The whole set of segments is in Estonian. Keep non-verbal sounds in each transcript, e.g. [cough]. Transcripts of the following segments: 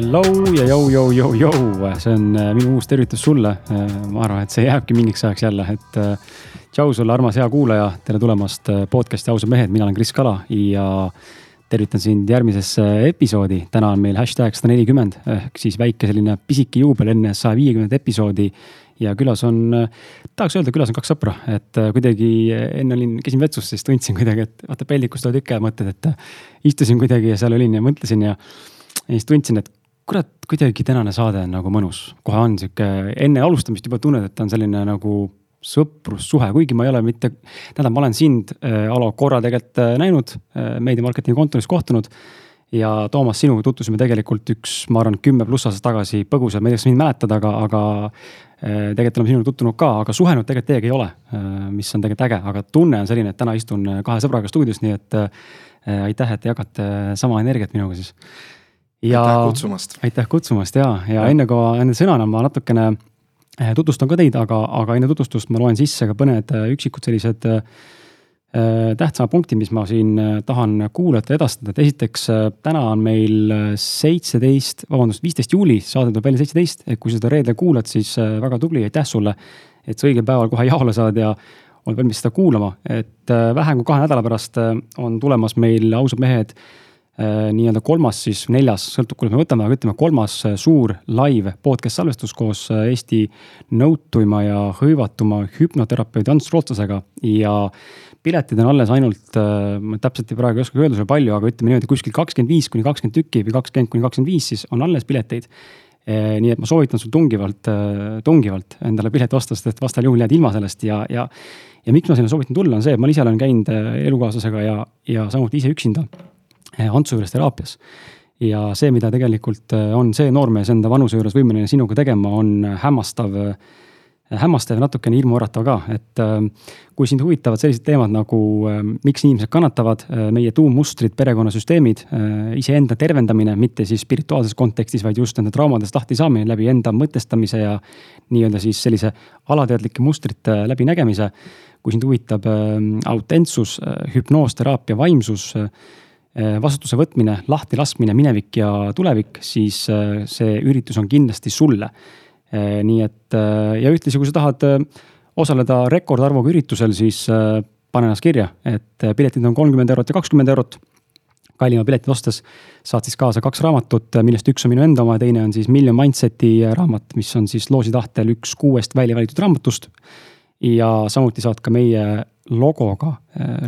Hello ja jõu, jõu, jõu, jõu, see on äh, minu uus tervitus sulle. Äh, ma arvan, et see jääbki mingiks ajaks jälle, et äh, tšau sulle, armas hea kuulaja, tere tulemast podcast'i Ausad mehed, mina olen Kris Kala ja tervitan sind järgmisesse episoodi. täna on meil hashtag sada nelikümmend ehk siis väike selline pisike juubel enne saja viiekümnendat episoodi. ja külas on, tahaks öelda, külas on kaks sõpra, et kuidagi enne olin, käisin vetsus, siis tundsin kuidagi, et vaata peldikus tulevad ikka mõtted, et istusin kuidagi ja seal olin ja mõtlesin ja. ja siis tundsin, et kurat, kuidagi tänane saade on nagu mõnus, kohe on sihuke, enne alustamist juba tunned, et ta on selline nagu sõprussuhe, kuigi ma ei ole mitte, tähendab, ma olen sind äh,, Alo, korra tegelikult äh, näinud äh,, meediamarketingi kontoris kohtunud. ja Toomas, sinuga tutvusime tegelikult üks, ma arvan, kümme pluss aastat tagasi põgusalt, ma ei tea, kas mind mäletad, aga, aga äh, tegelikult oleme sinuga tutvunud ka, aga suhelnud tegelikult teiega ei ole äh,. mis on tegelikult äge, aga tunne on selline, et täna istun äh, kahe sõbraga stuudios, nii et äh, aitäh, et jagate sama energiat minuga siis ja aitäh kutsumast. aitäh kutsumast ja, ja, ja enne kui enne sõnana ma natukene eh, tutvustan ka teid, aga, aga enne tutvustust ma loen sisse ka mõned eh, üksikud sellised äh, tähtsama punkti, mis ma siin tahan kuulajatele edastada, et esiteks täna on meil seitseteist, vabandust, viisteist juuli, saade tuleb välja seitseteist, et kui seda reedel kuulad, siis väga tubli, aitäh sulle. et sa õigel päeval kohe jaole saad ja oled valmis seda kuulama, et vähem kui kahe nädala pärast on tulemas meil ausad mehed nii-öelda kolmas siis, neljas, sõltub, kuidas me võtame, aga ütleme kolmas äh, suur live podcast salvestus koos äh, Eesti nõutuima ja hõivatuma hüpnoterapeudi Ants Rootsasega ja piletid on alles ainult, ma täpselt praegu ei oska öelda sulle palju, aga ütleme niimoodi kuskil kakskümmend viis kuni kakskümmend tükki või kakskümmend kuni kakskümmend viis, siis on alles pileteid. nii et ma soovitan sul tungivalt, tungivalt endale pileti osta, sest et vastasel juhul jääd ilma sellest ja, ja. ja miks ma sinna soovitan tulla, on see, et ma ise olen käinud elukaaslasega ja, ja samuti ise üksinda Antsu juures teraapias. ja see, mida tegelikult eh, on see noormees enda vanuse juures võimeline sinuga tegema, on hämmastav, eh, hämmastav ja natukene hirmuäratav ka, et kui sind huvitavad sellised teemad nagu miks inimesed kannatavad, meie tuummustrid, perekonnasüsteemid, iseenda tervendamine, mitte siis spirituaalses kontekstis, vaid just nende traumadest lahti saamine läbi enda mõtestamise ja nii-öelda siis sellise alateadlike mustrite läbinägemise. kui sind huvitab autentsus, hüpnoos, teraapia, vaimsus Äh, vastutuse võtmine, lahtilaskmine, minevik ja tulevik, siis äh, see üritus on kindlasti sulle. Äh, nii et ja ühtlasi, kui sa tahad osaleda rekordarvuga üritusel, siis pane ennast kirja, et piletid on kolmkümmend eurot ja kakskümmend eurot. kallima piletit ostes saad siis kaasa kaks raamatut, millest üks on minu enda oma ja teine on siis Million Mindseti raamat, mis on siis loosi tahtel üks kuuest välja valitud raamatust. ja samuti saad ka meie logoga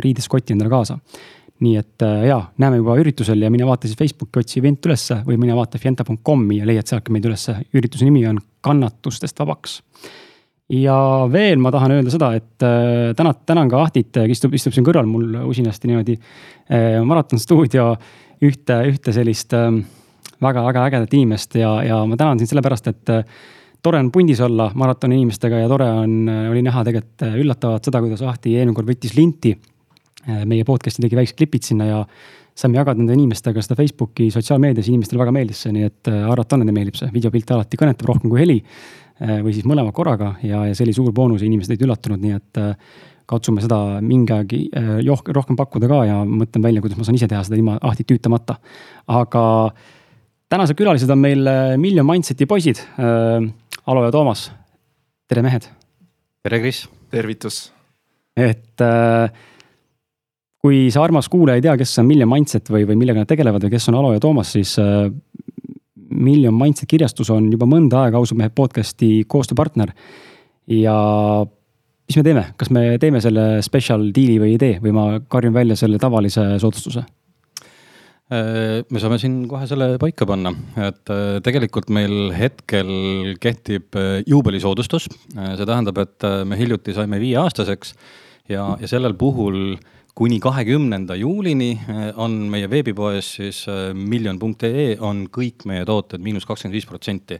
riideskoti endale kaasa nii et äh, jaa, näeme juba üritusel ja mine vaata siis Facebooki, otsi event ülesse või mine vaata fienta.com'i ja leiad sealt ka meid ülesse. ürituse nimi on Kannatustest vabaks. ja veel ma tahan öelda seda, et äh, täna, tänan ka Ahtit, kes istub, istub siin kõrval mul usinasti niimoodi äh,. Maraton stuudio ühte, ühte sellist äh, väga-väga ägedat inimest ja, ja ma tänan sind sellepärast, et äh, tore on pundis olla maratoni inimestega ja tore on, äh, oli näha tegelikult üllatavat seda, kuidas Ahti eelmine kord võttis linti Äh, meie podcast'i tegi väiksed klipid sinna ja saime jagada nende inimestega seda Facebooki sotsiaalmeedias, inimestele väga meeldis see, nii et äh, arvata on, nendele meeldib see, videopilt alati kõnetab rohkem kui heli. Äh, või siis mõlema korraga ja, ja see oli suur boonus ja inimesed olid üllatunud, nii et katsume seda mingi aeg rohkem pakkuda ka ja mõtlen välja, kuidas ma saan ise teha seda ilma ahtit tüütamata. aga tänased külalised on meil Million Mindseti poisid. Alo ja Toomas, tere mehed. tere, Kris. tervitus. et äh, kui sa, armas kuulaja, ei tea, kes on Million Mindset või, või millega nad tegelevad või kes on Alo ja Toomas, siis äh, Million Mindset kirjastus on juba mõnda aega ausad mehed podcast'i koostööpartner. ja mis me teeme, kas me teeme selle special deal'i või ei tee või ma karjun välja selle tavalise soodustuse? Äh, me saame siin kohe selle paika panna, et äh, tegelikult meil hetkel kehtib äh, juubelisoodustus. see tähendab, et me hiljuti saime viieaastaseks ja, ja sellel puhul kuni kahekümnenda juulini eh, on meie veebipoes siis eh, miljon.ee on kõik meie tooted miinus kakskümmend viis protsenti.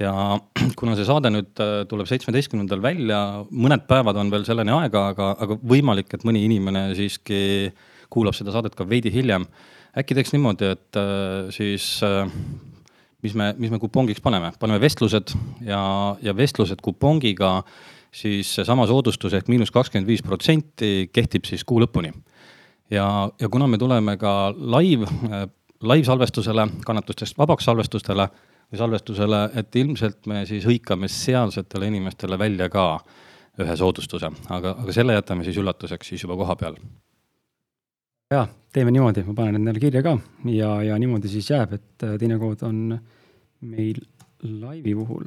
ja [clears throat] kuna see saade nüüd eh, tuleb seitsmeteistkümnendal välja, mõned päevad on veel selleni aega, aga, aga võimalik, et mõni inimene siiski kuulab seda saadet ka veidi hiljem. äkki teeks niimoodi, et siis mis me, mis me kupongiks paneme, paneme vestlused ja, ja vestlused kupongiga siis seesama soodustus ehk miinus kakskümmend viis protsenti kehtib siis kuu lõpuni. ja, ja kuna me tuleme ka live äh, laivsalvestusele, kannatustest vabaks salvestustele või salvestusele, et ilmselt me siis hõikame sealsetele inimestele välja ka ühe soodustuse, aga, aga selle jätame siis üllatuseks siis juba koha peal. ja teeme niimoodi, ma panen endale kirja ka ja, ja niimoodi siis jääb, et äh, teinekord on meil laivi puhul.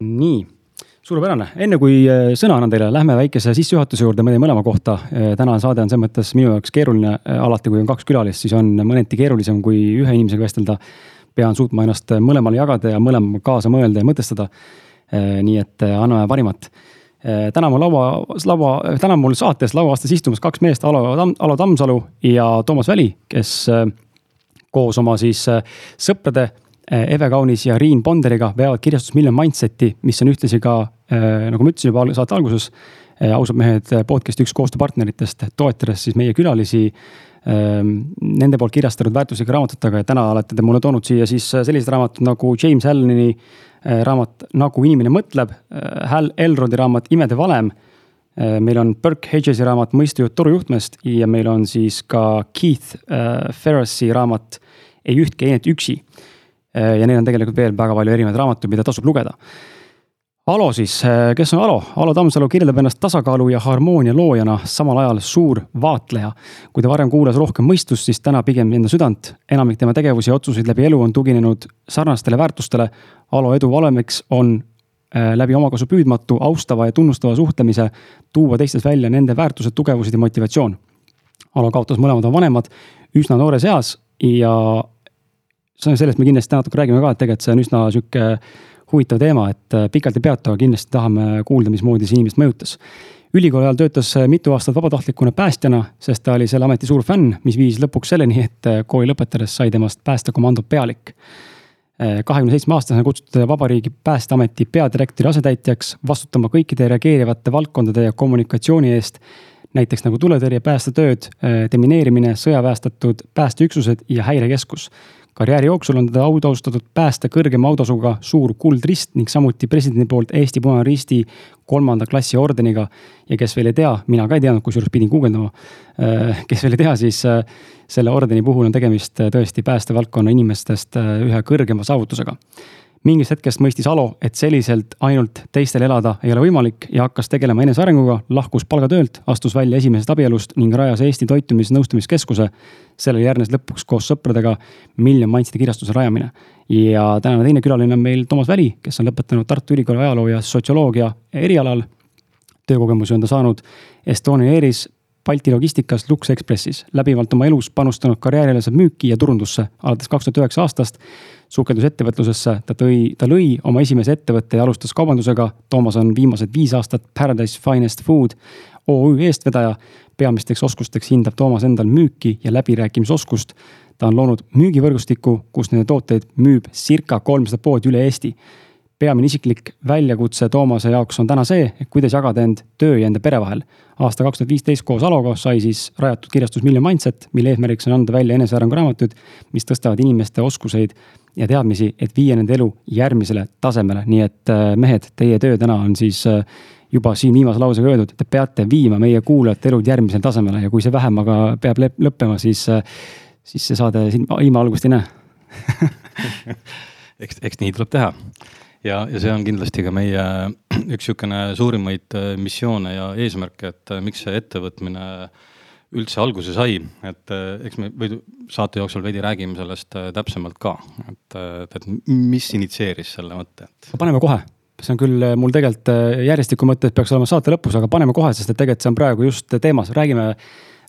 nii suurepärane, enne kui äh, sõna annan teile, lähme väikese sissejuhatuse juurde meie mõlema kohta. Äh, tänane saade on selles mõttes minu jaoks keeruline, alati kui on kaks külalist, siis on mõneti keerulisem kui ühe inimesega vestelda. pean suutma ennast mõlemale jagada ja mõlema kaasa mõelda ja mõtestada. nii et anname parimat täna mul laua, laua, täna mul saates lauaastas istumas kaks meest, Alo, Alo Tammsalu ja Toomas Väli, kes koos oma siis sõprade Eve Kaunis ja Riin Ponderiga veavad kirjastus Million Mindset'i, mis on ühtlasi ka, nagu ma ütlesin juba saate alguses, ausad mehed podcast'i üks koostööpartneritest, toetades siis meie külalisi nende poolt kirjastatud väärtuslike raamatutega ja täna olete te mulle toonud siia siis sellised raamatud nagu James Alleni Äh, raamat Nagu inimene mõtleb, Hal Elrodi raamat Imede valem. Meil on Burke Hedgesi raamat Mõistujutt torujuhtmest ja meil on siis ka Keith Ferrasi raamat Ei ühtki einet üksi. Ja neil on tegelikult veel väga palju erinevaid raamatuid, mida tasub lugeda Alo siis, kes on Alo? Alo Tammsalu kirjeldab ennast tasakaalu ja harmoonia loojana, samal ajal suur vaatleja. kui ta varem kuulas rohkem mõistust, siis täna pigem enda südant. enamik tema tegevusi ja otsuseid läbi elu on tuginenud sarnastele väärtustele. Alo edu valemiks on äh, läbi omakasu püüdmatu, austava ja tunnustava suhtlemise tuua teistes välja nende väärtused, tugevused ja motivatsioon. Alo kaotas mõlemad oma vanemad üsna noores eas ja sellest me kindlasti natuke räägime ka, et tegelikult see on üsna sihuke huvitav teema, et äh, pikalt ei peatu, aga kindlasti tahame kuulda, mismoodi see inimest mõjutas. ülikooli ajal töötas äh, mitu aastat vabatahtlikuna päästjana, sest ta oli selle ameti suur fänn, mis viis lõpuks selleni, et äh, kooli lõpetades sai temast päästekomando pealik. kahekümne seitsme aastasena kutsuti Vabariigi Päästeameti peadirektori asetäitjaks, vastutama kõikide reageerivate valdkondade ja kommunikatsiooni eest näiteks nagu tuletõrje, päästetööd, demineerimine, sõjaväestatud päästeüksused ja häirekeskus karjääri jooksul on teda autaustatud pääste kõrgema autasuga suur kuldrist ning samuti presidendi poolt Eesti Punane Risti kolmanda klassi ordeniga. ja kes veel ei tea, mina ka ei teadnud, kusjuures pidin guugeldama. Äh, kes veel ei tea, siis äh, selle ordeni puhul on tegemist äh, tõesti päästevaldkonna inimestest ühe kõrgema saavutusega mingist hetkest mõistis Alo, et selliselt ainult teistel elada ei ole võimalik ja hakkas tegelema enesearenguga, lahkus palgatöölt, astus välja esimesest abielust ning rajas Eesti Toitumisnõustamiskeskuse. sellele järgnes lõpuks koos sõpradega Million Mindseti kirjastuse rajamine. ja tänane teine külaline on meil Toomas Väli, kes on lõpetanud Tartu Ülikooli ajaloo ja sotsioloogia erialal. töökogemusi on ta saanud Estonian Airis, Balti logistikas Lux Expressis, läbivalt oma elus panustanud karjäärialasse müüki ja turundusse alates kaks tuhat üheksa aastast sukeldus ettevõtlusesse, ta tõi, ta lõi oma esimese ettevõtte ja alustas kaubandusega. Toomas on viimased viis aastat Paradise Finest Food OÜ eestvedaja. peamisteks oskusteks hindab Toomas endal müüki ja läbirääkimisoskust. ta on loonud müügivõrgustiku, kus nende tooteid müüb circa kolmsada poodi üle Eesti peamine isiklik väljakutse Toomase jaoks on täna see, et kuidas jagada end töö ja enda pere vahel. aasta kaks tuhat viisteist koos Aloga sai siis rajatud kirjastus Million Mindset, mille eesmärgiks on anda välja enesearengu raamatuid, mis tõstavad inimeste oskuseid ja teadmisi, et viia nende elu järgmisele tasemele, nii et äh, mehed, teie töö täna on siis äh, juba siin viimase lausega öeldud, te peate viima meie kuulajate elud järgmisele tasemele. Ja kui see vähemaga peab lõppema, siis, äh, siis see saade siin ilma algust ei näe. [laughs] Eks, eks nii tuleb teha. ja, ja see on kindlasti ka meie üks niisugune suurimaid missioone ja eesmärke, et miks see ettevõtmine äh, üldse alguse sai, et eh, eks me või saate jooksul veidi räägime sellest eh, täpsemalt ka, et, eh, et, mis initsieeris selle mõtte, et. paneme kohe, see on küll mul tegelikult järjestiku mõttes peaks olema saate lõpus, aga paneme kohe, sest et tegelikult see on praegu just teemas, räägime.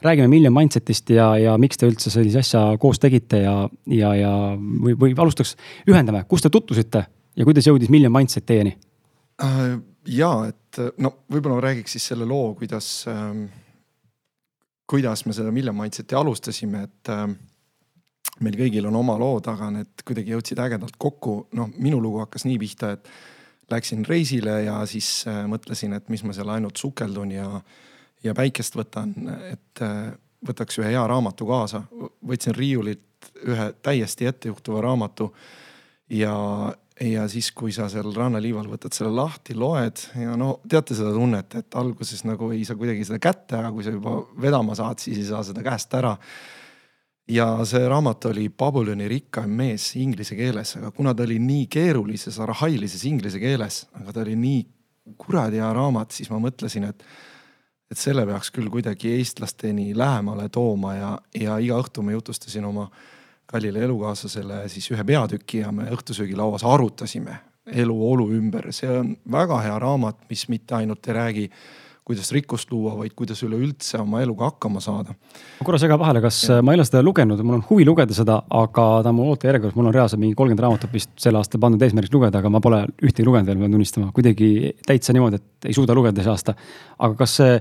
räägime Million Mindset'ist ja, ja miks te üldse sellise asja koos tegite ja, ja, ja või, või alustaks, ühendame, kus te tutvusite ja kuidas jõudis Million Mindset teieni? Äh, ja et no võib-olla räägiks siis selle loo, kuidas ähm kuidas me seda Million Mindset'i alustasime, et äh, meil kõigil on oma lood, aga need kuidagi jõudsid ägedalt kokku. noh, minu lugu hakkas nii pihta, et läksin reisile ja siis äh, mõtlesin, et mis ma seal ainult sukeldun ja, ja päikest võtan, et äh, võtaks ühe hea raamatu kaasa. võtsin riiulilt ühe täiesti ettejuhtuva raamatu ja ja siis, kui sa seal rannaliival võtad selle lahti, loed ja no teate seda tunnet, et alguses nagu ei saa kuidagi seda kätte, aga kui sa juba vedama saad, siis ei saa seda käest ära. ja see raamat oli Babyloni rikkaim mees inglise keeles, aga kuna ta oli nii keerulises arhailises inglise keeles, aga ta oli nii kuradi hea raamat, siis ma mõtlesin, et et selle peaks küll kuidagi eestlasteni lähemale tooma ja, ja iga õhtu ma jutustasin oma kallile elukaaslasele siis ühe peatüki ja me õhtusöögilauas arutasime eluolu ümber. see on väga hea raamat, mis mitte ainult ei räägi kuidas rikkust luua, vaid kuidas üleüldse oma eluga hakkama saada. ma korra segan vahele, kas ja. ma ei ole seda lugenud, mul on huvi lugeda seda, aga ta on mul ootejärjekorras, mul on reaalselt mingi kolmkümmend raamatut vist sel aastal pandud eesmärgiks lugeda, aga ma pole ühtegi lugenud veel, pean tunnistama, kuidagi täitsa niimoodi, et ei suuda lugeda see aasta. aga kas see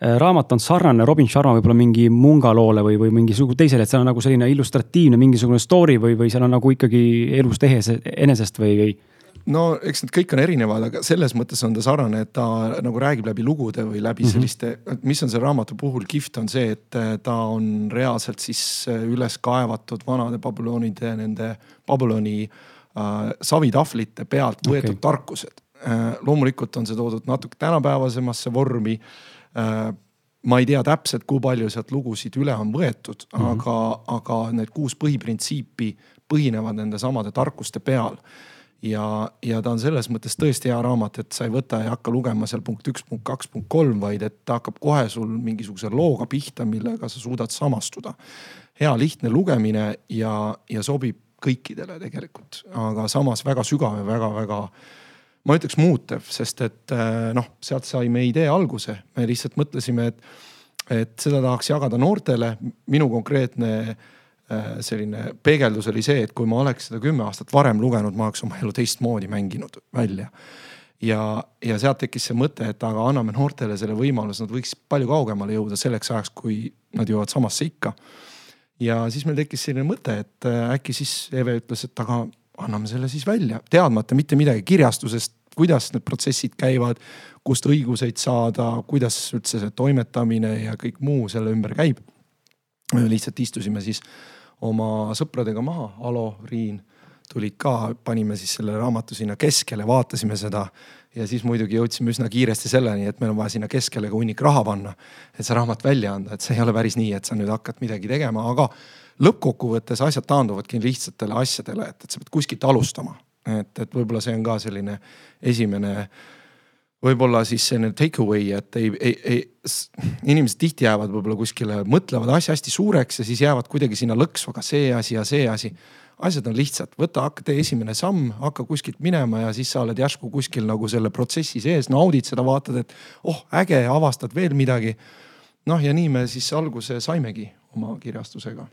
raamat on sarnane Robin Sharma võib-olla mingi Munga loole või, või mingisugune teisele, et seal on nagu selline illustratiivne mingisugune story või, või seal on nagu ikkagi elust ehes, enesest või, või? no eks need kõik on erinevad, aga selles mõttes on ta sarnane, et ta nagu räägib läbi lugude või läbi mm -hmm. selliste, mis on selle raamatu puhul kihvt, on see, et äh, ta on reaalselt siis äh, üles kaevatud vanade Babylonide, nende Babyloni äh, savitahvlite pealt võetud okay. tarkused äh,. loomulikult on see toodud natuke tänapäevasemasse vormi äh, ma ei tea täpselt, kui palju sealt lugusid üle on võetud mm, -hmm. aga, aga need kuus põhiprintsiipi põhinevad nende samade tarkuste peal ja, ja ta on selles mõttes tõesti hea raamat, et sa ei võta ja hakka lugema seal punkt üks, punkt kaks, punkt kolm, vaid et ta hakkab kohe sul mingisuguse looga pihta, millega sa suudad samastuda. hea lihtne lugemine ja, ja sobib kõikidele tegelikult, aga samas väga sügav ja väga-väga ma ütleks muutev, sest et eh, noh, sealt sai meie idee alguse, me lihtsalt mõtlesime, et, et seda tahaks jagada noortele. minu konkreetne äh, Äh, selline peegeldus oli see, et kui ma oleks seda kümme aastat varem lugenud, ma oleks oma elu teistmoodi mänginud välja. ja, ja sealt tekkis see mõte, et aga anname noortele selle võimaluse, nad võiks palju kaugemale jõuda selleks ajaks, kui nad jõuavad samasse ikka. ja siis meil tekkis selline mõte, et äh, äkki siis Eve ütles, et aga anname selle siis välja, teadmata mitte midagi kirjastusest, kuidas need protsessid käivad, kust õiguseid saada, kuidas üldse see toimetamine ja kõik muu selle ümber käib. lihtsalt istusime siis oma sõpradega maha, Alo, Riin tulid ka, panime siis selle raamatu sinna keskele, vaatasime seda. ja siis muidugi jõudsime üsna kiiresti selleni, et meil on vaja sinna keskele ka hunnik raha panna, et see raamat välja anda, et see ei ole päris nii, et sa nüüd hakkad midagi tegema, aga lõppkokkuvõttes asjad taanduvadki lihtsatele asjadele, et, et sa pead kuskilt alustama. et, et võib-olla see on ka selline esimene võib-olla siis selline take away, et ei, ei, ei, inimesed tihti jäävad võib-olla kuskile, mõtlevad asja hästi suureks ja siis jäävad kuidagi sinna lõksu, aga see asi ja see asi. asjad on lihtsad, võta, hakka, tee esimene samm, hakka kuskilt minema ja siis sa oled järsku kuskil nagu selle protsessi sees, naudid seda, vaatad, et oh äge, avastad veel midagi. noh, ja nii me siis alguse saimegi oma kirjastusega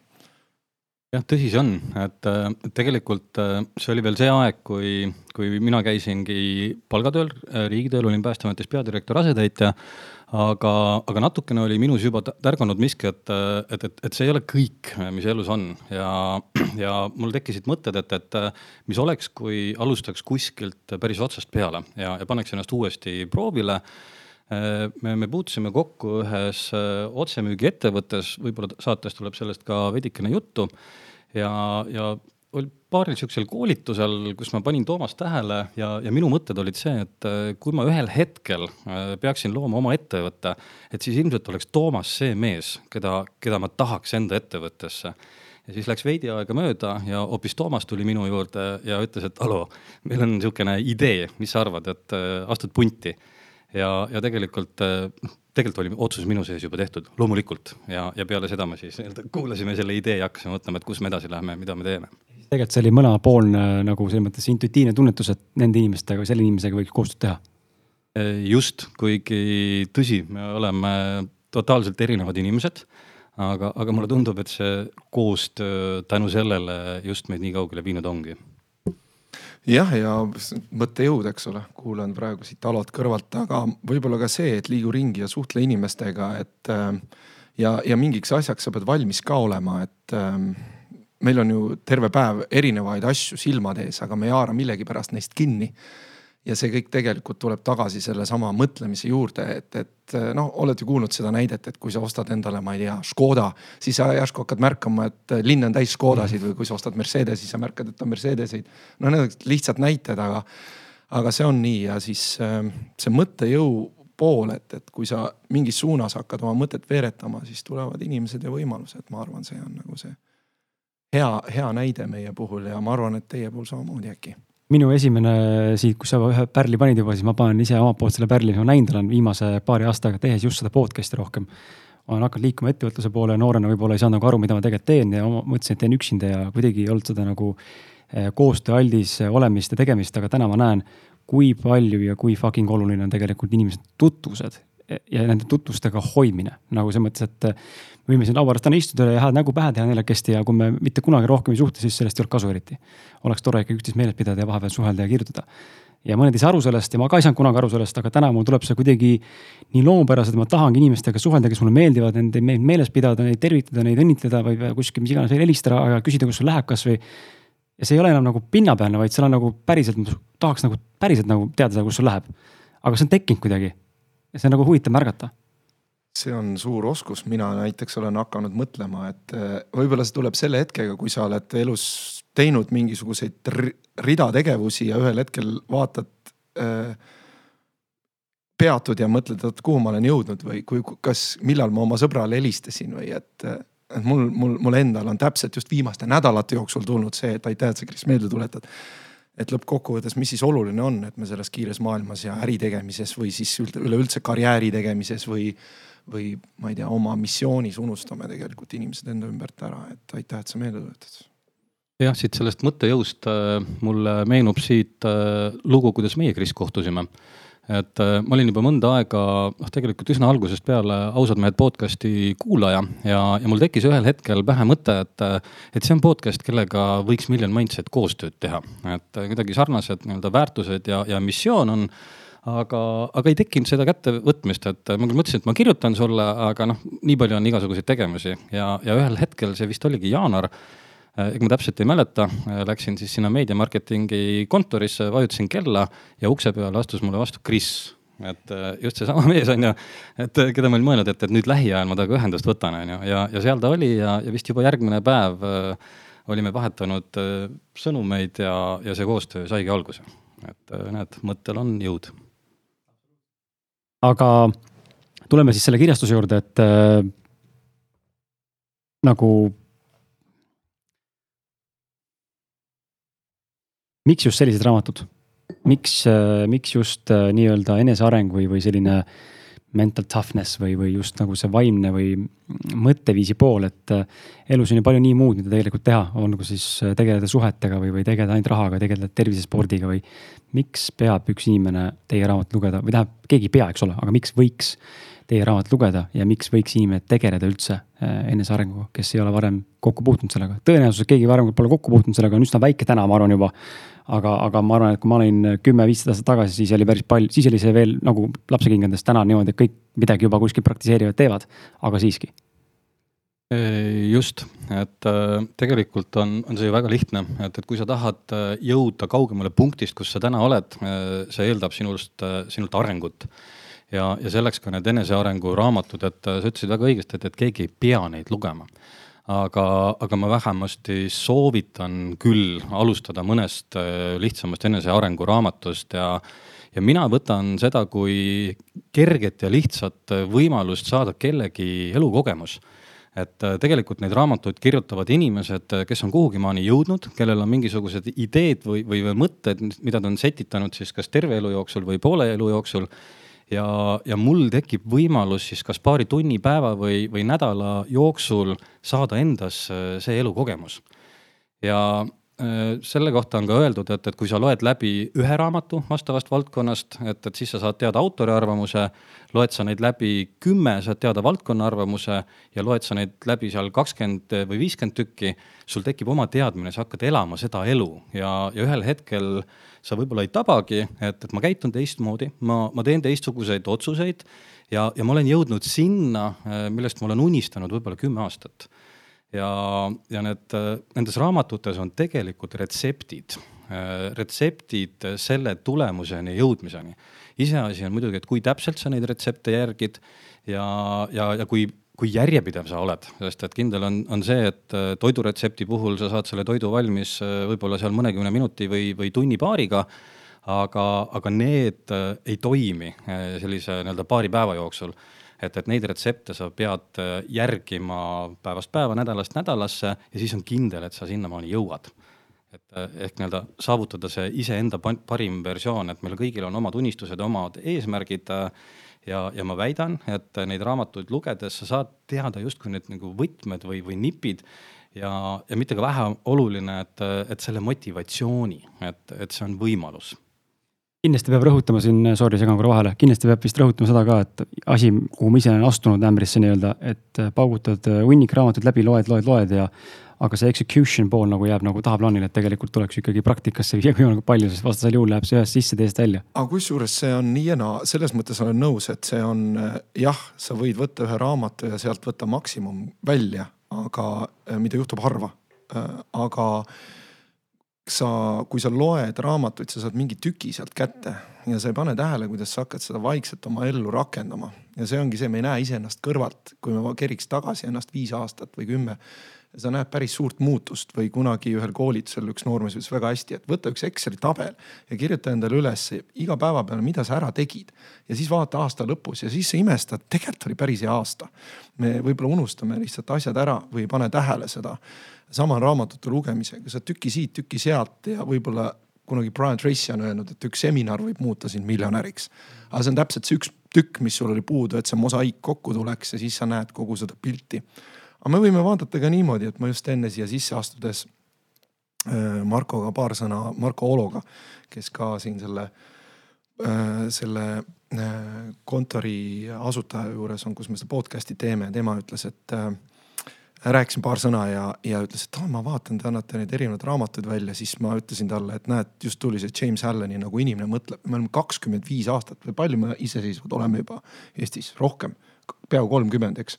jah, tõsi see on, et äh, tegelikult äh, see oli veel see aeg, kui, kui mina käisingi palgatööl, äh, riigitööl, olin Päästeametis peadirektori asetäitja. aga, aga natukene oli minus juba tärganud miski, et, et, et, et see ei ole kõik, mis elus on ja, ja mul tekkisid mõtted, et, et mis oleks, kui alustaks kuskilt päris otsast peale ja, ja paneks ennast uuesti proovile me, me puutusime kokku ühes otsemüügiettevõttes, võib-olla saates tuleb sellest ka veidikene juttu ja, ja oli paaril sihukesel koolitusel, kus ma panin Toomast tähele ja, ja minu mõtted olid see, et äh, kui ma ühel hetkel äh, peaksin looma oma ettevõtte, et siis ilmselt oleks Toomas see mees, keda, keda ma tahaks enda ettevõttesse ja siis läks veidi aega mööda ja hoopis Toomas tuli minu juurde ja ütles, et hallo, meil on niisugune idee, mis sa arvad, et äh, astud punti. ja, ja tegelikult noh tegelikult oli otsus minu sees juba tehtud, loomulikult ja, ja peale seda me siis nii-öelda kuulasime selle idee ja hakkasime mõtlema, et kus me edasi läheme, mida me teeme. tegelikult see oli mõlemapoolne nagu selles mõttes intuitiivne tunnetus, et nende inimestega või selle inimesega võiks koostööd teha. just, kuigi tõsi, me oleme totaalselt erinevad inimesed, aga, aga mulle tundub, et see koostöö tänu sellele just meid nii kaugele viinud ongi jah, ja mõttejõud, eks ole, kuulan praegu siit alalt kõrvalt, aga võib-olla ka see, et liigu ringi ja suhtle inimestega, et äh, ja, ja mingiks asjaks sa pead valmis ka olema, et ähm, meil on ju terve päev erinevaid asju silmade ees, aga me ei haara millegipärast neist kinni ja see kõik tegelikult tuleb tagasi sellesama mõtlemise juurde, et, et noh, oled ju kuulnud seda näidet, et kui sa ostad endale, ma ei tea, Škoda, siis sa järsku hakkad märkama, et linn on täis Škodasid või kui sa ostad Mercedesi, sa märkad, et on Mercedeseid. no need on lihtsad näited, aga, aga see on nii. Ja siis see mõttejõu pool, et, et kui sa mingis suunas hakkad oma mõtet veeretama, siis tulevad inimesed ja võimalused, ma arvan, see on nagu see hea, hea näide meie puhul ja ma arvan, et teie puhul samamoodi äkki minu esimene siit, kus sa ühe pärli panid juba, siis ma panen ise omalt poolt selle pärli, ma näinud olen viimase paari aastaga tehes just seda podcast'i rohkem. olen hakanud liikuma ettevõtluse poole, noorena võib-olla ei saanud nagu aru, mida ma tegelikult teen ja mõtlesin, et teen üksinda ja kuidagi ei olnud seda nagu eh, koostööaldis olemist ja tegemist, aga täna ma näen, kui palju ja kui fucking oluline on tegelikult inimeste tutvused ja nende tutvustega hoidmine nagu selles mõttes, et võime siin laua ääres täna istuda ja head nägu pähe teha neljakesti ja kui me mitte kunagi rohkem ei suhtle, siis sellest ei olnud kasu eriti. oleks tore ikka üksteist meeles pidada ja vahepeal suhelda ja kirjutada. ja mõned ei saa aru sellest ja ma ka ei saanud kunagi aru sellest, aga täna mul tuleb see kuidagi nii loomupäraselt, ma tahangi inimestega suhelda, kes mulle meeldivad, nende meeles pidada, neid tervitada, neid õnnitleda või kuskil mis iganes veel helistada, aga küsida, kus sul läheb kasvõi ja see ei ole enam nagu pinnapealne, vaid seal on nagu päriselt, tahaks nagu päriselt nagu teada, kus sul läheb. aga see on tekkinud kuidagi ja see on nagu huvitav märgata. See on suur oskus, mina näiteks olen hakanud mõtlema, et eh, võib-olla see tuleb selle hetkega, kui sa oled elus teinud mingisuguseid rida tegevusi ja ühel hetkel vaatad äh, peatud ja mõtled, et kuhu ma olen jõudnud või kui, kas, millal ma oma sõbrale helistasin või et, et mul, mul, mul endal on täpselt just viimaste nädalate jooksul tulnud see, et aitäh, et sa, Kris, meelde tuletad. Et lõppkokkuvõttes, mis siis oluline on, et me selles kiires maailmas ja äri tegemises või siis üleüldse karjääri tegemises või, või ma ei tea, oma missioonis unustame tegelikult inimesed enda ümbert ära, et aitäh, et sa meelde tuletad jah, siit sellest mõttejõust äh, mulle meenub siit äh, lugu, kuidas meie, Kris, kohtusime et äh, ma olin juba mõnda aega, noh, tegelikult üsna algusest peale ausad mehed podcast'i kuulaja ja, ja mul tekkis ühel hetkel pähe mõte, et, et see on podcast, kellega võiks Million Mindset koostööd teha. et kuidagi sarnased nii-öelda väärtused ja, ja missioon on aga, aga ei tekkinud seda kättevõtmist, et ma küll mõtlesin, et ma kirjutan sulle, aga noh, nii palju on igasuguseid tegevusi ja, ja ühel hetkel, see vist oligi jaanuar Äh, ega ma täpselt ei mäleta, äh, läksin siis sinna meediamarketingi kontorisse, vajutasin kella ja ukse peale astus mulle vastu Kris. et äh, just seesama [laughs] mees on ju, et keda ma olin mõelnud, et, et nüüd lähiajal ma temaga ühendust võtan, on ju, ja, ja seal ta oli ja, ja vist juba järgmine päev äh, olime vahetanud äh, sõnumeid ja, ja see koostöö saigi alguse. et näed, mõttel on jõud. Aga tuleme siis selle kirjastuse juurde, et äh, nagu miks just sellised raamatud? miks, äh, miks just äh, nii-öelda eneseareng või, või selline mental toughness või, või just nagu see vaimne või mõtteviisi pool, et äh, elus on ju palju nii muud, mida tegelikult teha, olgu siis tegeleda suhetega või, või tegeleda ainult rahaga, tegeleda tervisespordiga või. miks peab üks inimene teie raamatut lugeda või tähendab, keegi ei pea, eks ole, aga miks võiks teie raamatut lugeda ja miks võiks inimene tegeleda üldse enesearenguga, kes ei ole varem kokku puutunud sellega. tõenäosus, et keegi varem pole kokku puutunud sellega, on üsna väike täna, ma arvan juba aga, aga ma arvan, et kui ma olin kümme-viisteist aastat tagasi, siis oli päris palju, siis oli see veel nagu lapsekingades, täna niimoodi, et kõik midagi juba kuskil praktiseerivad, teevad, aga siiski. just, et äh, tegelikult on, on see ju väga lihtne, et, et kui sa tahad äh, jõuda kaugemale punktist, kus sa täna oled, äh, see eeldab sinust, sinult arengut ja, ja selleks ka need enesearengu raamatud, et sa ütlesid väga õigesti, et, et keegi ei pea neid lugema aga, aga ma vähemasti soovitan küll alustada mõnest äh, lihtsamast enesearengu raamatust ja ja mina võtan seda kui kerget ja lihtsat võimalust saada kellegi elukogemus. Et äh, tegelikult neid raamatuid kirjutavad inimesed, kes on kuhugimaani jõudnud, kellel on mingisugused ideed või, või mõtted, mida ta on setitanud siis kas terve elu jooksul või poole elu jooksul ja, ja mul tekib võimalus siis kas paari tunni, päeva või, või nädala jooksul saada endas äh, see elukogemus. ja selle kohta on ka öeldud, et, et kui sa loed läbi ühe raamatu vastavast valdkonnast, et, et siis sa saad teada autori arvamuse, loed sa neid läbi kümme, saad teada valdkonna arvamuse ja loed sa neid läbi seal kakskümmend või viiskümmend tükki, sul tekib oma teadmine, sa hakkad elama seda elu ja, ja ühel hetkel äh, sa võib-olla ei tabagi, et, et ma käitun teistmoodi, ma, ma teen teistsuguseid otsuseid ja, ja ma olen jõudnud sinna, eh, millest ma olen unistanud võib-olla kümme aastat. Ja, ja need, nendes raamatutes on tegelikult retseptid, eh, retseptid selle tulemuseni jõudmiseni. iseasi on muidugi, et kui täpselt sa neid retsepte järgid ja, ja, ja kui kui järjepidev sa oled, sest et kindel on, on see, et äh, toiduretsepti puhul sa saad selle toidu valmis äh, võib-olla seal mõnekümne minuti või, või tunni-paariga. aga, aga need ei toimi sellise nii-öelda paari päeva jooksul et, et neid retsepte sa pead järgima päevast päeva, nädalast nädalasse ja siis on kindel, et sa sinnamaani jõuad et ehk nii-öelda saavutada see iseenda parim versioon, et meil kõigil on omad unistused, omad eesmärgid. ja, ja ma väidan, et neid raamatuid lugedes sa saad teada justkui need nagu võtmed või, või nipid ja, ja mitte ka vähe oluline, et, et selle motivatsiooni, et, et see on võimalus kindlasti peab rõhutama siin, sorry, segan korra vahele, kindlasti peab vist rõhutama seda ka, et asi, kuhu ma ise olen astunud ämbrisse nii-öelda, et paugutad hunnik raamatuid läbi, loed, loed, loed ja aga see execution pool nagu jääb nagu tahaplaanile, et tegelikult tuleks ikkagi praktikasse viia [laughs] võimalikult palju, sest vastasel juhul läheb see ühest sisse, teisest välja. aga kusjuures see on nii ja naa, selles mõttes olen nõus, et see on jah, sa võid võtta ühe raamatu ja sealt võtta maksimum välja, aga mida juhtub harva. aga sa, kui sa loed raamatuid, sa saad mingi tüki sealt kätte ja sa ei pane tähele, kuidas sa hakkad seda vaikselt oma ellu rakendama. ja see ongi see, me ei näe iseennast kõrvalt, kui me keriks tagasi ennast viis aastat või kümme sa näed päris suurt muutust või kunagi ühel koolitusel üks noormees ütles väga hästi, et võta üks Exceli tabel ja kirjuta endale üles iga päeva peale, mida sa ära tegid. ja siis vaata aasta lõpus ja siis sa imestad, tegelikult oli päris hea aasta. me võib-olla unustame lihtsalt asjad ära või ei pane tähele seda. sama raamatute lugemisega, sa tüki siit, tüki sealt ja võib-olla kunagi Brian Tracy on öelnud, et üks seminar võib muuta sind miljonäriks. aga see on täpselt see üks tükk, mis sul oli puudu, et see mosaik kokku tuleks ja siis sa näed kogu seda pilti aga me võime vaadata ka niimoodi, et ma just enne siia sisse astudes äh, Markoga paar sõna, Marko Ologa, kes ka siin selle, äh, selle äh, kontori asutaja juures on, kus me seda podcast'i teeme, tema ütles, et rääkisin paar sõna ja, ja ütles, et oh, ma vaatan, te annate neid erinevaid raamatuid välja, siis ma ütlesin talle, et näed, just tuli see James Alleni nagu inimene mõtleb, me oleme kakskümmend viis aastat või palju me iseseisvad oleme juba Eestis, rohkem, peaaegu kolmkümmend, eks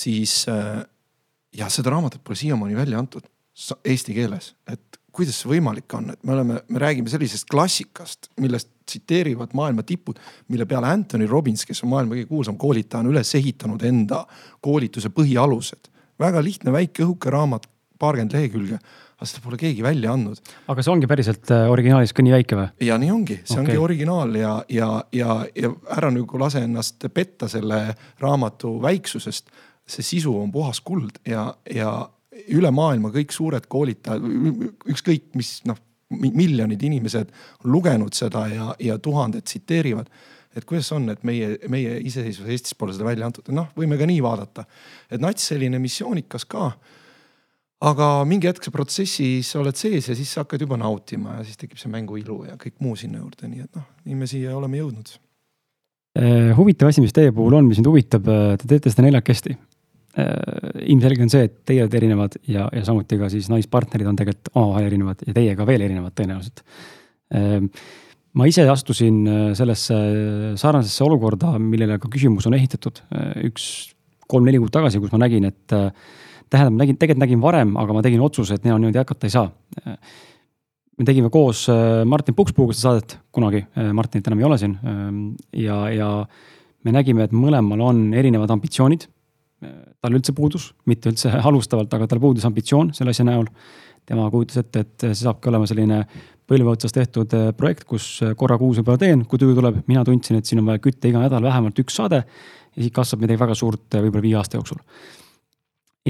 siis äh, ja seda raamatut pole siiamaani välja antud eesti keeles, et kuidas see võimalik on, et me oleme, me räägime sellisest klassikast, millest tsiteerivad maailma tipud, mille peale Anthony Robbins, kes on maailma kõige kuulsam koolitaja, on üles ehitanud enda koolituse põhialused. väga lihtne väike õhuke raamat, paarkümmend lehekülge, aga seda pole keegi välja andnud. aga see ongi päriselt äh, originaalis ka nii väike või? ja nii ongi, see okay. ongi originaal ja, ja, ja, ja ära nagu lase ennast petta selle raamatu väiksusest see sisu on puhas kuld ja, ja üle maailma kõik suured koolitajad, ükskõik mis noh, miljonid inimesed on lugenud seda ja, ja tuhanded tsiteerivad. et kuidas on, et meie, meie iseseisvus Eestis pole seda välja antud, noh, võime ka nii vaadata, et nats selline missioonikas ka. aga mingi hetk sa protsessis oled sees ja siis sa hakkad juba nautima ja siis tekib see mängu ilu ja kõik muu sinna juurde, nii et noh, nii me siia oleme jõudnud huvitav asi, mis teie puhul on, mis mind huvitab, te teete seda neljakesti ilmselge on see, et teie olete erinevad ja, ja samuti ka siis naispartnerid on tegelikult omavahel erinevad ja teie ka veel erinevad tõenäoliselt. Ähm, ma ise astusin äh, sellesse sarnasesse olukorda, millele ka küsimus on ehitatud äh, üks kolm-neli kuud tagasi, kus ma nägin, et tähendab, nägin, tegelikult nägin varem, aga ma tegin otsuse, et enam niimoodi jätkata ei saa. me tegime koos Martin Pukspuuga seda saadet kunagi, Martinit enam ei ole siin ähm, ja, ja me nägime, et mõlemal on erinevad ambitsioonid tal üldse puudus, mitte üldse [laughs] alustavalt, aga tal puudus ambitsioon selle asja näol. tema kujutas ette, et see saabki olema selline põlve otsas tehtud äh, projekt, kus äh, korra kuus võib-olla teen, kui tuju tuleb, mina tundsin, et siin on vaja kütta iga nädal vähemalt üks saade. ja siit kasvab midagi väga suurt äh, võib-olla viie aasta jooksul.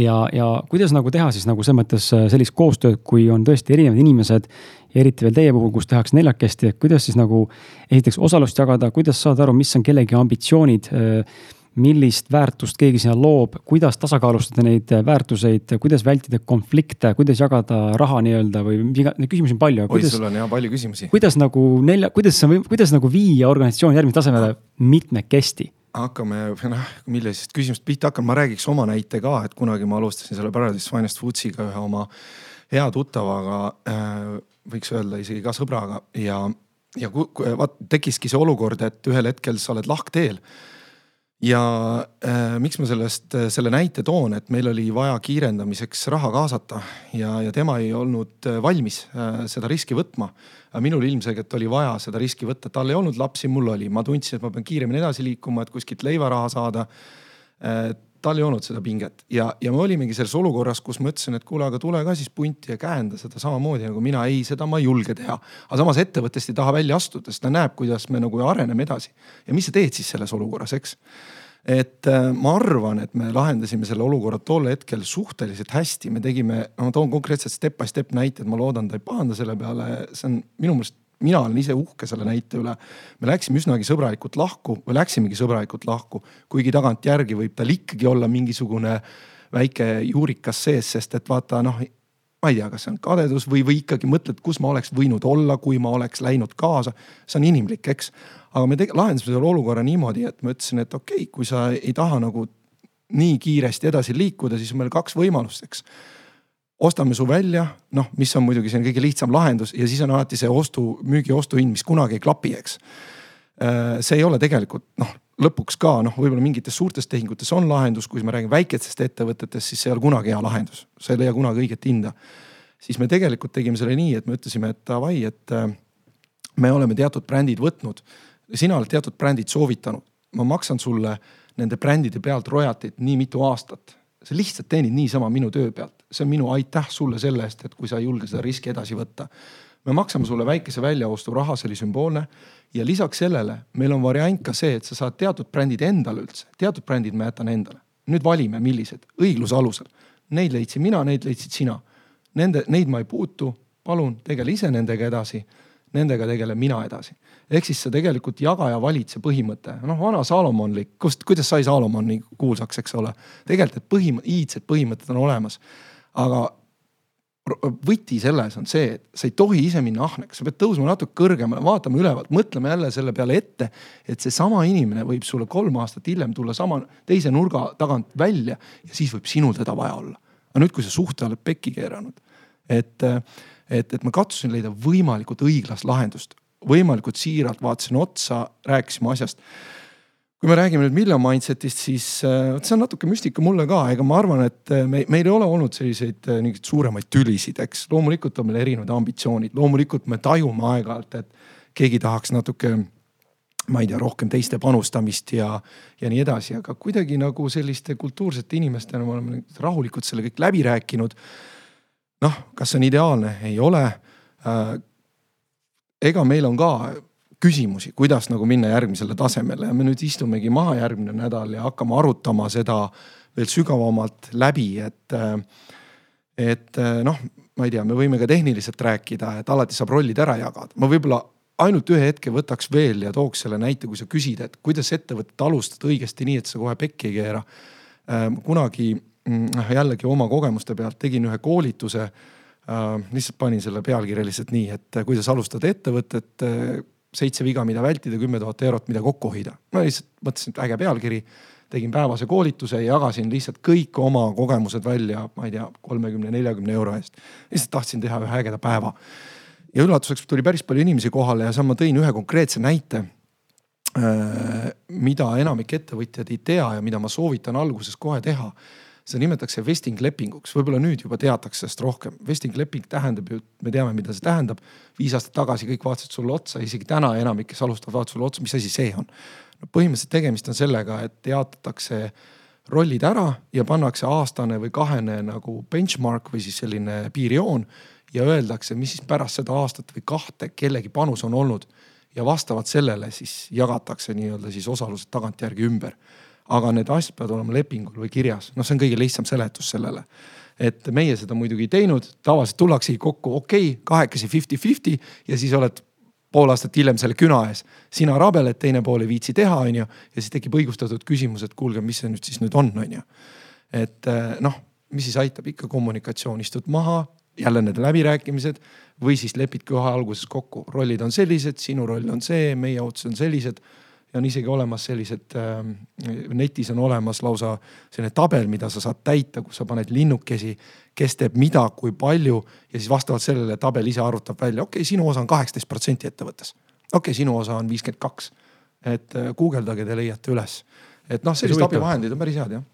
ja, ja kuidas nagu teha siis nagu selles mõttes sellist koostööd, kui on tõesti erinevad inimesed. eriti veel teie puhul, kus tehakse neljakesti, et kuidas siis nagu esiteks osalust jagada, kuidas saada aru, mis on kellegi ambitsioonid millist väärtust keegi sinna loob, kuidas tasakaalustada neid väärtuseid, kuidas vältida konflikte, kuidas jagada raha nii-öelda või iga, neid küsimusi on palju. oi, sul on jah palju küsimusi. kuidas nagu nelja, kuidas kuidas nagu viia organisatsioon järgmisele tasemele mitmekesti? hakkame, noh, millisest küsimusest pihta hakkame, ma räägiks oma näite ka, et kunagi ma alustasin selle Paradise Finest Foods'iga ühe oma hea tuttavaga äh,, võiks öelda isegi ka sõbraga ja, ja vaat tekkiski see olukord, et ühel hetkel sa oled lahkteel ja äh, miks ma sellest äh, selle näite toon, et meil oli vaja kiirendamiseks raha kaasata ja, ja tema ei olnud äh, valmis äh, seda riski võtma. minul ilmselgelt oli vaja seda riski võtta, tal ei olnud lapsi, mul oli, ma tundsin, et ma pean kiiremini edasi liikuma, et kuskilt leivaraha saada äh,. Tal ei olnud seda pinget ja, ja me olimegi selles olukorras, kus ma ütlesin, et kuule, aga tule ka siis punti ja käenda seda samamoodi nagu mina. ei, seda ma ei julge teha. aga samas ettevõttest ei taha välja astuda, sest ta näeb, kuidas me nagu areneme edasi. ja mis sa teed siis selles olukorras, eks et äh, ma arvan, et me lahendasime selle olukorra tol hetkel suhteliselt hästi, me tegime, no ma toon konkreetselt step by step näited, ma loodan, ta ei pahanda selle peale, see on minu meelest mina olen ise uhke selle näite üle. me läksime üsnagi sõbralikult lahku või läksimegi sõbralikult lahku, kuigi tagantjärgi võib tal ikkagi olla mingisugune väike juurikas sees, sest et vaata noh, ma ei tea, kas see on kadedus või, või ikkagi mõtled, kus ma oleks võinud olla, kui ma oleks läinud kaasa. see on inimlik, eks. aga me lahendasime selle olukorra niimoodi, et ma ütlesin, et okei okay,, kui sa ei taha nagu nii kiiresti edasi liikuda, siis on meil kaks võimalust, eks ostame su välja, noh, mis on muidugi see on kõige lihtsam lahendus ja siis on alati see ostu, müügi ostuhind, mis kunagi ei klapi, eks. Äh, see ei ole tegelikult noh, lõpuks ka noh, võib-olla mingites suurtes tehingutes on lahendus, kui me räägime väikestest ettevõtetest, siis see ei ole kunagi hea lahendus, sa ei leia kunagi õiget hinda. siis me tegelikult tegime selle nii, et me ütlesime, et davai, et äh, me oleme teatud brändid võtnud. sina oled teatud brändid soovitanud, ma maksan sulle nende brändide pealt royalty't nii mitu aastat sa lihtsalt teenid niisama minu töö pealt, see on minu aitäh sulle selle eest, et kui sa ei julge seda riski edasi võtta. me maksame sulle väikese väljaosturaha, see oli sümboolne. ja lisaks sellele meil on variant ka see, et sa saad teatud brändid endale üldse, teatud brändid ma jätan endale. nüüd valime, millised, õigluse alusel. Neid leidsin mina, neid leidsid sina. Nende, neid ma ei puutu, palun tegele ise nendega edasi nendega tegelen mina edasi. ehk siis see tegelikult jaga ja valitse põhimõte, noh vana Saalomonlik, kust, kuidas sai Saalomon nii kuulsaks, eks ole. tegelikult need põhimõ-, iidsed põhimõtted on olemas. aga võti selles on see, et sa ei tohi ise minna ahneks, sa pead tõusma natuke kõrgemale, vaatama ülevalt, mõtlema jälle selle peale ette. et seesama inimene võib sulle kolm aastat hiljem tulla sama teise nurga tagant välja ja siis võib sinul teda vaja olla. aga nüüd, kui sa suhte oled pekki keeranud, et et, et ma katsusin leida võimalikult õiglast lahendust, võimalikult siiralt vaatasin otsa, rääkisime asjast. Kui me räägime nüüd Million Mindset'ist, siis äh, vot see on natuke müstika mulle ka, ega ma arvan, et äh, me, meil ei ole olnud selliseid mingeid äh, suuremaid tülisid, eks. loomulikult on meil erinevad ambitsioonid, loomulikult me tajume aeg-ajalt, et keegi tahaks natuke, ma ei tea, rohkem teiste panustamist ja, ja nii edasi, aga kuidagi nagu selliste kultuursete inimestena me oleme rahulikult selle kõik läbi rääkinud noh, kas see on ideaalne, ei ole äh,. ega meil on ka küsimusi, kuidas nagu minna järgmisele tasemele ja me nüüd istumegi maha järgmine nädal ja hakkame arutama seda veel sügavamalt läbi, et. Äh, et äh, noh, ma ei tea, me võime ka tehniliselt rääkida, et alati saab rollid ära jagada, ma võib-olla ainult ühe hetke võtaks veel ja tooks selle näite, kui sa küsid, et kuidas ettevõtet alustada õigesti nii, et sa kohe pekki ei keera. Kunagi jällegi oma kogemuste pealt tegin ühe koolituse äh,. lihtsalt panin selle pealkirja lihtsalt nii, et äh, kuidas alustada ettevõtet äh,. seitse viga, mida vältida, kümme tuhat eurot, mida kokku hoida. ma lihtsalt mõtlesin, et äge pealkiri. tegin päevase koolituse ja jagasin lihtsalt kõik oma kogemused välja, ma ei tea, kolmekümne, neljakümne euro eest. lihtsalt tahtsin teha ühe ägeda päeva. ja üllatuseks tuli päris palju inimesi kohale ja siis ma tõin ühe konkreetse näite äh, mida enamik ettevõtjad ei tea ja mida ma soovitan alguses kohe teha seda nimetatakse vesting lepinguks, võib-olla nüüd juba teatakse sellest rohkem. vesting leping tähendab ju, me teame, mida see tähendab. viis aastat tagasi kõik vaatasid sulle otsa, isegi täna enamik, kes alustavad, vaatavad sulle otsa, mis asi see on. no põhimõtteliselt tegemist on sellega, et jaotatakse rollid ära ja pannakse aastane või kahene nagu benchmark või siis selline piirjoon. ja öeldakse, mis siis pärast seda aastat või kahte kellegi panus on olnud. ja vastavalt sellele siis jagatakse nii-öelda siis osalused tagantjärgi ümber aga need asjad peavad olema lepingul või kirjas, noh, see on kõige lihtsam seletus sellele. et meie seda muidugi ei teinud, tavaliselt tullaksegi kokku, okei okay,, kahekesi fifty-fifty ja siis oled pool aastat hiljem selle küna ees. sina rabeled, teine pool ei viitsi teha, onju. ja siis tekib õigustatud küsimus, et kuulge, mis see nüüd siis nüüd on, onju. et eh, noh, mis siis aitab ikka kommunikatsioon, istud maha, jälle need läbirääkimised või siis lepid kohe alguses kokku, rollid on sellised, sinu roll on see, meie ootused on sellised ja on isegi olemas sellised äh,, netis on olemas lausa selline tabel, mida sa saad täita, kus sa paned linnukesi, kes teeb mida, kui palju ja siis vastavalt sellele tabel ise arvutab välja, okei okay,, sinu osa on kaheksateist protsenti ettevõttes. okei okay,, sinu osa on viiskümmend kaks. et äh, guugeldage, te leiate üles. et noh, sellised abivahendid on päris head jah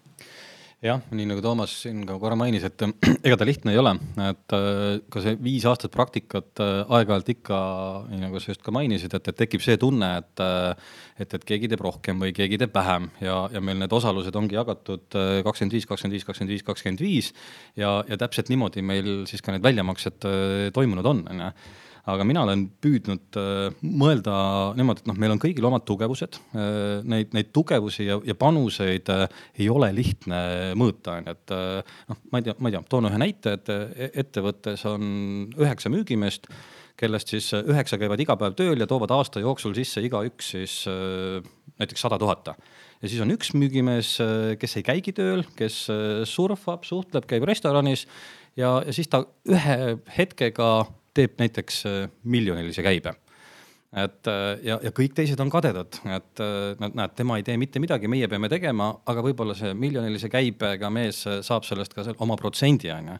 jah, nii nagu Toomas siin ka korra mainis, et [clears throat] ega ta lihtne ei ole, et äh, ka see viis aastat praktikat äh, aeg-ajalt ikka, nii nagu sa just ka mainisid, et, et tekib see tunne, et äh, et, et keegi teeb rohkem või keegi teeb vähem. Ja, ja meil need osalused ongi jagatud kakskümmend viis, kakskümmend viis, kakskümmend viis, kakskümmend viis. Ja, ja täpselt niimoodi meil siis ka need väljamaksed toimunud on, on ju aga mina olen püüdnud äh, mõelda niimoodi, et noh, meil on kõigil omad tugevused äh,. Neid, neid tugevusi ja, ja panuseid äh, ei ole lihtne mõõta, on ju, et noh, ma ei tea, ma ei tea, toon ühe näite, et ettevõttes on üheksa müügimeest kellest siis üheksa käivad iga päev tööl ja toovad aasta jooksul sisse igaüks siis näiteks sada tuhat. ja siis on üks müügimees, kes ei käigi tööl, kes surfab, suhtleb, käib restoranis ja, ja siis ta ühe hetkega teeb näiteks äh, miljonilise käibe. Et äh, ja, ja kõik teised on kadedad, et äh, näed, tema ei tee mitte midagi, meie peame tegema, aga võib-olla see miljonilise käibega mees saab sellest ka oma protsendi, on ju.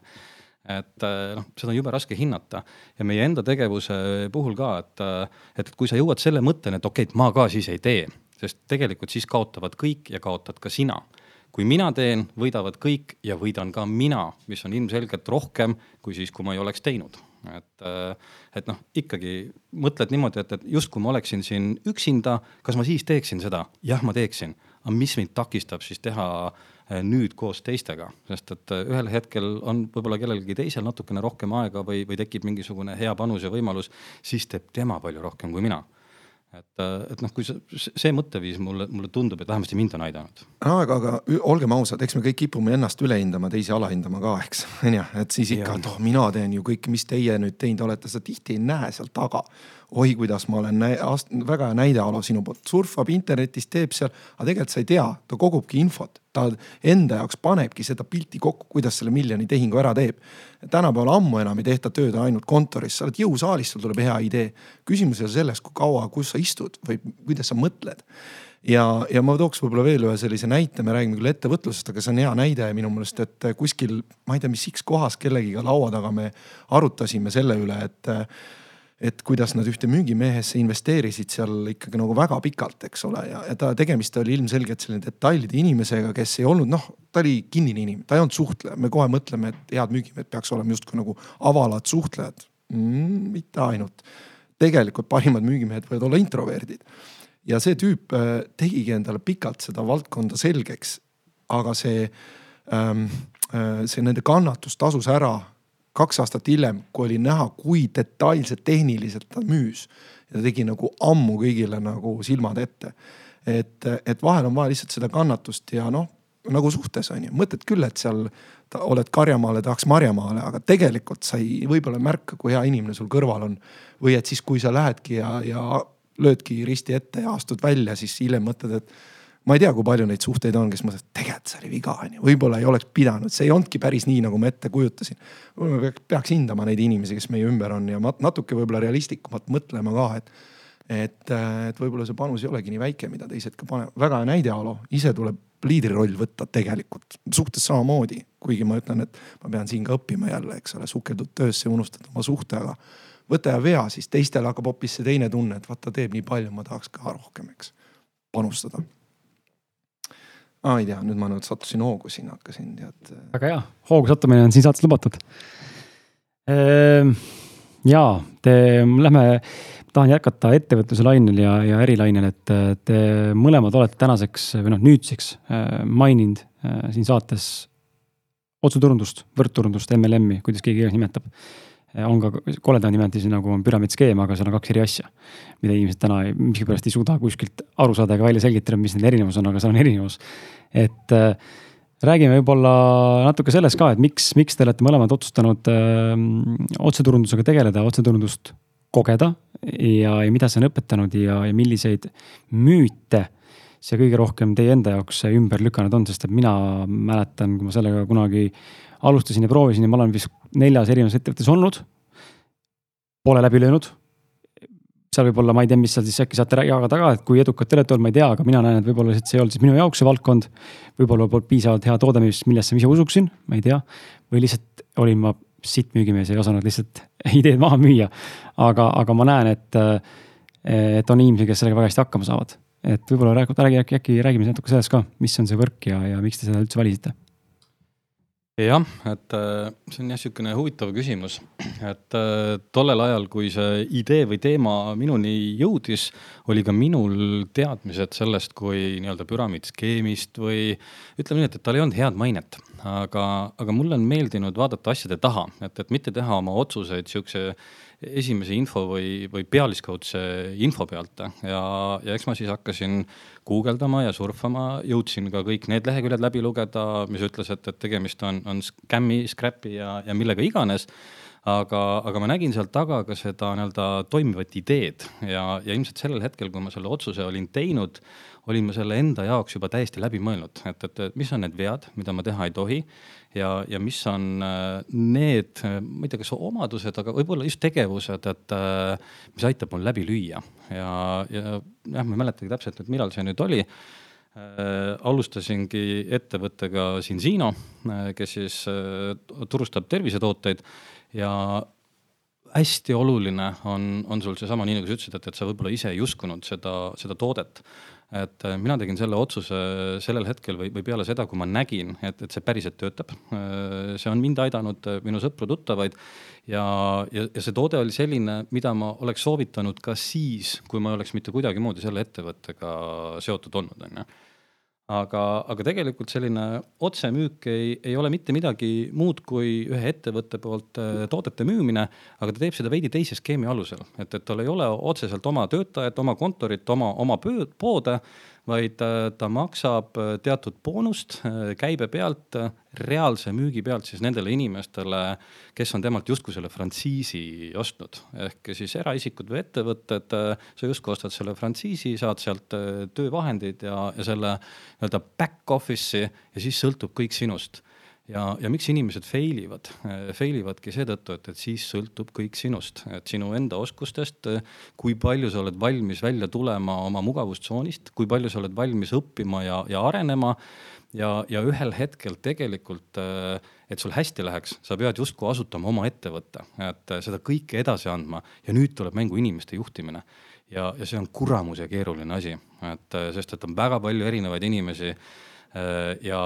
et noh, seda on jube raske hinnata. Ja meie enda tegevuse puhul ka, et, et kui sa jõuad selle mõtteni, et okei okay,, et ma ka siis ei tee, sest tegelikult siis kaotavad kõik ja kaotad ka sina. Kui mina teen, võidavad kõik ja võidan ka mina, mis on ilmselgelt rohkem kui siis, kui ma ei oleks teinud et, äh, et noh, ikkagi mõtled niimoodi, et, et justkui ma oleksin siin üksinda, kas ma siis teeksin seda? jah, ma teeksin, aga mis mind takistab siis teha äh, nüüd koos teistega, sest et äh, ühel hetkel on võib-olla kellelgi teisel natukene rohkem aega või, või tekib mingisugune hea panus ja võimalus, siis teeb tema palju rohkem kui mina et, et noh, kui see, see mõtteviis mulle, mulle tundub, et vähemasti mind on aidanud. aga, aga olgem ausad, eks me kõik kipume ennast üle hindama, teisi alahindama ka, eks, [laughs] onju, et siis ikka, et oh, mina teen ju kõike, mis teie nüüd teinud olete, sa tihti ei näe seal taga oi, kuidas ma olen väga hea näide, Alo, sinu poolt, surfab internetis, teeb seal, aga tegelikult sa ei tea, ta kogubki infot, ta enda jaoks panebki seda pilti kokku, kuidas selle miljoni tehingu ära teeb. tänapäeval ammu enam ei tehta tööd ainult kontoris, sa oled jõusaalis, sul tuleb hea idee. küsimus ei ole selles, kui kaua, kus sa istud või kuidas sa mõtled. Ja, ja ma tooks võib-olla veel ühe sellise näite, me räägime küll ettevõtlusest, aga see on hea näide minu meelest, et kuskil, ma ei tea, mis X kohas kellegiga laua taga me arutasime selle üle, et et kuidas nad ühte müügimehesse investeerisid seal ikkagi nagu väga pikalt, eks ole, ja, ja ta tegemist oli ilmselgelt selline detailide inimesega, kes ei olnud noh, ta oli kinnine inimene, ta ei olnud suhtleja, me kohe mõtleme, et head müügimehed peaks olema justkui nagu avalad suhtlejad mm,. mitte ainult, tegelikult parimad müügimehed võivad olla introverdid. ja see tüüp äh, tegigi endale pikalt seda valdkonda selgeks, aga see ähm,, äh, see nende kannatus tasus ära kaks aastat hiljem, kui oli näha, kui detailselt tehniliselt ta müüs. ja ta tegi nagu ammu kõigile nagu silmad ette. et, et vahel on vaja lihtsalt seda kannatust ja noh, nagu suhtes on ju, mõtled küll, et seal oled karjamaale, tahaks marjamaale, aga tegelikult sa ei, võib-olla ei märka, kui hea inimene sul kõrval on. või et siis, kui sa lähedki ja, ja löödki risti ette ja astud välja, siis hiljem mõtled, et ma ei tea, kui palju neid suhteid on, kes mõtlevad, tegelikult see oli viga, onju. võib-olla ei oleks pidanud, see ei olnudki päris nii, nagu ma ette kujutasin. peaks hindama neid inimesi, kes meie ümber on ja natuke võib-olla realistlikumalt mõtlema ka, et et, et võib-olla see panus ei olegi nii väike, mida teised ka panevad. väga hea näide, Alo, ise tuleb liidriroll võtta tegelikult suhtes samamoodi, kuigi ma ütlen, et ma pean siin ka õppima jälle, eks ole, sukeldud töösse, unustad oma suhte, aga võta ja vea, siis teistel hakkab hoopis see teine tunne, et vaata, teeb nii palju, ma tahaks ka rohkem, eks, panustada aa ei tea, nüüd ma nüüd sattusin hoogu siin, hakkasin tead. väga hea, hoogu sattumine on siin saates lubatud. Ehm, ja te, lähme, tahan jätkata ettevõtluse lainel ja, ja ärilainel, et te mõlemad olete tänaseks või noh, nüüdseks äh, maininud äh, siin saates otseturundust, võrkturundust, MLM-i, kuidas keegi iganes nimetab on ka koledam nimetusi nagu on püramiidskeem, aga seal on kaks eri asja. mida inimesed täna miskipärast ei suuda kuskilt aru saada ega välja selgitada, mis nende erinevus on, aga seal on erinevus. et äh, räägime võib-olla natuke sellest ka, et miks, miks te olete mõlemad otsustanud äh, otseturundusega tegeleda, otseturundust kogeda ja, ja mida see on õpetanud ja, ja milliseid müüte see kõige rohkem teie enda jaoks ümber lükanud on, sest et mina mäletan, kui ma sellega kunagi alustasin ja proovisin ja ma olen vist neljas erinevas ettevõttes olnud. Pole läbi löönud. seal võib-olla, ma ei tea, mis seal siis äkki saate jagada ka, et kui edukad te olete olnud, ma ei tea, aga mina näen, et võib-olla see ei olnud siis minu jaoks see valdkond. võib-olla polnud piisavalt hea toode, millesse ma ise usuksin, ma ei tea. või lihtsalt olin ma sitt müügimees, ei osanud lihtsalt [laughs] ideed maha müüa. aga, aga ma näen, et, et on inimesi, kes sellega väga hästi hakkama saavad et võib-olla räägi, äkki, äkki räägime natuke sellest ka, mis on see võrk ja, ja miks te seda üldse valisite jah, et äh, see on jah, niisugune huvitav küsimus, et äh, tollel ajal, kui see idee või teema minuni jõudis, oli ka minul teadmised sellest kui nii-öelda püramiidskeemist või ütleme nii, et, et tal ei olnud head mainet, aga, aga mulle on meeldinud vaadata asjade taha, et, et mitte teha oma otsuseid niisuguse esimese info või, või pealiskaudse info pealt. Ja, ja eks ma siis hakkasin guugeldama ja surfama, jõudsin ka kõik need leheküljed läbi lugeda, mis ütles, et, et tegemist on, on skämmi, scrap'i ja, ja millega iganes. Aga, aga ma nägin seal taga ka seda nii-öelda toimivat ideed ja, ja ilmselt sellel hetkel, kui ma selle otsuse olin teinud, olin ma selle enda jaoks juba täiesti läbi mõelnud, et, et mis on need vead, mida ma teha ei tohi ja, ja mis on äh, need, ma ei tea, kas omadused, aga võib-olla just tegevused, et äh, mis aitab mul läbi lüüa ja, ja jah, ma ei mäletagi täpselt, et millal see nüüd oli äh,. alustasingi ettevõttega Sinsino, äh, kes siis äh, turustab tervisetooteid ja hästi oluline on, on sul seesama, nii nagu sa ütlesid, et, et sa võib-olla ise ei uskunud seda, seda toodet et äh, mina tegin selle otsuse sellel hetkel või, või peale seda, kui ma nägin, et, et see päriselt töötab. Äh, see on mind aidanud, äh, minu sõpru-tuttavaid ja, ja, ja see toode oli selline, mida ma oleks soovitanud ka siis, kui ma ei oleks mitte kuidagimoodi selle ettevõttega seotud olnud, on ju aga, aga tegelikult selline otsemüük ei, ei ole mitte midagi muud kui ühe ettevõtte poolt äh, toodete müümine, aga ta teeb seda veidi teise skeemi alusel, et, et tal ei ole otseselt oma töötajat, oma kontorit, oma, oma poode, vaid äh, ta maksab äh, teatud boonust äh, käibe pealt, reaalse müügi pealt siis nendele inimestele, kes on temalt justkui selle frantsiisi ostnud. ehk siis eraisikud või ettevõtted, sa justkui ostad selle frantsiisi, saad sealt töövahendid ja, ja selle nii-öelda back office'i ja siis sõltub kõik sinust ja, ja miks inimesed fail ivad? Fail ivadki seetõttu, et, et siis sõltub kõik sinust, et sinu enda oskustest, kui palju sa oled valmis välja tulema oma mugavustsoonist, kui palju sa oled valmis õppima ja, ja arenema. ja, ja ühel hetkel tegelikult, et sul hästi läheks, sa pead justkui asutama oma ettevõtte, et seda kõike edasi andma ja nüüd tuleb mängu inimeste juhtimine ja, ja see on kuramuse keeruline asi, et sest, et on väga palju erinevaid inimesi Äh, ja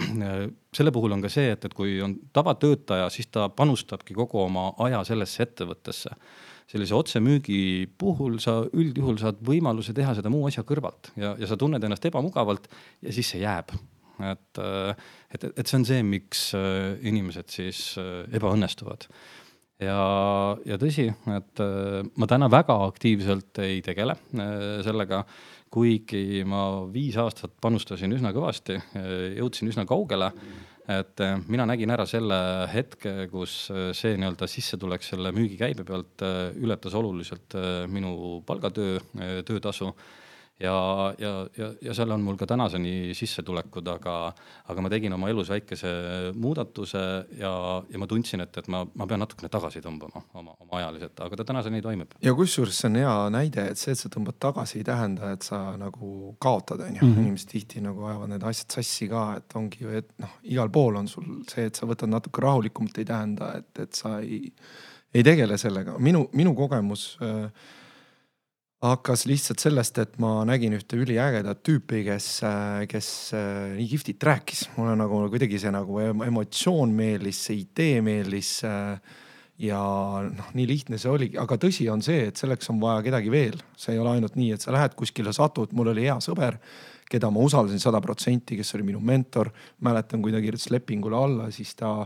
äh, selle puhul on ka see, et, et kui on tavatöötaja, siis ta panustabki kogu oma aja sellesse ettevõttesse. sellise otsemüügi puhul sa üldjuhul saad võimaluse teha seda muu asja kõrvalt ja, ja sa tunned ennast ebamugavalt ja siis see jääb. et, äh, et, et see on see, miks inimesed siis ebaõnnestuvad ja, ja tõsi, et ma täna väga aktiivselt ei tegele sellega kuigi ma viis aastat panustasin üsna kõvasti, jõudsin üsna kaugele, et eh, mina nägin ära selle hetke, kus eh, see nii-öelda sissetulek selle müügikäibe pealt eh, ületas oluliselt minu palgatöö, töötasu ja, ja, ja, ja seal on mul ka tänaseni sissetulekud, aga, aga ma tegin oma elus väikese muudatuse ja, ja ma tundsin, et, et ma, ma pean natukene tagasi tõmbama oma, oma ajaliselt, aga ta tänaseni toimib. ja kusjuures see on hea näide, et see, et sa tõmbad tagasi, ei tähenda, et sa nagu kaotad, on ju. Mhm. inimesed tihti nagu ajavad need asjad sassi ka, et ongi ju, et noh, igal pool on sul see, et sa võtad natuke rahulikumalt, ei tähenda, et, et sa ei, ei tegele sellega. minu, minu kogemus äh, hakkas lihtsalt sellest, et ma nägin ühte üliägedat tüüpi, kes, kes äh, nii kihvtit rääkis. mulle nagu kuidagi see nagu emotsioon meeldis, see idee meeldis. Äh, ja noh, nii lihtne see oligi, aga tõsi on see, et selleks on vaja kedagi veel. see ei ole ainult nii, et sa lähed kuskile, satud, mul oli hea sõber, keda ma usaldasin sada protsenti, kes oli minu mentor. mäletan, kui ta kirjutas lepingule alla, siis ta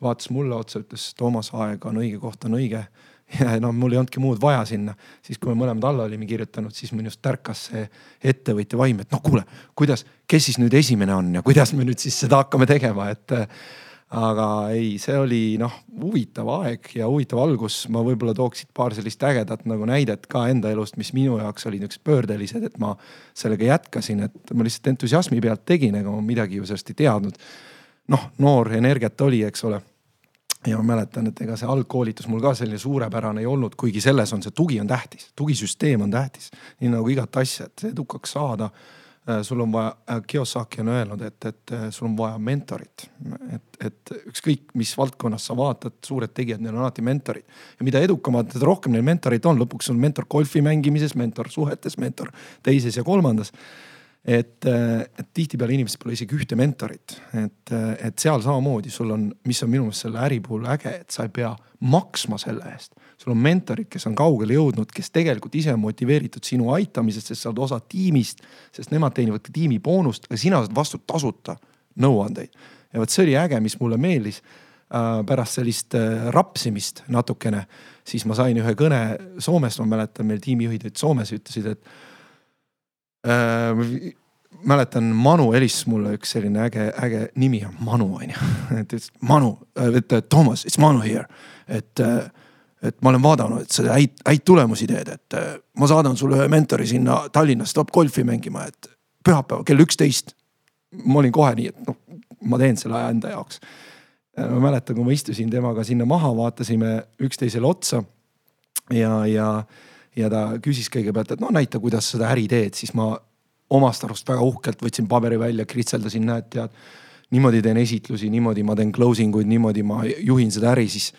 vaatas mulle otsa, ütles, Toomas, aeg on õige, koht on õige [laughs] ja no mul ei olnudki muud vaja sinna. siis, kui me mõlemad alla olime kirjutanud, siis minust tärkas see ettevõtja vaim, et noh, kuule, kuidas, kes siis nüüd esimene on ja kuidas me nüüd siis seda hakkame tegema, et. aga ei, see oli noh, huvitav aeg ja huvitav algus. ma võib-olla tooks siit paar sellist ägedat nagu näidet ka enda elust, mis minu jaoks olid niisugused pöördelised, et ma sellega jätkasin, et ma lihtsalt entusiasmi pealt tegin, ega ma midagi ju sellest ei teadnud. noh, noor energiat oli, eks ole ja ma mäletan, et ega see algkoolitus mul ka selline suurepärane ei olnud, kuigi selles on see tugi on tähtis, tugisüsteem on tähtis, nii nagu igat asja, et edukaks saada äh, sul on vaja, äh, Kiyosaki on öelnud, et, et äh, sul on vaja mentorit. et, et ükskõik, mis valdkonnas sa vaatad, suured tegijad, neil on alati mentorid. ja mida edukamad, seda rohkem neil mentoreid on, lõpuks on mentor golfi mängimises, mentor suhetes, mentor teises ja kolmandas et, et tihtipeale inimestel pole isegi ühte mentorit, et, et seal samamoodi sul on, mis on minu meelest selle äri puhul äge, et sa ei pea maksma selle eest. sul on mentorid, kes on kaugele jõudnud, kes tegelikult ise on motiveeritud sinu aitamisest, sest sa oled osa tiimist, sest nemad teenivad ka tiimi boonust, aga sina saad vastu tasuta nõuandeid. ja vot see oli äge, mis mulle meeldis äh, pärast sellist äh, rapsimist natukene, siis ma sain ühe kõne Soomest, ma mäletan, meil tiimijuhid olid Soomes ja ütlesid, et mäletan, Manu helistas mulle üks selline äge, äge nimi on Manu on ju. [laughs] et ütles Manu, et Toomas, it's Manu here, et, et ma olen vaadanud, et sa häid, häid tulemusi teed, et ma saadan sulle ühe mentori sinna Tallinnas, tuleb golfi mängima, et pühapäeval kell üksteist. ma olin kohe nii, et noh, ma teen selle aja enda jaoks. ma mäletan, kui ma istusin temaga sinna maha, vaatasime üksteisele otsa ja, ja ja ta küsis kõigepealt, et no näita, kuidas seda äri teed, siis ma omast arust väga uhkelt võtsin paberi välja, kritseldasin, näed, tead. niimoodi teen esitlusi, niimoodi ma teen closing uid, niimoodi ma juhin seda äri, siis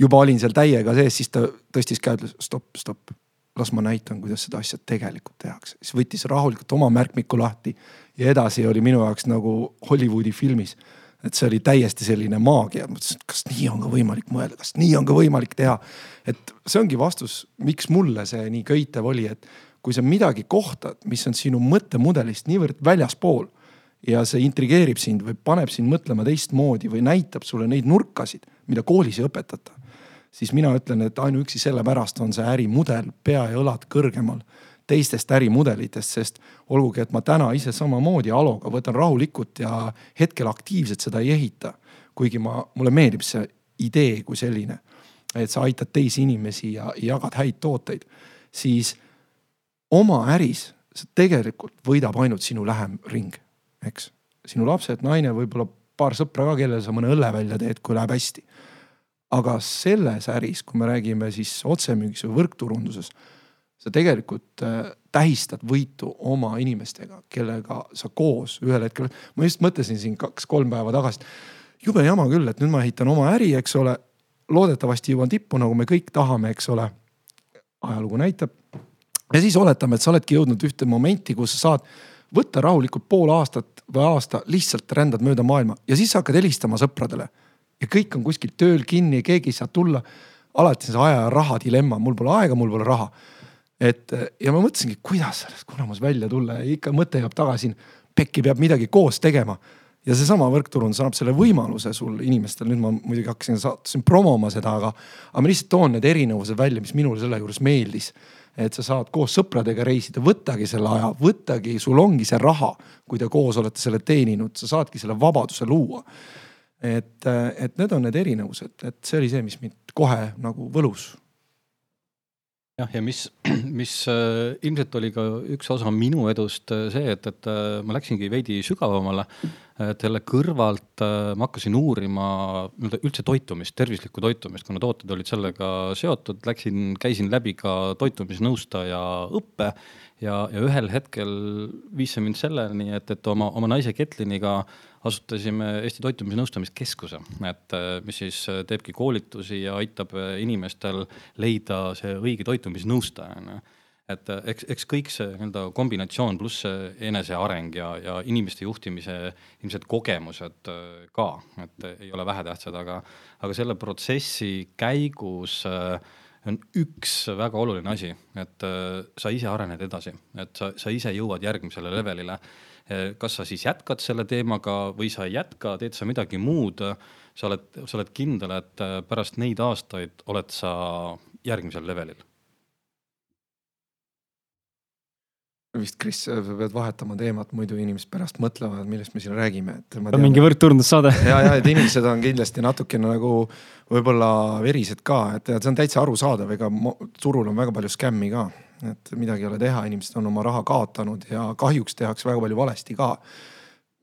juba olin seal täiega sees, siis ta tõstis käe, ütles stopp, stopp. las ma näitan, kuidas seda asja tegelikult tehakse, siis võttis rahulikult oma märkmiku lahti ja edasi oli minu jaoks nagu Hollywoodi filmis et see oli täiesti selline maagia, mõtlesin, et kas nii on ka võimalik mõelda, kas nii on ka võimalik teha. et see ongi vastus, miks mulle see nii köitev oli, et kui sa midagi kohtad, mis on sinu mõttemudelist niivõrd väljaspool ja see intrigeerib sind või paneb sind mõtlema teistmoodi või näitab sulle neid nurkasid, mida koolis ei õpetata. siis mina ütlen, et ainuüksi sellepärast on see ärimudel pea ja õlad kõrgemal teistest ärimudelitest, sest olgugi, et ma täna ise samamoodi Aloga võtan rahulikult ja hetkel aktiivselt seda ei ehita. kuigi ma, mulle meeldib see idee kui selline, et sa aitad teisi inimesi ja jagad häid tooteid, siis oma äris tegelikult võidab ainult sinu lähem ring, eks. sinu lapsed, naine, võib-olla paar sõpra ka, kellele sa mõne õlle välja teed, kui läheb hästi. aga selles äris, kui me räägime siis otsemüügis või võrkturunduses, sa tegelikult äh, tähistad võitu oma inimestega, kellega sa koos ühel hetkel, ma just mõtlesin siin kaks-kolm päeva tagasi. jube jama küll, et nüüd ma ehitan oma äri, eks ole. loodetavasti jõuan tippu, nagu me kõik tahame, eks ole. ajalugu näitab ja siis oletame, et sa oledki jõudnud ühte momenti, kus sa saad võtta rahulikult pool aastat või aasta, lihtsalt rändad mööda maailma ja siis sa hakkad helistama sõpradele. ja kõik on kuskil tööl kinni, keegi ei saa tulla. alati on see aja ja raha dilemma, mul pole aega, mul pole raha. Et ja ma mõtlesingi, kuidas sellest kuramus välja tulla ja ikka mõte jääb tagasi. pekki peab midagi koos tegema ja seesama võrkturundus annab selle võimaluse sul inimestel, nüüd ma muidugi hakkasin, hakkasin promoma seda, aga, aga ma lihtsalt toon need erinevused välja, mis minule selle juures meeldis et sa saad koos sõpradega reisida, võttagi selle aja, võttagi, sul ongi see raha, kui te koos olete selle teeninud, sa saadki selle vabaduse luua. et, et need on need erinevused, et see oli see, mis mind kohe nagu võlus jah, ja mis, [clears throat] mis äh, ilmselt oli ka üks osa minu edust äh, see, et, et äh, ma läksingi veidi sügavamale. et selle kõrvalt äh, ma hakkasin uurima nii-öelda üldse toitumist, tervislikku toitumist, kuna tooted olid sellega seotud, läksin, käisin läbi ka toitumisnõustaja õppe ja, ja ühel hetkel viis see mind selleni, et, et oma, oma naise Ketliniga asutasime Eesti Toitumisnõustamiskeskuse, et äh, mis siis äh, teebki koolitusi ja aitab äh, inimestel leida see õige toitumisnõustaja, on ju et eks, eks kõik see nii-öelda kombinatsioon pluss eneseareng ja, ja inimeste juhtimise ilmselt kogemused ka, et ei ole vähetähtsad, aga, aga selle protsessi käigus on üks väga oluline asi, et sa ise arened edasi, et sa, sa ise jõuad järgmisele levelile kas sa siis jätkad selle teemaga või sa ei jätka, teed sa midagi muud. sa oled, sa oled kindel, et eh, pärast neid aastaid oled sa järgmisel levelil vist, Kris, sa pead vahetama teemat, muidu inimesed pärast mõtlevad, millest me siin räägime, et. on mingi võrdturndussaade [laughs] ja, ja et inimesed on kindlasti natukene nagu võib-olla verised ka, et see on täitsa arusaadav, ega turul on väga palju skämmi ka et midagi ei ole teha, inimesed on oma raha kaotanud ja kahjuks tehakse väga palju valesti ka.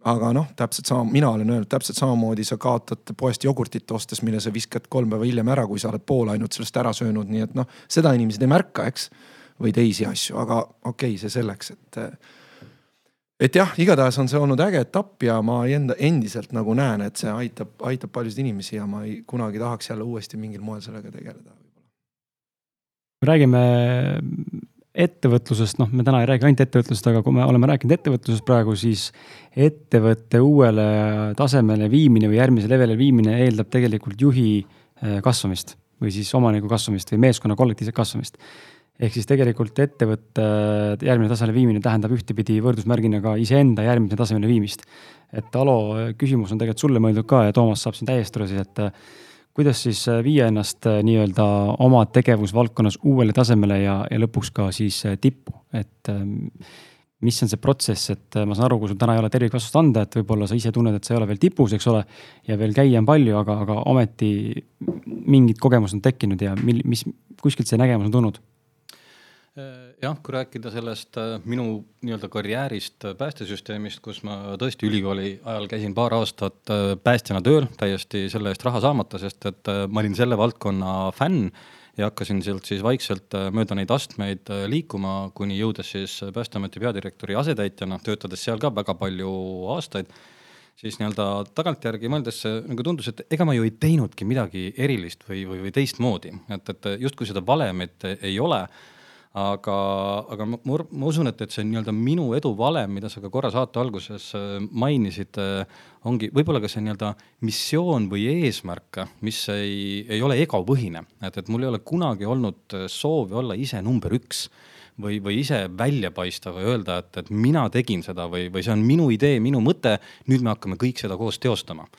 aga noh, täpselt sama, mina olen öelnud täpselt samamoodi, sa kaotad poest jogurtit ostes, mille sa viskad kolm päeva hiljem ära, kui sa oled pool ainult sellest ära söönud, nii et noh, seda inimesed ei märka, eks. või teisi asju, aga okei okay,, see selleks, et et jah, igatahes on see olnud äge etapp ja ma enda, endiselt nagu näen, et see aitab, aitab paljusid inimesi ja ma ei, kunagi tahaks jälle uuesti mingil moel sellega tegeleda räägime ettevõtlusest, noh, me täna ei räägi ainult ettevõtlusest, aga kui me oleme rääkinud ettevõtlusest praegu, siis ettevõtte uuele tasemele viimine või järgmise levelile viimine eeldab tegelikult juhi äh, kasvamist või siis omaniku kasvamist või meeskonna kollektiivset kasvamist. ehk siis tegelikult ettevõtte järgmine tasemele viimine tähendab ühtepidi võrdusmärgina ka iseenda järgmise tasemele viimist. et Alo, küsimus on tegelikult sulle mõeldud ka ja Toomas saab siin täiestada siis, et kuidas siis äh, viia ennast äh, nii-öelda oma tegevusvaldkonnas uuele tasemele ja, ja lõpuks ka siis äh, tippu, et ähm, mis on see protsess, et ma saan aru, kui sul täna ei ole tervikvastust anda, et võib-olla sa ise tunned, et sa ei ole veel tipus, eks ole. ja veel käia on palju, aga, aga ometi mingid kogemused on tekkinud ja mil, mis, kuskilt see nägemus on tulnud jah, kui rääkida sellest äh, minu nii-öelda karjäärist äh, päästesüsteemist, kus ma tõesti ülikooli ajal käisin paar aastat päästjana tööl, täiesti selle eest raha saamata, sest et ma olin selle valdkonna fänn ja hakkasin sealt siis vaikselt mööda neid astmeid liikuma, kuni jõudes siis Päästeameti peadirektori asetäitjana, töötades seal ka väga palju aastaid. Siis nii-öelda tagantjärgi mõeldes nagu tundus, et ega ma ju ei teinudki midagi erilist või, või, või teistmoodi, et, et justkui seda valemit ei ole aga, aga ma, ma usun, et, et see nii-öelda minu edu valem, mida sa ka korra saate alguses äh, mainisid, äh, ongi võib-olla ka see nii-öelda missioon või eesmärk, mis ei, ei ole egopõhine, et, et mul ei ole kunagi olnud äh, soovi olla ise number üks või, või ise välja paista või öelda, et, et mina tegin seda või, või see on minu idee, minu mõte, nüüd me hakkame kõik seda koos teostama.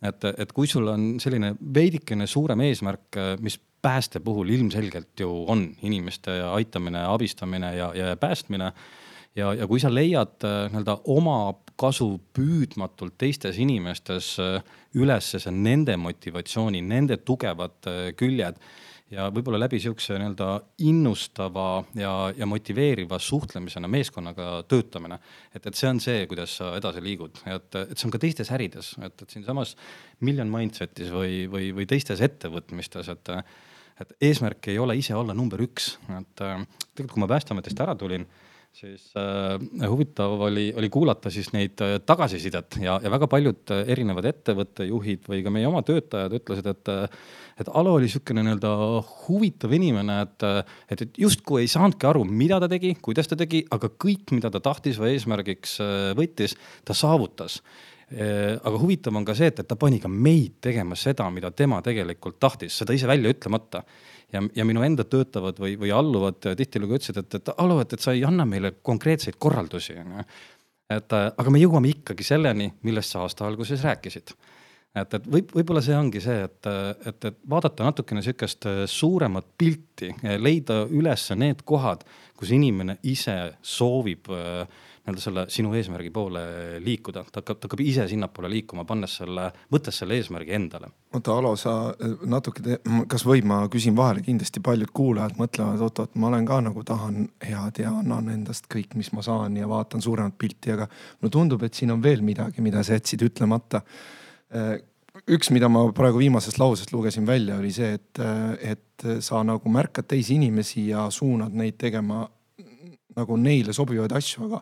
Et, et kui sul on selline veidikene suurem eesmärk, mis pääste puhul ilmselgelt ju on inimeste aitamine, abistamine ja, ja päästmine. ja, ja kui sa leiad äh, nii-öelda oma kasu püüdmatult teistes inimestes äh, üles see nende motivatsiooni, nende tugevad äh, küljed ja võib-olla läbi sihukese nii-öelda innustava ja, ja motiveeriva suhtlemisena meeskonnaga töötamine. et, et see on see, kuidas sa edasi liigud, et, et see on ka teistes ärides, et, et siinsamas Million Mindsetis või, või, või teistes ettevõtmistes, et et eesmärk ei ole ise olla number üks, et äh, tegelikult kui ma Päästeametist ära tulin, siis äh, huvitav oli, oli kuulata siis neid äh, tagasisidet ja, ja väga paljud äh, erinevad ettevõtte juhid või ka meie oma töötajad ütlesid, et äh, et Alo oli niisugune nii-öelda huvitav inimene, et, äh, et, et justkui ei saanudki aru, mida ta tegi, kuidas ta tegi, aga kõik, mida ta tahtis või eesmärgiks võttis, ta saavutas. Äh, aga huvitav on ka see, et, et ta pani ka meid tegema seda, mida tema tegelikult tahtis, seda ise välja ütlemata. ja, ja minu enda töötavad või, või alluvad tihtilugu ütlesid, et, et Alo, et, et sa ei anna meile konkreetseid korraldusi, onju. et aga me jõuame ikkagi selleni, millest sa aasta alguses rääkisid et, et võib, võib-olla see ongi see, et, et, et vaadata natukene sihukest suuremat pilti, leida üles need kohad, kus inimene ise soovib äh, nii-öelda selle sinu eesmärgi poole liikuda, ta hakkab, ta hakkab ise sinnapoole liikuma, pannes selle, võttes selle eesmärgi endale. oota, Alo, sa äh, natuke, kas võib, ma küsin vahele, kindlasti paljud kuulajad mõtlevad, oot-oot, ma olen ka nagu tahan head ja annan endast kõik, mis ma saan ja vaatan suuremat pilti, aga mulle tundub, et siin on veel midagi, mida sa jätsid ütlemata äh, üks, mida ma praegu viimasest lausest lugesin välja, oli see, et, äh, et sa nagu märkad teisi inimesi ja suunad neid tegema nagu neile sobivaid asju, aga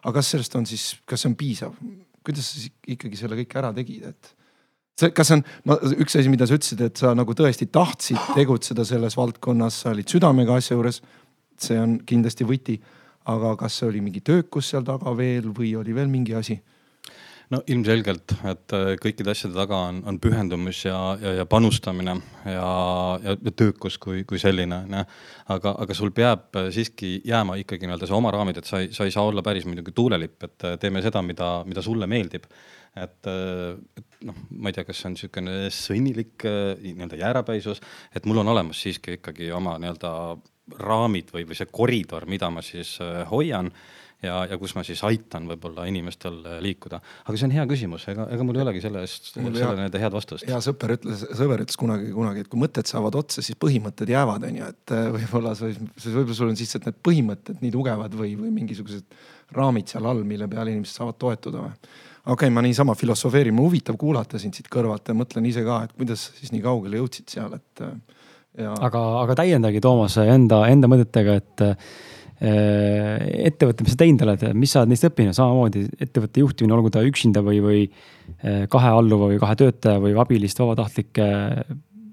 aga kas sellest on siis, kas see on piisav? kuidas sa ikkagi selle kõik ära tegid, et see, kas see on, ma, üks asi, mida sa ütlesid, et sa nagu tõesti tahtsid tegutseda selles valdkonnas, sa olid südamega asja juures. see on kindlasti võti. aga kas see oli mingi töökus seal taga veel või oli veel mingi asi? No ilmselgelt, et äh, kõikide asjade taga on, on pühendumus ja, ja, ja panustamine ja, ja, ja töökus kui, kui selline, onju. aga, aga sul peab äh, siiski jääma ikkagi nii-öelda see oma raamid, et sa ei, sa ei saa olla päris muidugi tuulelipp, et äh, teeme seda, mida, mida sulle meeldib. et, et noh, ma ei tea, kas see on niisugune sõnnilik nii-öelda jäärapäisus, et mul on olemas siiski ikkagi oma nii-öelda raamid või, või see koridor, mida ma siis hoian ja, ja kus ma siis aitan võib-olla inimestel äh, liikuda. aga see on hea küsimus, ega, ega mul ei olegi selle eest, sellele nii-öelda head vastust. hea sõber ütles, sõber ütles kunagi, kunagi, et kui mõtted saavad otsa, siis põhimõtted jäävad, onju, et äh, võib-olla sa, võib-olla sul on lihtsalt need põhimõtted nii tugevad või, või mingisugused raamid seal all, mille peale inimesed saavad toetuda või? okei okay,, ma niisama filosofeerin, huvitav kuulata sind siit kõrvalt ja mõtlen ise ka, et kuidas sa siis nii kaugele jõudsid seal, et äh, ja.... aga, aga täiendagi Toomas enda, enda mõtetega, et Äh, ettevõte, mis sa teinud oled, mis sa oled neist õppinud, samamoodi ettevõtte juhtimine, olgu ta üksinda või, või äh, kahe alluva või kahe töötaja või abilist, vabatahtlik.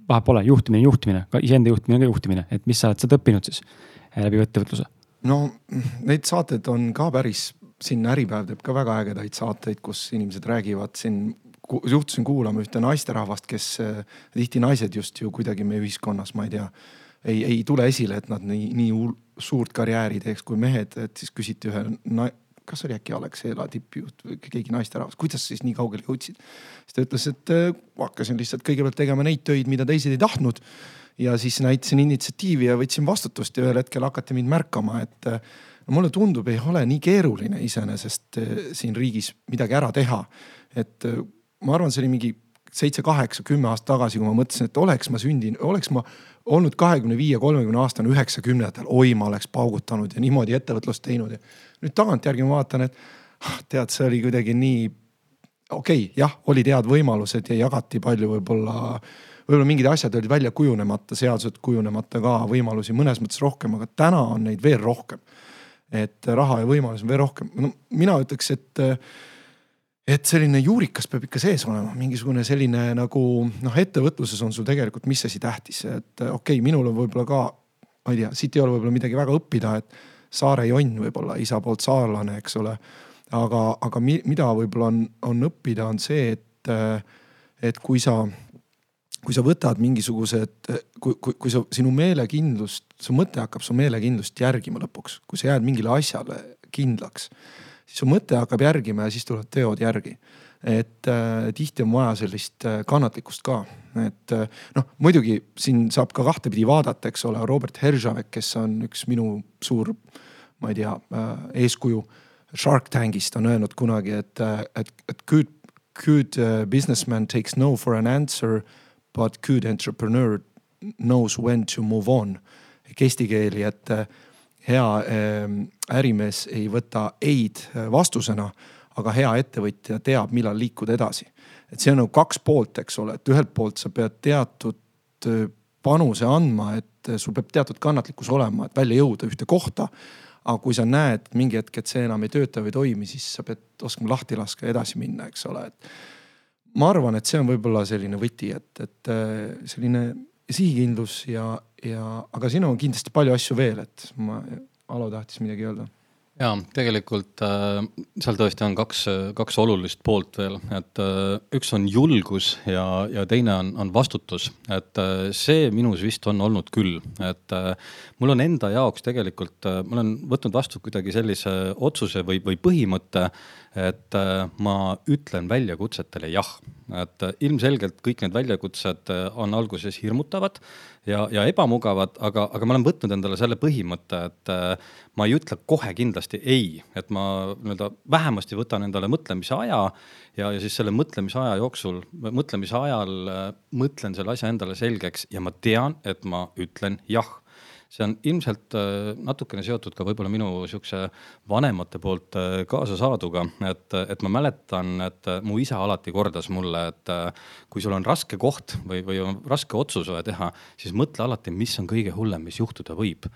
vahet pole, juhtimine, juhtimine, ka iseenda juhtimine, ka juhtimine, et mis sa oled sealt õppinud siis äh, läbi ettevõtluse? No neid saateid on ka päris, siin Äripäev teeb ka väga ägedaid saateid, kus inimesed räägivad. Siin juhtusin kuulama ühte naisterahvast, kes tihti naised just ju kuidagi meie ühiskonnas, ma ei tea, ei, ei tule esile, et nad nii, nii suurt karjääri teeks kui mehed, et siis küsiti ühe kas oli äkki Alexela tippjuht või keegi naisterahvas, kuidas sa siis nii kaugele jõudsid? siis ta ütles, et äh, hakkasin lihtsalt kõigepealt tegema neid töid, mida teised ei tahtnud. ja siis näitasin initsiatiivi ja võtsin vastutust ja ühel hetkel hakati mind märkama, et äh, mulle tundub, ei ole nii keeruline iseenesest äh, siin riigis midagi ära teha. et ma arvan, see oli mingi seitse, kaheksa, kümme aastat tagasi, kui ma mõtlesin, et oleks ma sündinud, oleks ma olnud kahekümne viie, kolmekümne aastane üheksakümnendatel, oi, ma oleks paugutanud ja niimoodi ettevõtlust teinud ja nüüd tagantjärgi ma vaatan, et ah, tead, see oli kuidagi nii okei okay,, jah, olid head võimalused ja jagati palju võib-olla, võib-olla mingid asjad olid välja kujunemata, seadused kujunemata ka, võimalusi mõnes mõttes rohkem, aga täna on neid veel rohkem. et raha ja võimalusi on veel rohkem, no mina ütleks, et et selline juurikas peab ikka sees olema, mingisugune selline nagu noh, ettevõtluses on sul tegelikult mis asi tähtis, et okei okay,, minul on võib-olla ka, ma ei tea, siit ei ole võib-olla midagi väga õppida, et saare jonn võib-olla isa poolt saarlane, eks ole. aga, aga mi, mida võib-olla on, on õppida, on see, et, et kui sa, kui sa võtad mingisugused, kui, kui, kui sa, sinu meelekindlust, su mõte hakkab su meelekindlust järgima lõpuks, kui sa jääd mingile asjale kindlaks siis su mõte hakkab järgima ja siis tulevad teod järgi. et äh, tihti on vaja sellist äh, kannatlikkust ka, et äh, noh, muidugi siin saab ka kahtepidi vaadata, eks ole, Robert Heržavek, kes on üks minu suur, ma ei tea äh,, eeskuju. Shark Tankist on öelnud kunagi, et, äh, et, et good, good uh, businessman takes no for an answer, but good entrepreneur knows when to move on. Eesti keeli, et äh, hea ehm, ärimees ei võta ei-d eh, vastusena, aga hea ettevõtja teab, millal liikuda edasi. et see on nagu kaks poolt, eks ole, et ühelt poolt sa pead teatud eh, panuse andma, et eh, sul peab teatud kannatlikkus olema, et välja jõuda ühte kohta. aga kui sa näed mingi hetk, et see enam ei tööta või ei toimi, siis sa pead oskama lahti laska ja edasi minna, eks ole, et. ma arvan, et see on võib-olla selline võti, et, et selline sihikindlus ja, ja, aga siin on kindlasti palju asju veel, et ma, Alo tahtis midagi öelda. Ja tegelikult äh, seal tõesti on kaks, kaks olulist poolt veel, et äh, üks on julgus ja, ja teine on, on vastutus, et äh, see minus vist on olnud küll, et äh, mul on enda jaoks tegelikult äh,, ma olen võtnud vastu kuidagi sellise otsuse või, või põhimõtte, et äh, ma ütlen väljakutsetele jah, et äh, ilmselgelt kõik need väljakutsed äh, on alguses hirmutavad ja, ja ebamugavad, aga, aga ma olen võtnud endale selle põhimõtte, et ma ei ütle kohe kindlasti ei, et ma nii-öelda vähemasti võtan endale mõtlemise aja ja, ja siis selle mõtlemise aja jooksul, mõtlemise ajal mõtlen selle asja endale selgeks ja ma tean, et ma ütlen jah see on ilmselt äh, natukene seotud ka võib-olla minu sihukese vanemate poolt äh, kaasa saaduga, et, et ma mäletan, et äh, mu isa alati kordas mulle, et kui sul on raske koht või, või on raske otsus vaja teha, siis mõtle alati, mis on kõige hullem, mis juhtuda võib.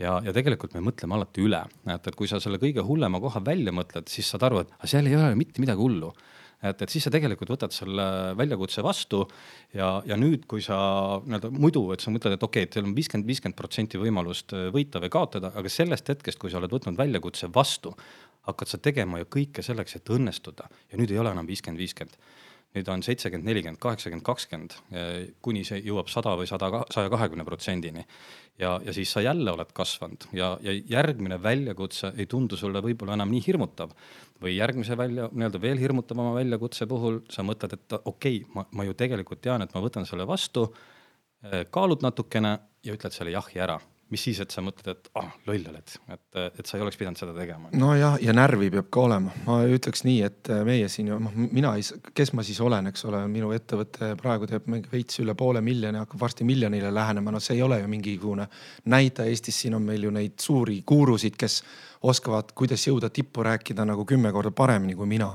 Ja, ja tegelikult me mõtleme alati üle, et, et kui sa selle kõige hullema koha välja mõtled, siis saad aru, et seal ei ole mitte midagi hullu et, et siis sa tegelikult võtad selle väljakutse vastu ja, ja nüüd, kui sa nii-öelda muidu, et sa mõtled, et okei okay,, et teil on viiskümmend, viiskümmend protsenti võimalust võita või kaotada, aga sellest hetkest, kui sa oled võtnud väljakutse vastu, hakkad sa tegema ju kõike selleks, et õnnestuda ja nüüd ei ole enam viiskümmend, viiskümmend nüüd on seitsekümmend, nelikümmend, kaheksakümmend, kakskümmend, kuni see jõuab sada või sada, saja kahekümne protsendini. ja, ja siis sa jälle oled kasvanud ja, ja järgmine väljakutse ei tundu sulle võib-olla enam nii hirmutav. Või järgmise välja, nii-öelda veel hirmutavama väljakutse puhul sa mõtled, et okei okay,, ma, ma ju tegelikult tean, et ma võtan selle vastu, kaalud natukene ja ütled selle jahi ära. Mis siis, et sa mõtled, et ah oh,, loll oled, et, et sa ei oleks pidanud seda tegema. nojah, ja närvi peab ka olema, ma ütleks nii, et meie siin noh, mina ei, kes ma siis olen, eks ole, minu ettevõte praegu teeb veits üle poole miljoni, hakkab varsti miljonile lähenema, no see ei ole ju mingisugune näitaja. Eestis, siin on meil ju neid suuri guurusid, kes oskavad, kuidas jõuda tippu rääkida nagu kümme korda paremini kui mina.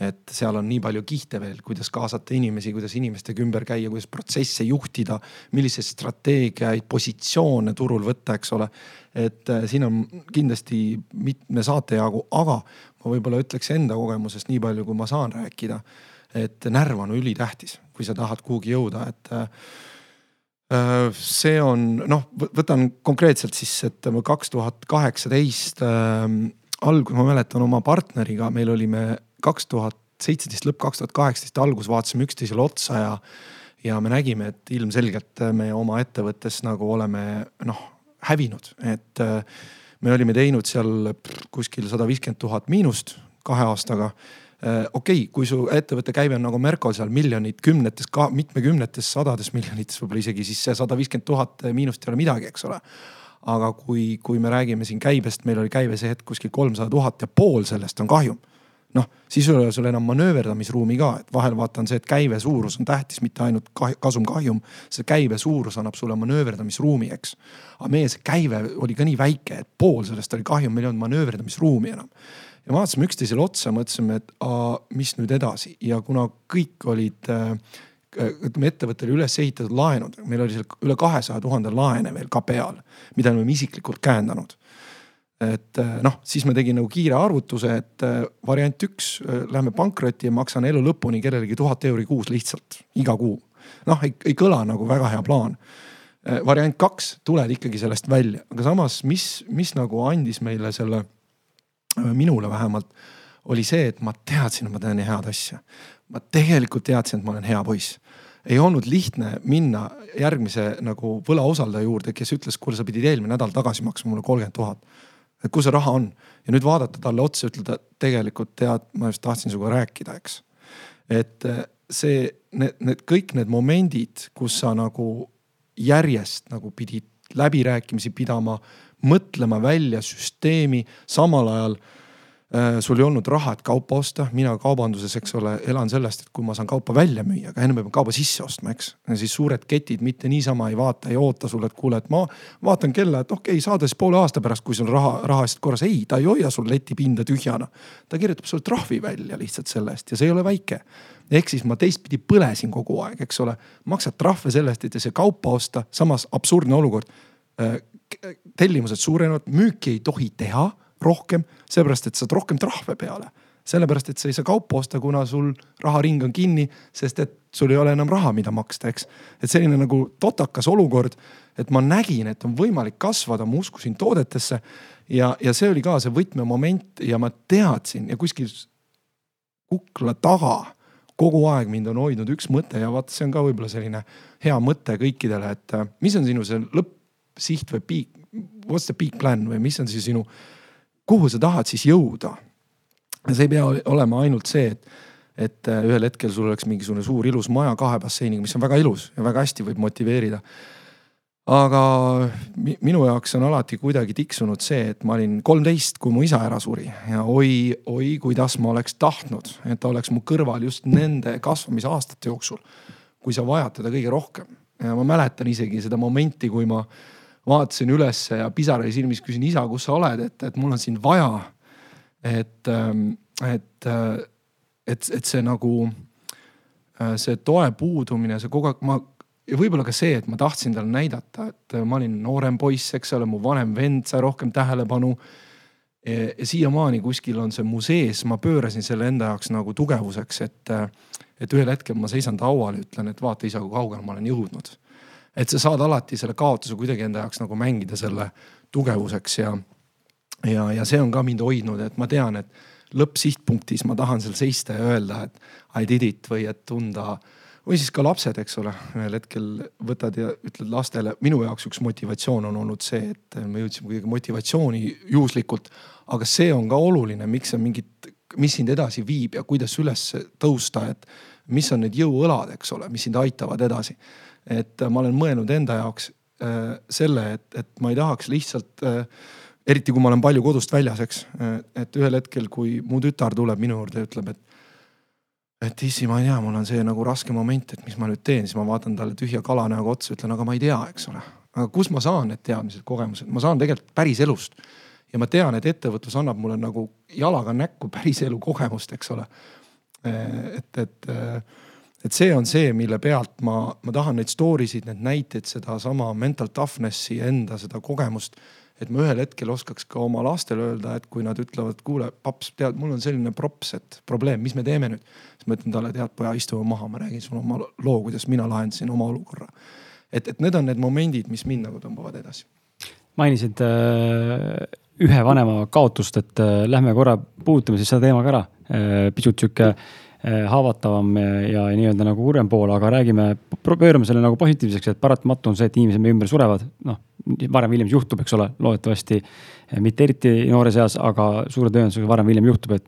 et seal on nii palju kihte veel, kuidas kaasata inimesi, kuidas inimestega ümber käia, kuidas protsesse juhtida, milliseid strateegiaid, positsioone turul võtta, eks ole. et äh, siin on kindlasti mitme saate jagu, aga ma võib-olla ütleks enda kogemusest nii palju, kui ma saan rääkida. et närv on ülitähtis, kui sa tahad kuhugi jõuda, et äh, see on noh, võtan konkreetselt siis, et kaks tuhat kaheksateist ähm, algus, ma mäletan oma partneriga, meil olime kaks tuhat seitseteist lõpp, kaks tuhat kaheksateist algus vaatasime üksteisele otsa ja ja me nägime, et ilmselgelt me oma ettevõttes nagu oleme noh hävinud, et me olime teinud seal kuskil sada viiskümmend tuhat miinust kahe aastaga. Äh, okei okay,, kui su ettevõtte käive on nagu Merko seal miljonid, kümnetes, ka mitmekümnetes, sadades miljonites, võib-olla isegi siis see sada viiskümmend tuhat miinust ei ole midagi, eks ole. aga kui, kui me räägime siin käibest, meil oli käive see hetk kuskil kolmsada tuhat ja pool sellest on kahjum noh, siis ei ole sul enam manööverdamisruumi ka, et vahel vaata on see, et käive suurus on tähtis, mitte ainult kasum-kahjum. see käive suurus annab sulle manööverdamisruumi, eks. aga meie see käive oli ka nii väike, et pool sellest oli kahjum, meil ei olnud manööverdamisruumi enam ja vaatasime üksteisele otsa, mõtlesime, et aa, mis nüüd edasi ja kuna kõik olid äh, ütleme, ettevõte oli üles ehitatud laenud, meil oli seal üle kahesaja tuhande laene veel ka peal, mida me oleme isiklikult käendanud. et äh, noh, siis ma tegin nagu kiire arvutuse, et äh, variant üks, lähme pankrotti ja maksan elu lõpuni kellelegi tuhat euri kuus lihtsalt iga kuu. noh, ei, ei kõla nagu väga hea plaan variant kaks, tuled ikkagi sellest välja, aga samas, mis, mis nagu andis meile selle minule vähemalt, oli see, et ma teadsin, et ma teen head asja. ma tegelikult teadsin, et ma olen hea poiss. ei olnud lihtne minna järgmise nagu võlausaldaja juurde, kes ütles, kuule, sa pidid eelmine nädal tagasi maksma mulle kolmkümmend tuhat. et kus see raha on ja nüüd vaadata talle otsa, ütelda tegelikult tead, ma just tahtsin sinuga rääkida, eks. et eh, see, need, need kõik need momendid, kus sa nagu järjest nagu pidid läbirääkimisi pidama mõtlema välja süsteemi, samal ajal äh, sul ei olnud raha, et kaupa osta, mina kaubanduses, eks ole, elan sellest, et kui ma saan kaupa välja müüa, aga enne ma pean kauba sisse ostma, eks. ja siis suured ketid mitte niisama ei vaata, ei oota sulle, et kuule, et ma vaatan kella, et okei okay,, saada siis poole aasta pärast, kui sul raha, rahaasjad korras. ei, ta ei hoia sul letipinda tühjana. ta kirjutab sulle trahvi välja lihtsalt selle eest ja see ei ole väike ehk siis ma teistpidi põlesin kogu aeg, eks ole, maksad trahve selle eest, et ei saa kaupa osta, samas absurdne olukord äh, tellimused suurenevad, müüki ei tohi teha rohkem, seepärast et saad rohkem trahve peale. sellepärast, et sa ei saa kaupa osta, kuna sul raharing on kinni, sest et sul ei ole enam raha, mida maksta, eks. et selline nagu totakas olukord, et ma nägin, et on võimalik kasvada, ma uskusin toodetesse ja, ja see oli ka see võtmemoment ja ma teadsin ja kuskil kukla taga kogu aeg mind on hoidnud üks mõte ja vaata, see on ka võib-olla selline hea mõte kõikidele, et mis on sinu see lõpp siht või peak, what's the peak plan või mis on siis sinu, kuhu sa tahad siis jõuda. see ei pea olema ainult see, et, et äh, ühel hetkel sul oleks mingisugune suur ilus maja kahe basseiniga, mis on väga ilus ja väga hästi võib motiveerida. aga minu jaoks on alati kuidagi tiksunud see, et ma olin kolmteist, kui mu isa ära suri ja oi, oi, kuidas ma oleks tahtnud, et ta oleks mu kõrval just nende kasvamisaastate jooksul, kui sa vajad teda kõige rohkem ja ma mäletan isegi seda momenti, kui ma vaatasin ülesse ja pisaraid silmis küsin, isa, kus sa oled, et, et mul on sind vaja. et, ähm, et, äh, et, et see nagu, äh, see toe puudumine, see kogu aeg, ma ja võib-olla ka see, et ma tahtsin talle näidata, et ma olin noorem poiss, eks ole, mu vanem vend sai rohkem tähelepanu. siiamaani kuskil on see mu sees, ma pöörasin selle enda jaoks nagu tugevuseks, et, et ühel hetkel ma seisan ta haual ja ütlen, et vaata isa, kui kaugele ma olen jõudnud et sa saad alati selle kaotuse kuidagi enda jaoks nagu mängida selle tugevuseks ja, ja, ja see on ka mind hoidnud, et ma tean, et lõppsihtpunktis ma tahan seal seista ja öelda, et I did it või et tunda või siis ka lapsed, eks ole, ühel hetkel võtad ja ütled lastele, minu jaoks üks motivatsioon on olnud see, et me jõudsime kuidagi motivatsiooni juhuslikult. aga see on ka oluline, miks sa mingit, mis sind edasi viib ja kuidas üles tõusta, et mis on need jõuõlad, eks ole, mis sind aitavad edasi et ma olen mõelnud enda jaoks äh, selle, et, et ma ei tahaks lihtsalt äh, eriti kui ma olen palju kodust väljas, eks. et ühel hetkel, kui mu tütar tuleb minu juurde ja ütleb, et, et issi, ma ei tea, mul on see nagu raske moment, et mis ma nüüd teen, siis ma vaatan talle tühja kalanäoga otsa, ütlen, aga ma ei tea, eks ole. aga kust ma saan need teadmised, kogemused, ma saan tegelikult päris elust. ja ma tean, et ettevõtlus annab mulle nagu jalaga näkku päris elu kogemust, eks ole. et, et et see on see, mille pealt ma, ma tahan neid story sid, need näiteid, sedasama mental toughness'i enda seda kogemust. et ma ühel hetkel oskaks ka oma lastele öelda, et kui nad ütlevad, kuule paps, tead, mul on selline props, et probleem, mis me teeme nüüd. siis ma ütlen talle, tead poja, istume maha, ma räägin sulle oma loo, kuidas mina lahendasin oma olukorra. et, et need on need momendid, mis mind nagu tõmbavad edasi. mainisid äh, ühe vanema kaotust, et äh, lähme korra puudutame siis seda teema ka ära äh,. pisut sihuke äh, haavatavam ja, ja nii-öelda nagu kurvem pool, aga räägime, pöörame selle nagu positiivseks, et paratamatu on see, et inimesed meie ümber surevad, noh varem või hiljem juhtub, eks ole, loodetavasti mitte eriti noores eas, aga suure tõenäosusega varem või hiljem juhtub, et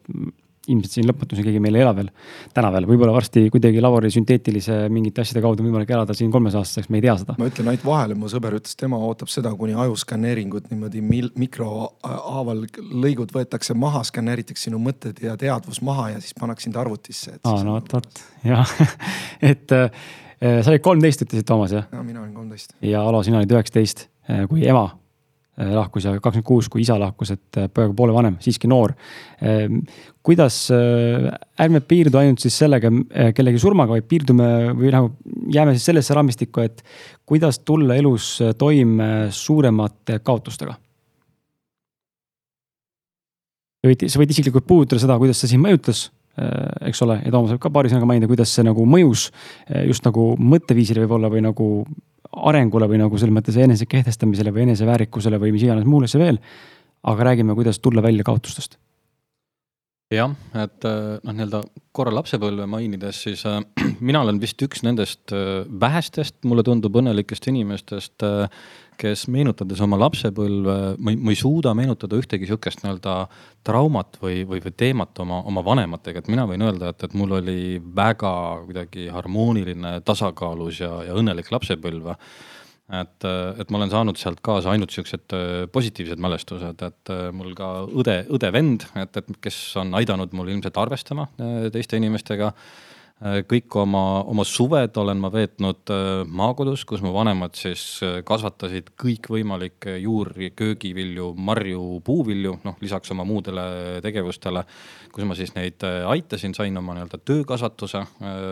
ilmselt siin lõpmatuseni keegi meil ei ela veel tänaval, võib-olla varsti kuidagi labori sünteetilise mingite asjade kaudu võimalik elada siin kolmesaastaseks, me ei tea seda. ma ütlen ainult vahele, mu sõber ütles, tema ootab seda, kuni ajuskaneeringud niimoodi mil-, mikrohaaval lõigud võetakse maha, skaneeritakse sinu mõtted ja teadvus maha ja siis pannakse sind arvutisse. aa, no vot, vot jah [laughs] et äh, sa olid kolmteist, ütlesid Toomas jah? ja mina olin kolmteist. ja Alo, sina olid üheksateist, äh, kui ema lahkus ja kakskümmend kuus, kui isa lahkus, et äh, pojaga poole vanem, siiski noor. Ähm, kuidas, äh, ärme piirdu ainult siis sellega kellegi surmaga, vaid piirdume või nagu jääme siis sellesse raamistikku, et kuidas tulla elus toime suuremate kaotustega? võid, sa võid isiklikult puudutada seda, kuidas see sind mõjutas eks ole, ja Toomas võib ka paari sõnaga mainida, kuidas see nagu mõjus just nagu mõtteviisile võib-olla või nagu arengule või nagu selles mõttes enese kehtestamisele või eneseväärikusele või mis iganes muule see veel. aga räägime, kuidas tulla välja kaotustest. jah, et äh, noh, nii-öelda korra lapsepõlve mainides, siis äh, [clears throat] mina olen vist üks nendest äh, vähestest, mulle tundub, õnnelikest inimestest äh,, kes meenutades oma lapsepõlve, ma ei, ma ei suuda meenutada ühtegi sihukest nii-öelda traumat või, või, või teemat oma, oma vanematega, et mina võin öelda, et, et mul oli väga kuidagi harmooniline, tasakaalus ja, ja õnnelik lapsepõlv. Et, et ma olen saanud sealt kaasa ainult siuksed äh, positiivsed mälestused, et äh, mul ka õde, õde-vend, et, et kes on aidanud mul ilmselt arvestama äh, teiste inimestega kõik oma, oma suved olen ma veetnud äh, maakodus, kus mu vanemad siis äh, kasvatasid kõikvõimalikke juuri, köögivilju, marju, puuvilju, noh lisaks oma muudele tegevustele. kus ma siis neid aitasin, sain oma nii-öelda töökasvatuse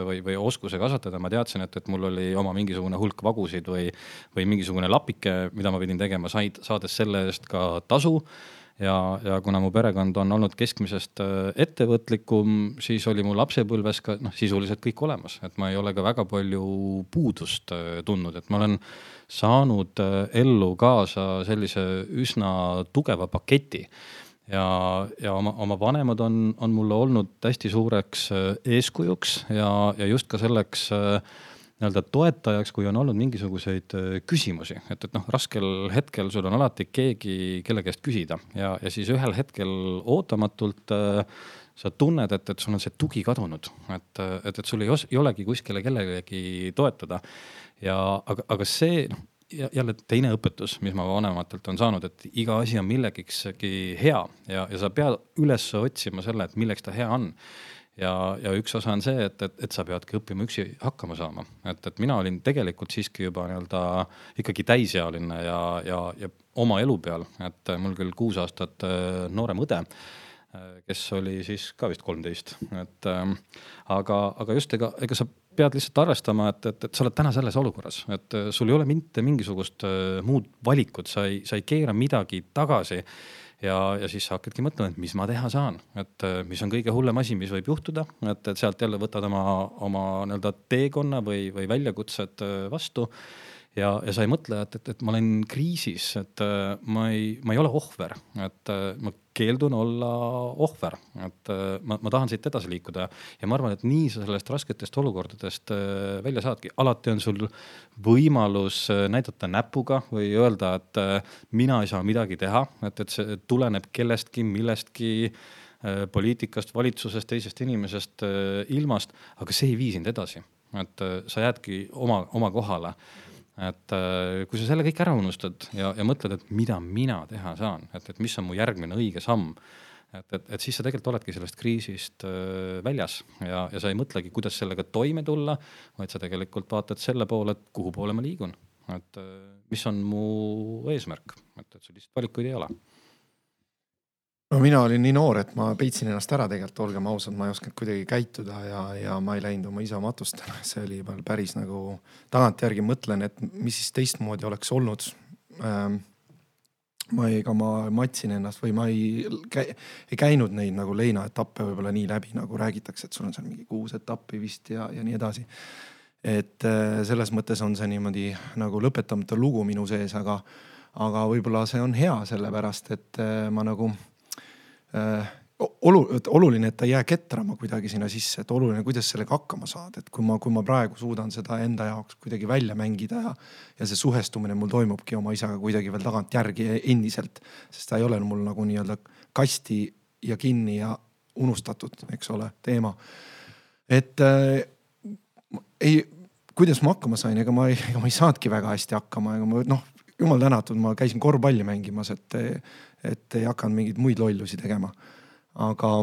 või, või oskuse kasvatada, ma teadsin, et, et mul oli oma mingisugune hulk vagusid või, või mingisugune lapike, mida ma pidin tegema, said, saades selle eest ka tasu ja, ja kuna mu perekond on olnud keskmisest äh, ettevõtlikum, siis oli mu lapsepõlves ka noh, sisuliselt kõik olemas, et ma ei ole ka väga palju puudust äh, tundnud, et ma olen saanud äh, ellu kaasa sellise üsna tugeva paketi. Ja, ja oma, oma vanemad on, on mulle olnud hästi suureks eeskujuks ja, ja just ka selleks äh, nii-öelda toetajaks, kui on olnud mingisuguseid äh, küsimusi, et, et noh, raskel hetkel sul on alati keegi, kelle käest küsida. Ja, ja siis ühel hetkel ootamatult äh, sa tunned, et, et sul on see tugi kadunud, et, et, et sul ei, os, ei olegi kuskile kellelegi toetada. ja aga, aga see noh, jälle teine õpetus, mis ma vanematelt on saanud, et iga asi on millegagi hea. Ja, ja sa pead üles otsima selle, et milleks ta hea on ja, ja üks osa on see, et, et, et sa peadki õppima üksi hakkama saama, et, et mina olin tegelikult siiski juba nii-öelda ikkagi täisealine ja, ja, ja oma elu peal, et mul küll kuus aastat äh, noorem õde äh, kes oli siis ka vist kolmteist, et ähm, aga, aga just ega, ega sa pead lihtsalt arvestama, et, et, et sa oled täna selles olukorras, et äh, sul ei ole mitte mingisugust muud valikut, sa ei, sa ei keera midagi tagasi ja, ja siis sa hakkadki mõtlema, et mis ma teha saan, et äh, mis on kõige hullem asi, mis võib juhtuda, et, et sealt jälle võtad oma, oma nii-öelda teekonna või, või väljakutsed äh, vastu ja, ja sa ei mõtle, et, et, et ma olen kriisis, et äh, ma ei, ma ei ole ohver, et ma keeldun olla ohver, et äh, ma, ma tahan siit edasi liikuda. Ja ma arvan, et nii sa sellest rasketest olukordadest äh, välja saadki. alati on sul võimalus äh, näidata näpuga või öelda, et mina ei saa midagi teha, et, et see tuleneb kellestki, millestki poliitikast, valitsusest, teisest inimesest, ilmast, aga see ei vii sind edasi, et sa jäädki oma, oma kohale et äh, kui sa selle kõik ära unustad ja, ja mõtled, et mida mina teha saan, et, et mis on mu järgmine õige samm. et, et, et siis sa tegelikult oledki sellest kriisist äh, väljas ja, ja sa ei mõtlegi, kuidas sellega toime tulla, vaid sa tegelikult vaatad selle poole, et kuhu poole ma liigun, et äh, mis on mu eesmärk, et, et sul lihtsalt valikuid ei ole no mina olin nii noor, et ma peitsin ennast ära tegelikult, olgem ausad, ma ei osanud kuidagi käituda ja, ja ma ei läinud oma isa matustele, see oli päris nagu tagantjärgi mõtlen, et mis siis teistmoodi oleks olnud ähm, ma ei, ega ma matsin ennast või ma ei, ei käinud neid nagu leinaetappe võib-olla nii läbi, nagu räägitakse, et sul on seal mingi kuus etappi vist ja, ja nii edasi. et äh, selles mõttes on see niimoodi nagu lõpetamata lugu minu sees, aga, aga võib-olla see on hea, sellepärast et äh, ma nagu olu-, oluline, et ta ei jää ketrama kuidagi sinna sisse, et oluline, kuidas sellega hakkama saada, et kui ma, kui ma praegu suudan seda enda jaoks kuidagi välja mängida ja, ja see suhestumine mul toimubki oma isaga kuidagi veel tagantjärgi endiselt, sest ta ei ole mul nagu nii-öelda kasti ja kinni ja unustatud, eks ole, teema. et äh, ei, kuidas ma hakkama sain, ega ma ega ma ei saanudki väga hästi hakkama, ega ma noh, jumal tänatud, ma käisin korvpalli mängimas, et, et ei hakanud mingeid muid lollusi tegema. aga,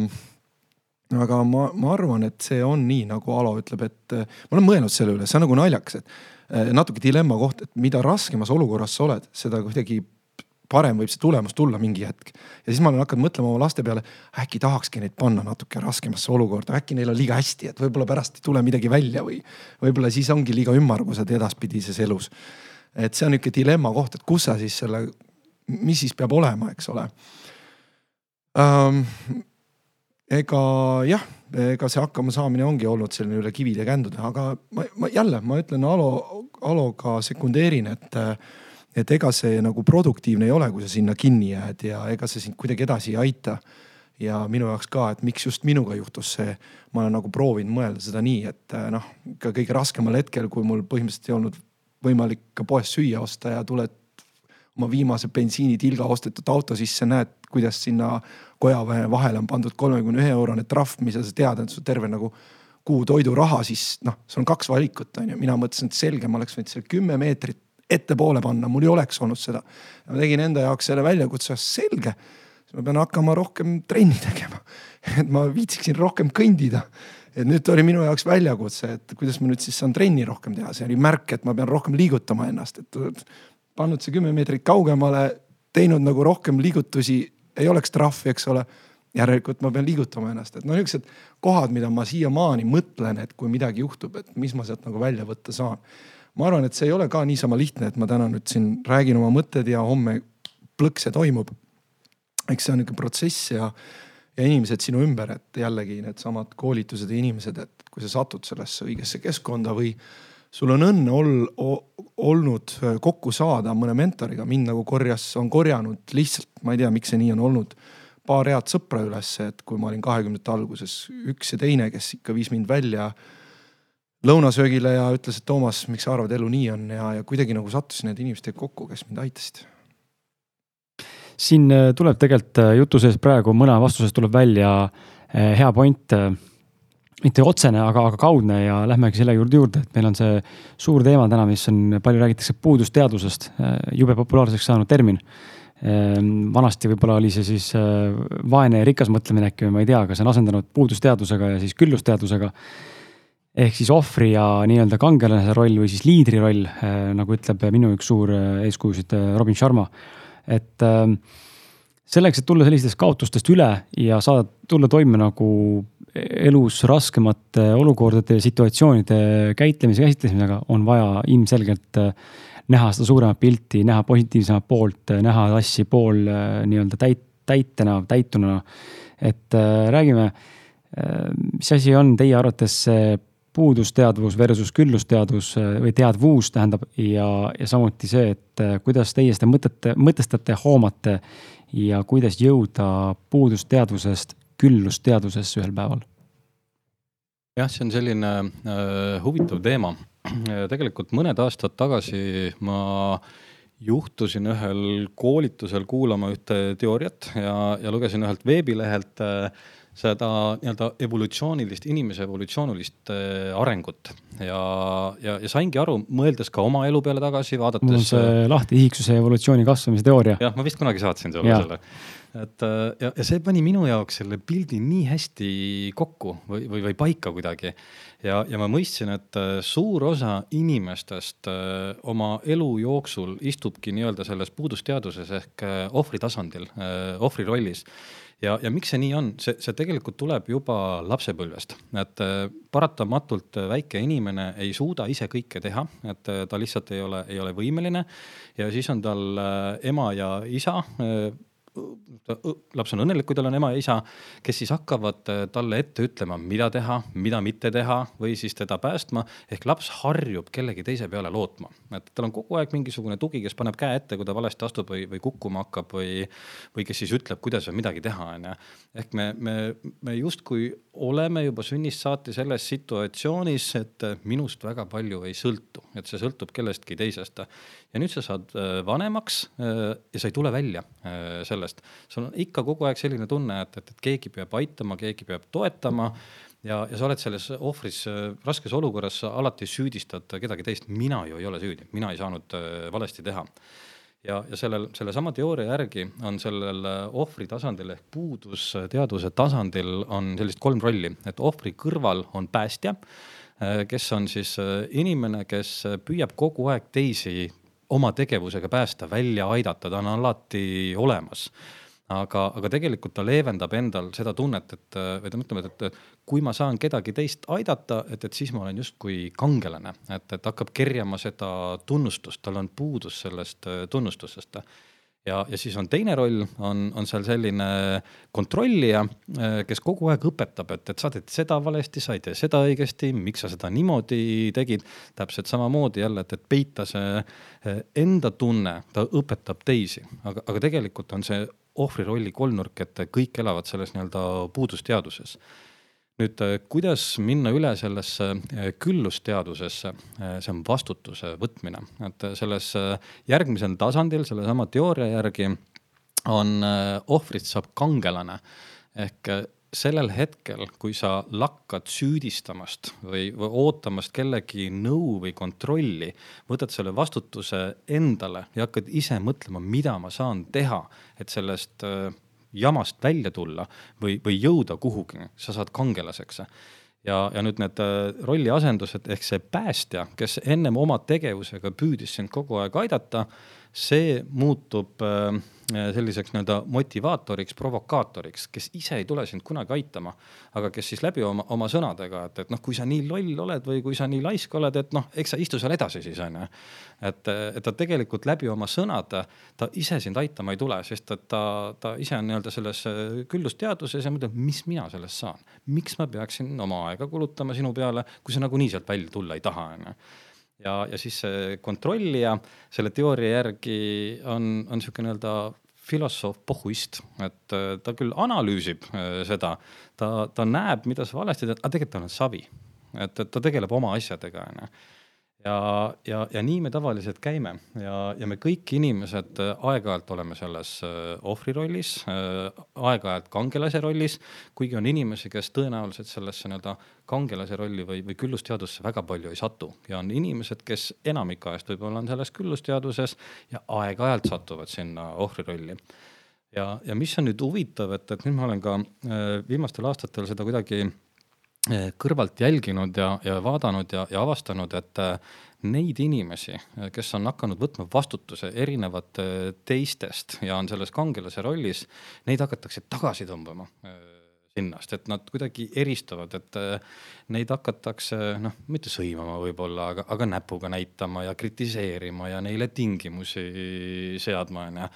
aga ma, ma arvan, et see on nii, nagu Alo ütleb, et ma olen mõelnud selle üle, see on nagu naljakas, et eh, natuke dilemma koht, et mida raskemas olukorras sa oled, seda kuidagi parem võib see tulemus tulla mingi hetk. ja siis ma olen hakanud mõtlema oma laste peale, äkki tahakski neid panna natuke raskemasse olukorda, äkki neil on liiga hästi, et võib-olla pärast ei tule midagi välja või võib-olla siis ongi liiga ümmargused edaspidises elus. Et see on niisugune dilemma koht, et kus sa siis selle, mis siis peab olema, eks ole ähm,. ega jah, ega see hakkamasaamine ongi olnud selline üle kivide kändude, aga ma, ma jälle, ma ütlen Alo, Aloga sekundeerin, et et ega see nagu produktiivne ei ole, kui sa sinna kinni jääd ja ega see sind kuidagi edasi ei aita. ja minu jaoks ka, et miks just minuga juhtus see, ma olen nagu proovinud mõelda seda nii, et noh, ka kõige raskemal hetkel, kui mul põhimõtteliselt ei olnud võimalik ka poest süüa osta ja tuled oma viimase bensiinitilga ostetud auto sisse, näed, kuidas sinna koja vahele on pandud kolmekümne ühe eurone trahv, mis sa tead, et su terve nagu kuu toiduraha, siis noh, sul on kaks valikut on ju, mina mõtlesin, et selge, ma oleks võinud seal kümme meetrit ettepoole panna, mul ei oleks olnud seda. ma tegin enda jaoks selle väljakutse, selge, siis ma pean hakkama rohkem trenni [laughs] tegema. et ma viitsiksin rohkem kõndida. Et nüüd oli minu jaoks väljakutse, et kuidas ma nüüd siis saan trenni rohkem teha, see oli märk, et ma pean rohkem liigutama ennast, et pannud see kümme meetrit kaugemale, teinud nagu rohkem liigutusi, ei oleks trahvi, eks ole. Järelikult ma pean liigutama ennast, et no niisugused kohad, mida ma siiamaani mõtlen, et kui midagi juhtub, et mis ma sealt nagu välja võtta saan. Ma arvan, et see ei ole ka niisama lihtne, et ma täna nüüd siin räägin oma mõtted ja homme plõks see toimub. eks see on niisugune protsess ja, ja inimesed sinu ümber, et jällegi needsamad koolitused ja inimesed, et kui sa satud sellesse õigesse keskkonda või sul on õnne ol, olnud kokku saada mõne mentoriga, mind nagu korjas, on korjanud lihtsalt, ma ei tea, miks see nii on olnud paar head sõpra ülesse, et kui ma olin kahekümnendate alguses, üks ja teine, kes ikka viis mind välja äh, lõunasöögile ja ütles, et Toomas, miks sa arvad, elu nii on ja, ja kuidagi nagu sattusin nende inimestega kokku, kes mind aitasid. Siin äh, tuleb tegelikult äh, jutu sees praegu mõne vastuses tuleb välja äh, hea point mitte otsene, aga, aga kaudne ja lähmegi selle juurde juurde, et meil on see suur teema täna, mis on, palju räägitakse puudusteadusest, jube populaarseks saanud termin. vanasti võib-olla oli see siis vaene ja rikas mõtlemine äkki või ma ei tea, aga see on asendanud puudusteadusega ja siis küllusteadusega ehk siis ohvri ja nii-öelda kangelase roll või siis liidri roll, nagu ütleb minu üks suur eeskujusid Robin Sharma. Et ähm, selleks, et tulla sellistest kaotustest üle ja saada, tulla toime nagu elus raskemate olukordade ja situatsioonide käitlemise, käsitlemisega, on vaja ilmselgelt näha seda suuremat pilti, näha positiivsemat poolt, näha asju pool nii-öelda täit-, täitena, täituna. et äh, räägime, mis asi on teie arvates see puudusteadvus versus küllusteadvus äh, või teadvus tähendab ja, ja samuti see, et äh, kuidas teie seda mõtete, mõtestate, hoomate ja kuidas jõuda puudusteadvusest küllusteadvusesse ühel päeval? jah, see on selline äh, huvitav teema. tegelikult mõned aastad tagasi ma juhtusin ühel koolitusel kuulama ühte teooriat ja, ja lugesin ühelt veebilehelt äh, seda nii-öelda evolutsioonilist, inimese evolutsioonilist äh, arengut ja, ja, ja saingi aru, mõeldes ka oma elu peale tagasi, vaadates. mul on see äh, lahtihiigsuse evolutsiooni kasvamise teooria. jah, ma vist kunagi saatsin sulle selle. et äh, ja, ja see pani minu jaoks selle pildi nii hästi kokku või, või, või paika kuidagi. ja, ja ma mõistsin, et suur osa inimestest oma elu jooksul istubki nii-öelda selles puudusteaduses ehk ohvri tasandil, ohvri rollis ja, ja miks see nii on, see, see tegelikult tuleb juba lapsepõlvest, et äh, paratamatult väike inimene ei suuda ise kõike teha, et äh, ta lihtsalt ei ole, ei ole võimeline. ja siis on tal äh, ema ja isa laps on õnnelik, kui tal on ema ja isa, kes siis hakkavad äh, talle ette ütlema, mida teha, mida mitte teha või siis teda päästma. ehk laps harjub kellegi teise peale lootma, et tal on kogu aeg mingisugune tugi, kes paneb käe ette, kui ta valesti astub või, või kukkuma hakkab või, või kes siis ütleb, kuidas või midagi teha, on ju. ehk me, me, me justkui oleme juba sünnist saati selles situatsioonis, et minust väga palju ei sõltu, et see sõltub kellestki teisest. ja nüüd sa saad äh, vanemaks ja sa ei tule välja sellest. Sul on ikka kogu aeg selline tunne, et, et, et keegi peab aitama, keegi peab toetama ja, ja sa oled selles ohvris raskes olukorras, sa alati süüdistad kedagi teist, mina ju ei ole süüdi, mina ei saanud valesti teha. Ja, ja sellel, sellesama teooria järgi on sellel ohvri tasandil ehk puudusteaduse tasandil on sellist kolm rolli, et ohvri kõrval on päästja, kes on siis inimene, kes püüab kogu aeg teisi oma tegevusega päästa, välja aidata, ta on alati olemas. Aga, aga tegelikult ta leevendab endal seda tunnet, et või ta ütleb, et, et kui ma saan kedagi teist aidata, et, et siis ma olen justkui kangelane, et, et hakkab kerjama seda tunnustust, tal on puudus sellest tunnustusest ja, ja siis on teine roll, on, on seal selline kontrollija, äh, kes kogu aeg õpetab, et, et sa teed seda valesti, sa ei tee seda õigesti, miks sa seda niimoodi tegid. täpselt samamoodi jälle, et, et peita see äh, enda tunne, ta õpetab teisi, aga, aga tegelikult on see ohvri rolli kolmnurk, et kõik elavad selles nii-öelda puudusteaduses nüüd, äh, kuidas minna üle sellesse äh, küllusteadusesse, äh, see on vastutuse võtmine, et selles järgmisel tasandil, sellesama teooria järgi on ohvrist saab kangelane. Ehk sellel hetkel, kui sa lakkad süüdistamast või, või ootamast kellegi nõu või kontrolli, võtad selle vastutuse endale ja hakkad ise mõtlema, mida ma saan teha, et sellest jamast välja tulla või, või jõuda kuhugi, sa saad kangelaseks. Ja, ja nüüd need äh, rolliasendused ehk see päästja, kes ennem oma tegevusega püüdis sind kogu aeg aidata, see muutub äh, selliseks nii-öelda motivaatoriks, provokaatoriks, kes ise ei tule sind kunagi aitama. aga kes siis läbi oma, oma sõnadega, et, et noh, kui sa nii loll oled või kui sa nii laisk oled, et noh, eks sa istu seal edasi siis on ju. et, et ta tegelikult läbi oma sõnade, ta ise sind aitama ei tule, sest et ta, ta ise on nii-öelda selles äh, küllusteaduses ja mõtleb, mis mina sellest saan. miks ma peaksin oma aega kulutama sinu peale, kui sa nagunii sealt välja tulla ei taha, on ju ja, ja siis see kontrollija selle teooria järgi on, on sihuke nii-öelda filosoof, pohhuist, et äh, ta küll analüüsib äh, seda, ta, ta näeb, mida sa valesti teed, aga tegelikult tal on savi. et, et ta tegeleb oma asjadega, onju ja, ja, ja nii me tavaliselt käime. Ja, ja me kõik inimesed äh, aeg-ajalt oleme selles äh, ohvri rollis, äh, aeg-ajalt kangelase rollis. kuigi on inimesi, kes tõenäoliselt sellesse nii-öelda kangelase rolli või, või küllusteadusse väga palju ei satu. Ja on inimesed, kes enamik ajast võib-olla on selles küllusteaduses ja aeg-ajalt satuvad sinna ohvri rolli. Ja, ja mis on nüüd huvitav, et, et nüüd ma olen ka viimastel aastatel seda kuidagi kõrvalt jälginud ja, ja vaadanud ja, ja avastanud, et eh, neid inimesi, kes on hakanud võtma vastutuse erinevate teistest ja on selles kangelase rollis, neid hakatakse tagasi tõmbama sinnast, et nad kuidagi eristuvad, et neid hakatakse noh, mitte sõimama võib-olla, aga, aga näpuga näitama ja kritiseerima ja neile tingimusi seadma, onju.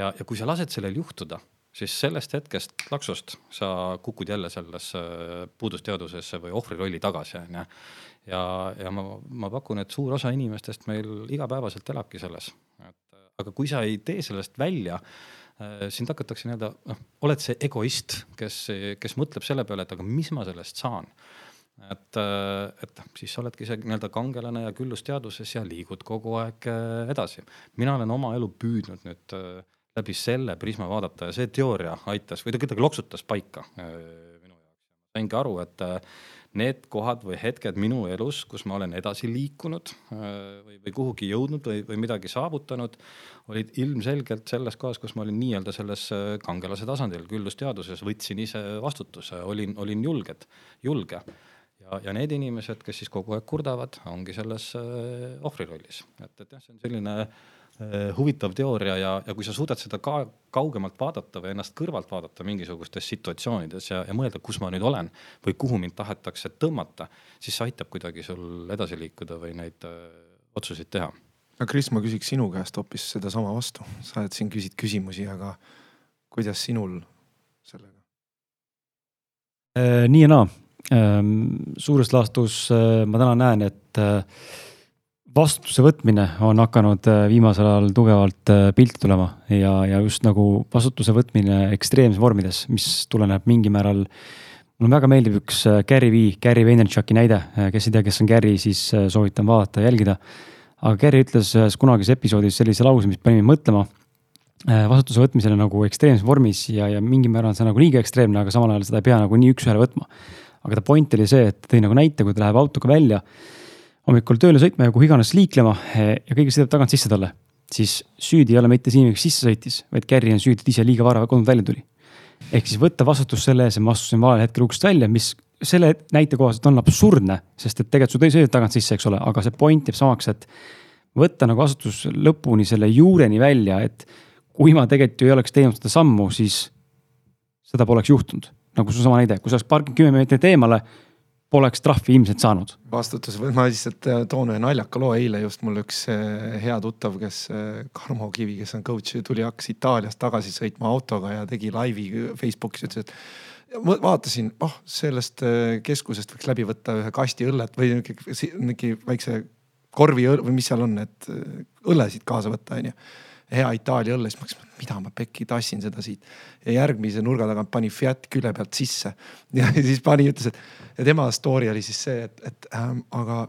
ja, ja kui sa lased sellel juhtuda siis sellest hetkest laksust sa kukud jälle sellesse puudusteadusesse või ohvri rolli tagasi, onju. ja, ja ma, ma pakun, et suur osa inimestest meil igapäevaselt elabki selles, et aga kui sa ei tee sellest välja äh, sind hakatakse nii-öelda, noh, oled see egoist, kes, kes mõtleb selle peale, et aga mis ma sellest saan. et, äh, et siis sa oledki see nii-öelda kangelane ja küllusteaduses ja liigud kogu aeg äh, edasi. mina olen oma elu püüdnud nüüd läbi selle prisma vaadata ja see teooria aitas või ta kuidagi loksutas paika äh, minu jaoks. saingi aru, et äh, need kohad või hetked minu elus, kus ma olen edasi liikunud äh, või, või kuhugi jõudnud või, või midagi saavutanud, olid ilmselgelt selles kohas, kus ma olin nii-öelda selles kangelase tasandil, küllusteaduses, võtsin ise vastutuse, olin, olin julged, julge ja, ja need inimesed, kes siis kogu aeg kurdavad, ongi selles ohvri rollis, et, et jah, see on selline Äh, huvitav teooria ja, ja kui sa suudad seda ka kaugemalt vaadata või ennast kõrvalt vaadata mingisugustes situatsioonides ja, ja mõelda, kus ma nüüd olen või kuhu mind tahetakse tõmmata, siis see aitab kuidagi sul edasi liikuda või neid öö, äh, otsuseid teha. no Kris, ma küsiks sinu käest hoopis sedasama vastu, sa oled siin, küsid küsimusi, aga kuidas sinul sellega? Äh, nii ja naa, suures laastus äh, ma täna näen, et äh, vastutuse võtmine on hakanud viimasel ajal tugevalt pilti tulema ja, ja just nagu vastutuse võtmine ekstreemses vormides, mis tuleneb mingil määral. mulle väga meeldib üks Gary V, Gary Vaynerchuki näide, kes ei tea, kes on Gary, siis soovitan vaadata, jälgida. aga Gary ütles ühes kunagises episoodis sellise lause, mis pani mind mõtlema Äh, vastutuse võtmisele nagu ekstreemses vormis ja, ja mingil määral on see nagu liiga ekstreemne, aga samal ajal seda ei pea nagu nii üks-ühele võtma. aga ta point oli see, et tõi nagu näite, kui ta läheb autoga välja hommikul tööle sõitma ja kuhu iganes liiklema eh, ja keegi sõidab tagant sisse talle, siis süüdi ei ole mitte see inimene, kes sisse sõitis, vaid Gary on süüdi, et ise liiga vara kodunt välja tuli. ehk siis võtta vastutus selle ees, et ma astusin valel hetkel uksest välja, mis selle näite kohaselt on absurdne, sest et tegelikult sul tõi sõidab tagant sisse, eks ole, aga see point jääb samaks, et võtta nagu vastutus lõpuni selle juureni välja, et kui ma tegelikult ju ei oleks teinud seda sammu, siis seda poleks juhtunud. nagu seesama näide, kui sa oleks parkinud kümme meetrit eemale, poleks trahvi ilmselt saanud. vastutus, ma lihtsalt äh, toon ühe naljaka loo, eile just mul üks äh, hea tuttav, kes, äh, Karmo Kivi, kes on coach, tuli, hakkas Itaaliast tagasi sõitma autoga ja tegi laivi Facebookis, ütles, et vaatasin, oh sellest keskusest võiks läbi võtta ühe kasti õllet või mingi väikse korvi või mis seal on, et õllesid kaasa võtta, onju hea Itaalia õlle, siis ma mõtlesin, mida ma pekki tassin seda siit. ja järgmise nurga tagant pani Fiat külje pealt sisse [laughs] ja siis pani, ütles, et ja tema story oli siis see, et, et ähm, aga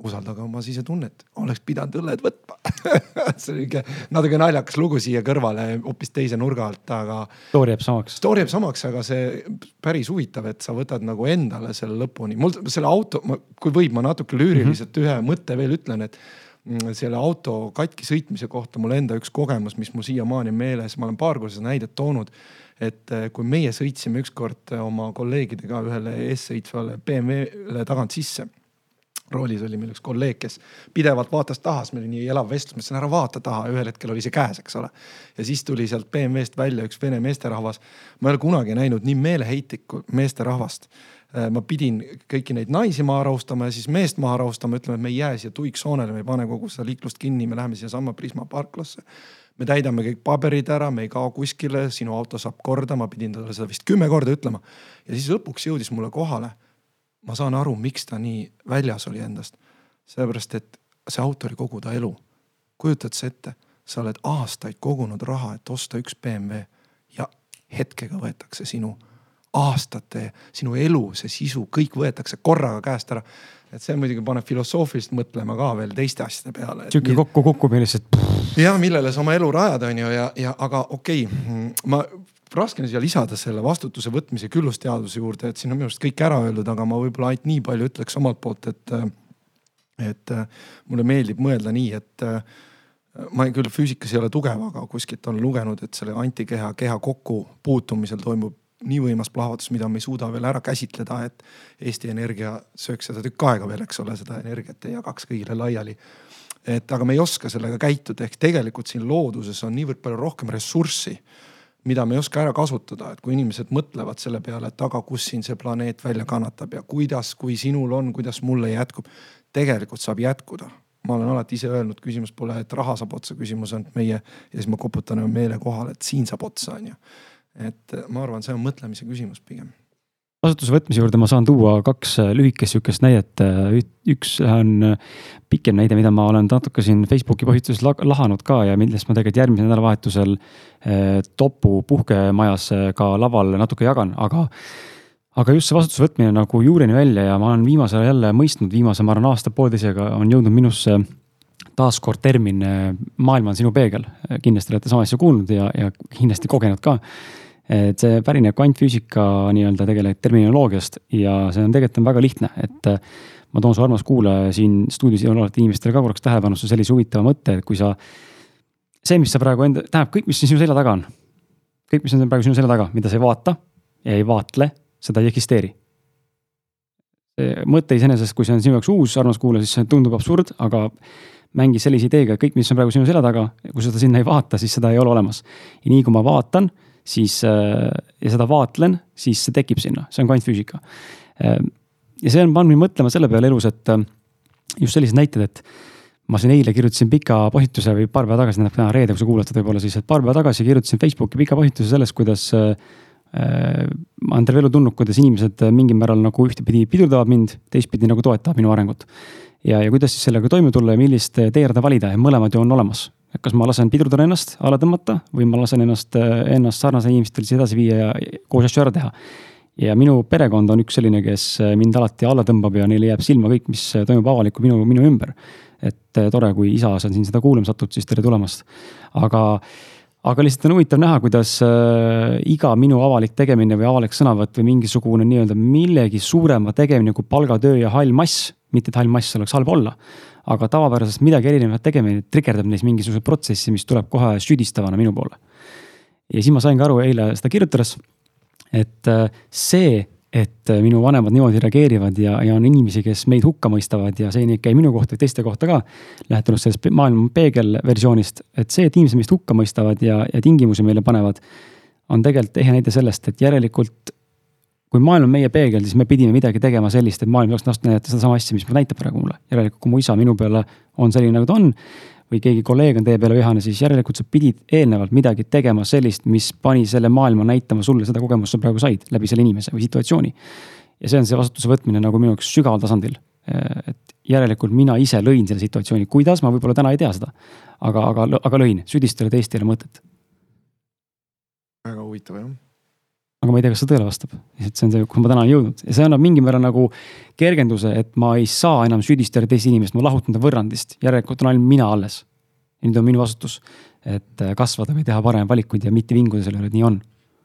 usaldage oma sisetunnet, oleks pidanud õlled võtma [laughs] see oli nihuke natuke naljakas lugu siia kõrvale hoopis teise nurga alt, aga. Story jääb samaks. Story jääb samaks, aga see päris huvitav, et sa võtad nagu endale selle lõpuni. mul selle auto, kui võib, ma natuke lüüriliselt mm -hmm. ühe mõtte veel ütlen, et selle auto katki sõitmise kohta mul enda üks kogemus, mis mul siiamaani meeles, ma olen paar korda seda näidet toonud. et eh, kui meie sõitsime ükskord eh, oma kolleegidega ühele eessõitvale BMW-le tagant sisse roolis oli meil üks kolleeg, kes pidevalt vaatas taha, sest meil oli nii elav vestlus, ma ütlesin ära vaata taha, ühel hetkel oli see käes, eks ole. ja siis tuli sealt BMW-st välja üks vene meesterahvas. ma ei ole kunagi näinud nii meeleheitlikku meesterahvast ma pidin kõiki neid naisi maha rahustama ja siis meest maha rahustama, ütlema, et me ei jää siia tuiksoonele, me ei pane kogu seda liiklust kinni, me läheme siiasamma Prisma parklasse. me täidame kõik paberid ära, me ei kao kuskile, sinu auto saab korda, ma pidin talle seda vist kümme korda ütlema. ja siis lõpuks jõudis mulle kohale. ma saan aru, miks ta nii väljas oli endast. sellepärast, et see auto oli kogu ta elu. kujutad sa ette, sa oled aastaid kogunud raha, et osta üks BMW ja hetkega võetakse sinu aastate, sinu elu, see sisu, kõik võetakse korraga käest ära. et see muidugi paneb filosoofiliselt mõtlema ka veel teiste asjade peale. sihuke kokkukukkumine lihtsalt. ja millele sa oma elu rajad, on ju, ja, ja aga okei okay,, ma raske on siia lisada selle vastutuse võtmise küllusteaduse juurde, et siin on minu arust kõik ära öeldud, aga ma võib-olla ainult nii palju ütleks omalt poolt, et, et mulle meeldib mõelda nii, et ma ei, küll füüsikas ei ole tugev, aga kuskilt on lugenud, et selle antikeha, keha kokkupuutumisel toimub nii võimas plahvatus, mida me ei suuda veel ära käsitleda, et Eesti Energia sööks seda tükk aega veel, eks ole, seda energiat ei jagaks kõigile laiali. et aga me ei oska sellega käituda, ehk tegelikult siin looduses on niivõrd palju rohkem ressurssi, mida me ei oska ära kasutada, et kui inimesed mõtlevad selle peale, et aga kus siin see planeet välja kannatab ja kuidas, kui sinul on, kuidas mulle jätkub. tegelikult saab jätkuda ma olen alati ise öelnud, küsimus pole, et raha saab otsa, küsimus on, meie ja siis ma koputan meele kohale, et siin saab otsa, on ju et äh, ma arvan, see on mõtlemise küsimus pigem vastutuse võtmise juurde ma saan tuua kaks äh, lühikest sihukest näidet. Äh, üks on pikem näide, mida ma olen natuke siin Facebooki postituses lahanud ka ja millest ma tegelikult järgmisel nädalavahetusel Topu puhkemajas ka laval natuke jagan, aga. aga just see vastutuse võtmine nagu juureni välja ja ma olen viimasel ajal jälle mõistnud, viimase, ma arvan aasta-poolteisega on jõudnud minusse taaskord termin maailm on sinu peegel. kindlasti olete sama asja kuulnud ja, ja kindlasti kogenud ka et see pärineb kvantfüüsika nii-öelda tegelikult terminoloogiast ja see on tegelikult on väga lihtne, et äh, ma toon su armas kuulaja siin stuudios olevate inimestele ka korraks tähelepanusse sellise huvitava mõtte, et kui sa. see, mis sa praegu enda, tähendab kõik, mis sinu selja taga on. kõik, mis on praegu sinu selja taga, mida sa ei vaata ja ei vaatle, seda ei eksisteeri. mõte iseenesest, kui see on sinu jaoks uus, armas kuulaja, siis see tundub absurd, aga mängi sellise ideega, kõik, mis on praegu sinu selja taga, kui sa seda sinna ei vaata, siis seda ei ole olemas. ja nii kui ma vaatan siis äh, ja seda vaatlen, siis see tekib sinna, see on kvantfüüsika. Äh, ja see on pannud mind mõtlema selle peale elus, et äh, just sellised näited, et ma siin eile kirjutasin pika postituse või paar päeva tagasi, tähendab täna reede, kui sa kuulad seda võib-olla siis, et paar päeva tagasi kirjutasin Facebooki pika postituse sellest, kuidas äh, ma olen terve elu tundnud, kuidas inimesed mingil määral nagu ühtepidi pidurdavad mind, teistpidi nagu toetavad minu arengut. ja, ja kuidas siis sellega toime tulla ja millist teerada valida ja mõlemad ju on olemas. Kas ma lasen pidurdada ennast, alla tõmmata või ma lasen ennast, ennast sarnase inimestele siis edasi viia ja koos asju ära teha ja minu perekond on üks selline, kes mind alati alla tõmbab ja neile jääb silma kõik, mis toimub avalikult minu, minu ümber. et eh, tore, kui isa, sa siin seda kuulama satud, siis tere tulemast. aga, aga lihtsalt on huvitav näha, kuidas äh, iga minu avalik tegemine või avalik sõnavõtt või mingisugune nii-öelda millegi suurema tegemine kui palgatöö ja hall mass, mitte et hall mass oleks halb olla aga tavapärasest midagi erinevat tegemine trigerdab neis mingisuguse protsessi, mis tuleb kohe süüdistavana minu poole. ja siis ma saingi aru eile seda kirjutades, et äh, see, et äh, minu vanemad niimoodi reageerivad ja, ja on inimesi, kes meid hukka mõistavad ja see ei käi minu kohta, teiste kohta ka. lähtunud sellest maailma peegelversioonist, et see, et inimesed meist hukka mõistavad ja, ja tingimusi meile panevad, on tegelikult ehe näide sellest, et järelikult kui maailm on meie peegel, siis me pidime midagi tegema sellist, et maailm saaks näidata sedasama asja, mis näitab praegu mulle. järelikult, kui mu isa minu peale on selline, nagu ta on, või keegi kolleeg on teie peale vihane, siis järelikult sa pidid eelnevalt midagi tegema sellist, mis pani selle maailma näitama sulle seda kogemust sa praegu said läbi selle inimese või situatsiooni. ja see on see vastutuse võtmine nagu minu jaoks sügaval tasandil. et järelikult mina ise lõin selle situatsiooni, kuidas, ma võib-olla täna ei tea seda. aga, aga, aga lõin, süüdistada teist ei ole mõtet. väga huvitav jah aga ma ei tea, kas see tõele vastab, et see on see, kuhu ma täna olen jõudnud ja see annab mingil määral nagu kergenduse, et ma ei saa enam süüdistada teist inimest, ma lahutan ta võrrandist, järelikult on ainult mina alles. ja nüüd on minu vastutus, et äh, kasvada või teha paremaid valikuid ja mitte vinguda selle üle, et nii on.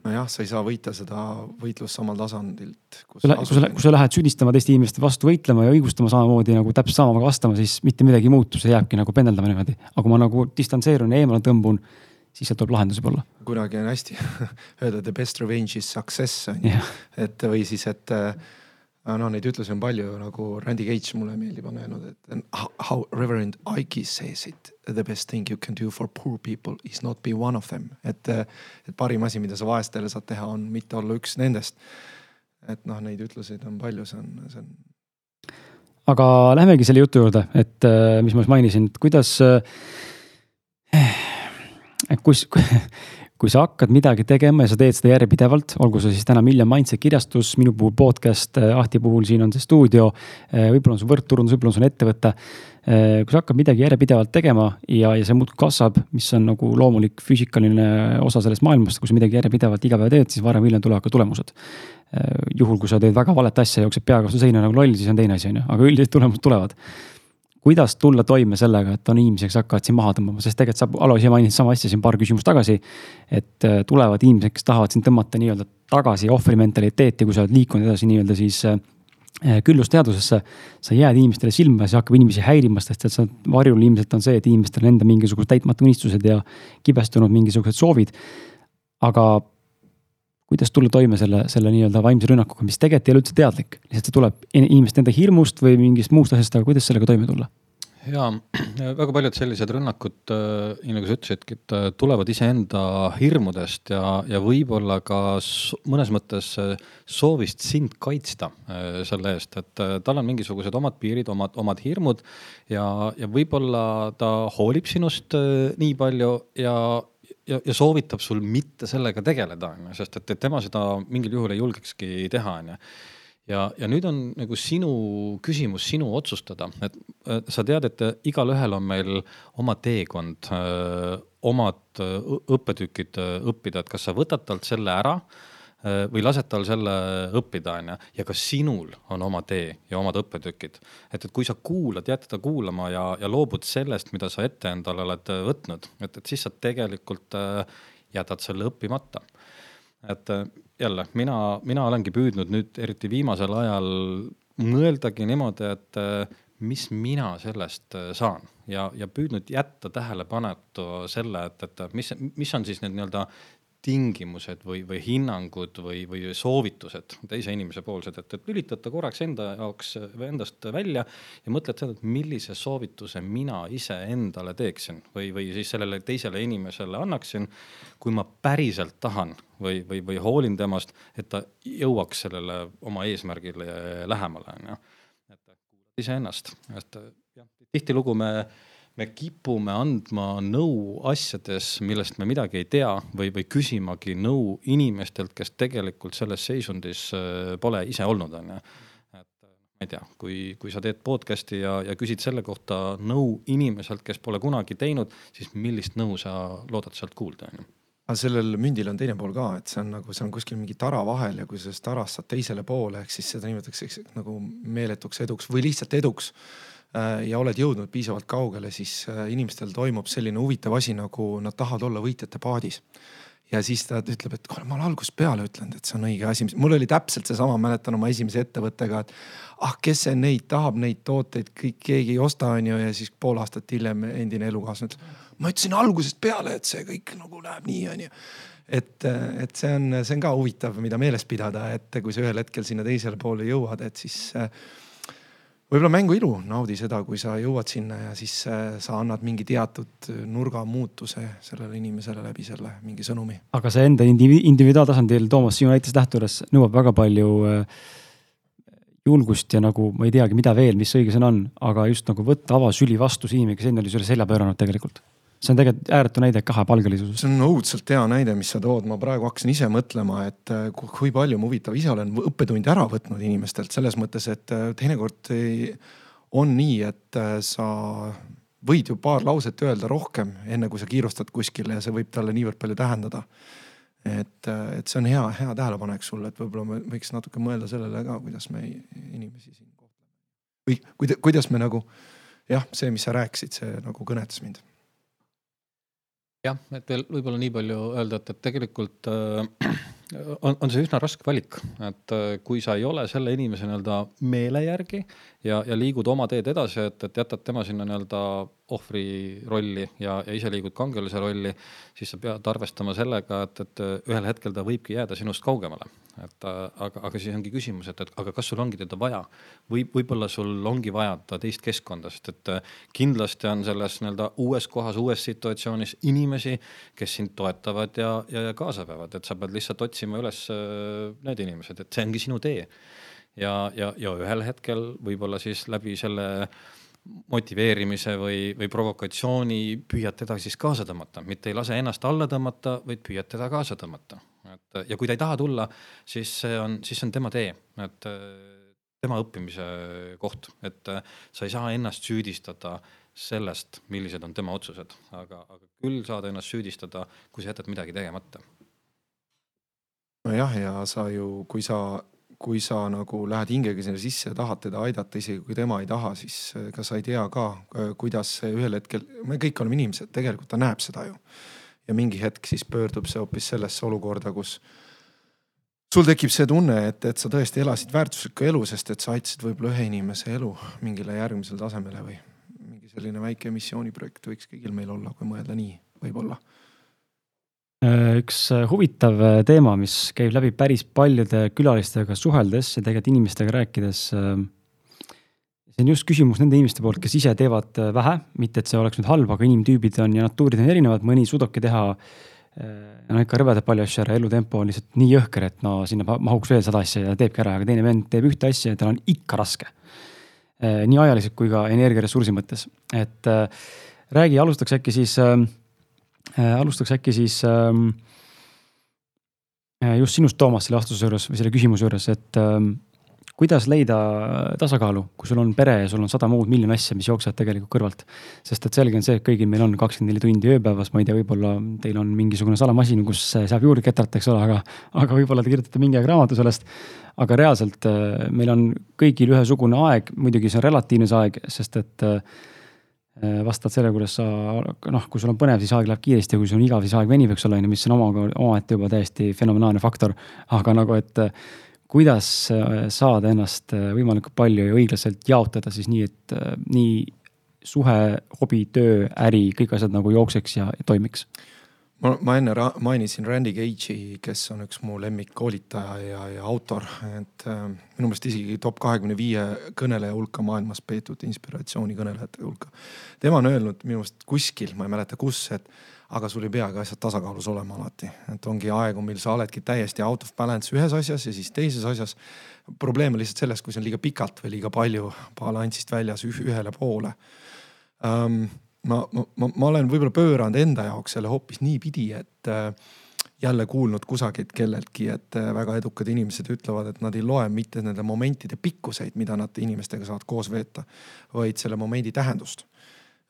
nojah, sa ei saa võita seda võitlust samal tasandilt. kui sa, kui sa, kui sa lähed süüdistama teiste inimeste vastu võitlema ja õigustama samamoodi nagu täpselt samaga vastama, siis mitte midagi ei muutu, see jääbki nagu pendeldama niimoodi. aga kui ma nagu distantseerun ja eemale tõmbun siis sealt tuleb lahendus võib-olla. kunagi on hästi [laughs] öelda the best revenge is success on ju yeah., et või siis, et no neid ütlusi on palju, nagu Randy Cage mulle meeldib, on öelnud, et how Reverend Ike says it, the best thing you can do for poor people is not be one of them. et, et parim asi, mida sa vaestele saad teha, on mitte olla üks nendest. et noh, neid ütluseid on palju, see on, see on. aga lähmegi selle jutu juurde, et mis ma just mainisin, et kuidas et kus, [laughs] kui sa hakkad midagi tegema ja sa teed seda järjepidevalt, olgu see siis täna Million Mindset kirjastus, minu puhul podcast, eh, Ahti puhul siin on see stuudio. Eh, võib-olla on sul võrkturundus, võib-olla on sul ettevõte. Eh, kui sa hakkad midagi järjepidevalt tegema ja, ja see muudkui kasvab, mis on nagu loomulik füüsikaline osa sellest maailmast, kui sa midagi järjepidevalt iga päev teed, siis varem või hiljem tulevad ka tulemused. juhul, kui sa teed väga valet asja, jooksed peaga vastu seina nagu loll, siis on teine asi, on ju, aga üldiselt tulemused tulevad kuidas tulla toime sellega, et kes hakkavad sind maha tõmbama, sest tegelikult sa, Alo, ise mainisid sama asja siin paar küsimust tagasi. et äh, tulevad inimesed, kes tahavad sind tõmmata nii-öelda tagasi ohvri mentaliteeti, kui sa oled liikunud edasi nii-öelda siis äh, äh, küllusteadusesse. sa jääd inimestele silma ja see hakkab inimesi häirima, sest et sa varjul ilmselt on see, et inimestel on enda mingisugused täitmata unistused ja kibestunud mingisugused soovid. aga kuidas tulla toime selle, selle nii-öelda vaimse rünnakuga, mis tegelikult ei ole üldse teadlik, lihtsalt see tuleb inimeste enda hirmust või mingist muust asjast, aga kuidas sellega toime tulla? ja väga paljud sellised rünnakud, äh, nii nagu sa ütlesidki, et äh, tulevad iseenda hirmudest ja, ja võib-olla ka mõnes mõttes äh, soovist sind kaitsta selle eest, et tal on mingisugused omad piirid, omad, omad hirmud ja, ja võib-olla ta hoolib sinust nii palju ja ja, ja soovitab sul mitte sellega tegeleda, on ju, sest et, et tema seda mingil juhul ei julgekski teha, on ju. Ja, ja nüüd on nagu sinu küsimus, sinu otsustada, et sa tead, et igalühel on meil oma teekond, omad õppetükid õppida, et kas sa võtad talt selle ära või lased tal selle õppida, on ju, ja ka sinul on oma tee ja omad õppetükid. et, et kui sa kuulad, jääd teda kuulama ja, ja loobud sellest, mida sa ette endale oled äh, võtnud, et, et siis sa tegelikult äh, jätad selle õppimata. et jälle mina, mina olengi püüdnud nüüd eriti viimasel ajal mõeldagi niimoodi, et mis mina sellest saan ja, ja püüdnud jätta tähelepanetu selle, et, et mis, mis on siis need nii-öelda tingimused või, või hinnangud või, või soovitused teise inimese poolsed, et, et lülitad ta korraks enda jaoks või endast välja ja mõtled seda, et millise soovituse mina iseendale teeksin või, või siis sellele teisele inimesele annaksin. kui ma päriselt tahan või, või, või hoolin temast, et ta jõuaks sellele oma eesmärgile lähemale, on ju. et kuulad iseennast, et jah, tihtilugu me me kipume andma nõu asjades, millest me midagi ei tea või, või küsimagi nõu inimestelt, kes tegelikult selles seisundis äh, pole ise olnud, on ju. et ma ei tea, kui, kui sa teed podcast'i ja, ja küsid selle kohta nõu inimeselt, kes pole kunagi teinud, siis millist nõu sa loodad sealt kuulda, on ju aga sellel mündil on teine pool ka, et see on nagu, seal on kuskil mingi tara vahel ja kui sellest tarast saad teisele poole, ehk siis seda nimetatakse nagu meeletuks eduks või lihtsalt eduks äh, ja oled jõudnud piisavalt kaugele, siis äh, inimestel toimub selline huvitav asi, nagu nad tahavad olla võitjate paadis ja siis ta ütleb, et kuule, ma olen algusest peale ütlenud, et see on õige asi. mul oli täpselt seesama, mäletan oma esimese ettevõttega, et ah, kes see neid tahab, neid tooteid, kõik keegi ei osta, onju. ja siis pool aastat hiljem endine elukaaslane ütles, ma ütlesin algusest peale, et see kõik nagu läheb nii, onju et, et see on, see on ka huvitav, mida meeles pidada, et kui sa ühel hetkel sinna teisele poole jõuad, et siis äh, võib-olla mängu ilu, naudi seda, kui sa jõuad sinna ja siis äh, sa annad mingi teatud äh, nurgamuutuse sellele inimesele läbi selle mingi sõnumi. aga see enda indivi-, individuaaltasandil, Toomas, sinu näitest lähtudes nõuab väga palju äh, julgust ja nagu ma ei teagi, mida veel, mis õige sõna on, aga just nagu võtta avasüli vastu see inimene, kes enne oli sulle selja pööranud tegelikult see on tegelikult ääretu näide kahepalgelisusest. see on õudselt hea näide, mis sa tood, ma praegu hakkasin ise mõtlema, et äh, kui palju ma huvitav ise olen õppetundi ära võtnud inimestelt selles mõttes, et äh, teinekord on nii, et äh, sa võid ju paar lauset öelda rohkem, enne kui sa kiirustad kuskile ja see võib talle niivõrd palju tähendada. et, et see on hea, hea tähelepanek sulle, et võib-olla me võiks natuke mõelda sellele ka, kuidas me inimesi siin kohtleme. või kuidas me nagu jah, see, mis sa rääkisid, see nagu kõnetas mind jah, et veel võib-olla nii palju öelda, et, et tegelikult äh, on, on see üsna raske valik, et äh, kui sa ei ole selle inimese nii-öelda meele järgi ja, ja liigud oma teed edasi, et, et jätad tema sinna nii-öelda ohvri rolli ja, ja ise liigud kangelase rolli, siis sa pead arvestama sellega, et, et ühel hetkel ta võibki jääda sinust kaugemale. et aga, aga siis ongi küsimus, et, et aga kas sul ongi teda vaja või võib-olla sul ongi vaja ta teist keskkonda, sest et kindlasti on selles nii-öelda uues kohas, uues situatsioonis inimesi, kes sind toetavad ja, ja, ja kaasa peavad, et sa pead lihtsalt otsima üles need inimesed, et see ongi sinu tee. Ja, ja, ja ühel hetkel võib-olla siis läbi selle motiveerimise või, või provokatsiooni püüad teda siis kaasa tõmmata, mitte ei lase ennast alla tõmmata, vaid püüad teda kaasa tõmmata. et ja kui ta ei taha tulla, siis see on, siis on tema tee, et tema õppimise koht, et sa ei saa ennast süüdistada sellest, millised on tema otsused, aga, aga küll saad ennast süüdistada, kui sa jätad midagi tegemata. Nojah, ja sa ju, kui sa kui sa nagu lähed hingega sinna sisse ja tahad teda aidata, isegi kui tema ei taha, siis ega sa ei tea ka, kuidas see ühel hetkel, me kõik oleme inimesed, tegelikult ta näeb seda ju. ja mingi hetk siis pöördub see hoopis sellesse olukorda, kus sul tekib see tunne, et, et sa tõesti elasid väärtuslikku elu, sest et sa aitasid võib-olla ühe inimese elu mingile järgmisele tasemele või mingi selline väike missiooniprojekt võiks kõigil meil olla, kui mõelda nii, võib-olla üks äh, huvitav äh, teema, mis käib läbi päris paljude külalistega suheldes ja tegelikult inimestega rääkides. see on just küsimus nende inimeste poolt, kes ise teevad vähe, mitte et see oleks nüüd halb, aga inimtüübid on ja natuurid on erinevad, mõni suudabki teha no ikka rõvedalt palju asju ära, elutempo on lihtsalt nii jõhker, et no sinna mahuks veel sada asja ja teebki ära, aga teine vend teeb ühte asja ja tal on ikka raske. nii ajaliselt kui ka energiaressursi mõttes, et räägi, alustaks äkki siis äh, Äh, alustaks äkki siis ähm, äh, just sinust, Toomas, selle vastuse juures või selle küsimuse juures, et ähm, kuidas leida tasakaalu, kui sul on pere ja sul on sada muud miljon asja, mis jooksevad tegelikult kõrvalt. sest et selge on see, et kõigil meil on kakskümmend neli tundi ööpäevas, ma ei tea, võib-olla teil on mingisugune salamasin, kus saab juurde ketrata, eks ole, aga, aga võib-olla te kirjutate mingi aeg raamatu sellest. aga reaalselt äh, meil on kõigil ühesugune aeg, muidugi see on relatiivne see aeg, sest et äh, Äh, vastavalt sellele, kuidas sa noh, kui sul on põnev, siis aeg läheb kiiresti ja kui sul on igav, siis aeg venib, eks ole, on ju, mis on omaga, omaette juba täiesti fenomenaalne faktor. aga nagu, et äh, kuidas äh, saada ennast võimalikult palju ja õiglaselt jaotada siis nii, et nii suhe, hobi, töö, äri, kõik asjad nagu jookseks ja toimiks ma, ma enne mainisin Randy Cage'i, kes on üks mu lemmikkoolitaja ja, ja autor, et äh, minu meelest isegi top kahekümne viie kõneleja hulka maailmas peetud inspiratsioonikõnelejate hulka. tema on öelnud minu meelest kuskil, ma ei mäleta kus, et aga sul ei peagi asjad tasakaalus olema alati, et ongi aegu, mil sa oledki täiesti out of balance ühes asjas ja siis teises asjas. probleem on lihtsalt selles, kui see on liiga pikalt või liiga palju balansist väljas ühele poole um, ma, ma, ma, olen võib-olla pööranud enda jaoks selle hoopis niipidi, et äh, jälle kuulnud kusagilt kelleltki, et äh, väga edukad inimesed ütlevad, et nad ei loe mitte nende momentide pikkuseid, mida nad inimestega saavad koos veeta, vaid selle momendi tähendust.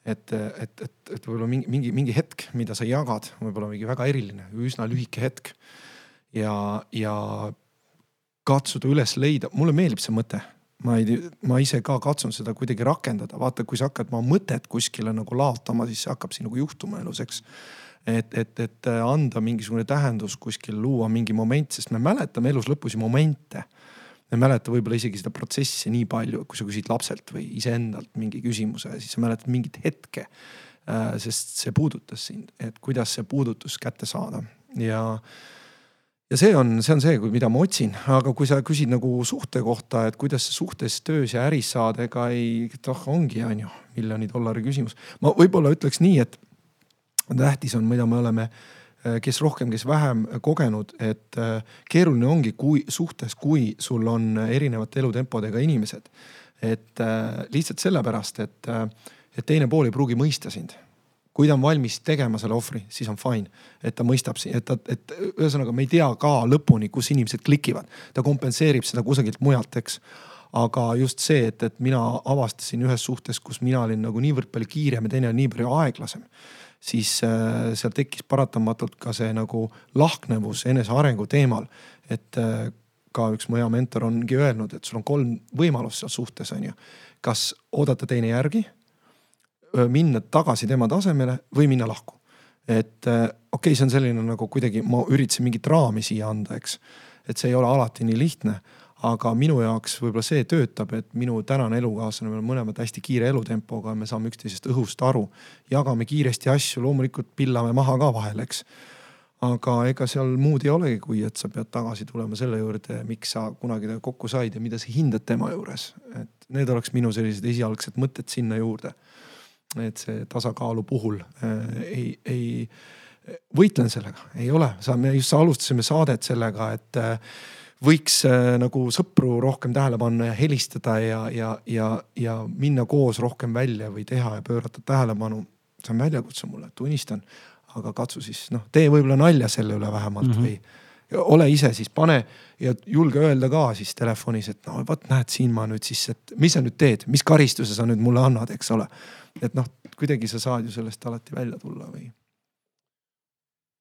et, et, et, et võib-olla mingi, mingi, mingi hetk, mida sa jagad, võib-olla mingi väga eriline, üsna lühike hetk. ja, ja katsuda üles leida, mulle meeldib see mõte ma ei, ma ise ka katsun seda kuidagi rakendada, vaata, kui sa hakkad oma mõtet kuskile nagu laotama, siis see hakkab sinuga juhtuma elus, eks. et, et, et anda mingisugune tähendus kuskil, luua mingi moment, sest me mäletame elus lõpus ju momente. me ei mäleta võib-olla isegi seda protsessi nii palju, kui sa küsid lapselt või iseendalt mingi küsimuse, siis sa mäletad mingit hetke. Äh, sest see puudutas sind, et kuidas see puudutus kätte saada ja ja see on, see on see, mida ma otsin, aga kui sa küsid nagu suhte kohta, et kuidas suhtes, töös ja äris saada, ega ei, noh ongi, on ju, miljoni dollari küsimus. ma võib-olla ütleks nii, et tähtis on, mida me oleme, kes rohkem, kes vähem kogenud, et äh, keeruline ongi, kui suhtes, kui sul on erinevate elutempodega inimesed. et äh, lihtsalt sellepärast, et, et teine pool ei pruugi mõista sind kui ta on valmis tegema selle ohvri, siis on fine, et ta mõistab, et ta, et ühesõnaga me ei tea ka lõpuni, kus inimesed klikivad, ta kompenseerib seda kusagilt mujalt, eks. aga just see, et, et mina avastasin ühes suhtes, kus mina olin nagu niivõrd palju kiirem ja teine oli nii palju aeglasem, siis äh, seal tekkis paratamatult ka see nagu lahknevus enesearengu teemal, et äh, ka üks mu hea mentor ongi öelnud, et sul on kolm võimalust seal suhtes on ju. kas oodata teine järgi minna tagasi tema tasemele või minna lahku. et okei okay,, see on selline nagu kuidagi, ma üritasin mingit raami siia anda, eks. et see ei ole alati nii lihtne, aga minu jaoks võib-olla see töötab, et minu tänane elukaaslane, me oleme mõlemad hästi kiire elutempoga me saame üksteisest õhust aru. jagame kiiresti asju, loomulikult pillame maha ka vahel, eks aga ega seal muud ei olegi, kui et sa pead tagasi tulema selle juurde, miks sa kunagi temaga kokku said ja mida sa hindad tema juures. et need oleks minu sellised esialgsed mõtted sinna juurde et see tasakaalu puhul äh, ei, ei, võitlen sellega, ei ole, me just alustasime saadet sellega, et äh, võiks äh, nagu sõpru rohkem tähele panna ja helistada ja, ja, ja, ja minna koos rohkem välja või teha ja pöörata tähelepanu. see on väljakutse mulle, tunnistan, aga katsu siis noh, tee võib-olla nalja selle üle vähemalt mm -hmm. või ole ise siis, pane ja julge öelda ka siis telefonis, et no vot näed, siin ma nüüd siis, et mis sa nüüd teed, mis karistuse sa nüüd mulle annad, eks ole et noh, kuidagi sa saad ju sellest alati välja tulla või?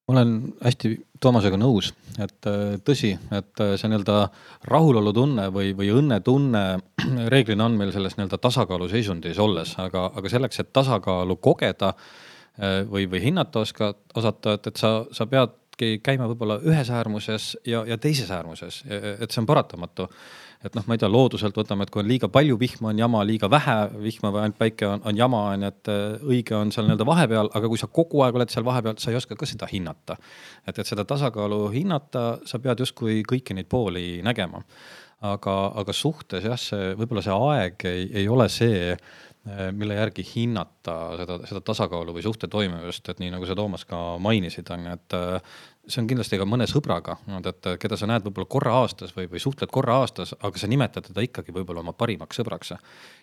ma olen hästi Toomasega nõus, et äh, tõsi, et äh, see nii-öelda rahulolutunne või, või õnnetunne [clears throat] reeglina on meil selles nii-öelda tasakaaluseisundis olles, aga, aga selleks, et tasakaalu kogeda äh, või, või hinnata oska, osata, et, et sa, sa peadki käima võib-olla ühes äärmuses ja, ja teises äärmuses, et see on paratamatu et noh, ma ei tea, looduselt võtame, et kui on liiga palju vihma, on jama, liiga vähe vihma või ainult päike on, on jama, on ju, et äh, õige on seal nii-öelda vahepeal, aga kui sa kogu aeg oled seal vahepeal, sa ei oska ka seda hinnata. et, et seda tasakaalu hinnata, sa pead justkui kõiki neid pooli nägema. aga, aga suhtes jah, see võib-olla see aeg ei, ei ole see mille järgi hinnata seda, seda tasakaalu või suhte toimivust, et nii nagu sa, Toomas, ka mainisid, on ju, et äh, see on kindlasti ka mõne sõbraga, et keda sa näed võib-olla korra aastas või, või suhtled korra aastas, aga sa nimetad teda ikkagi võib-olla oma parimaks sõbraks.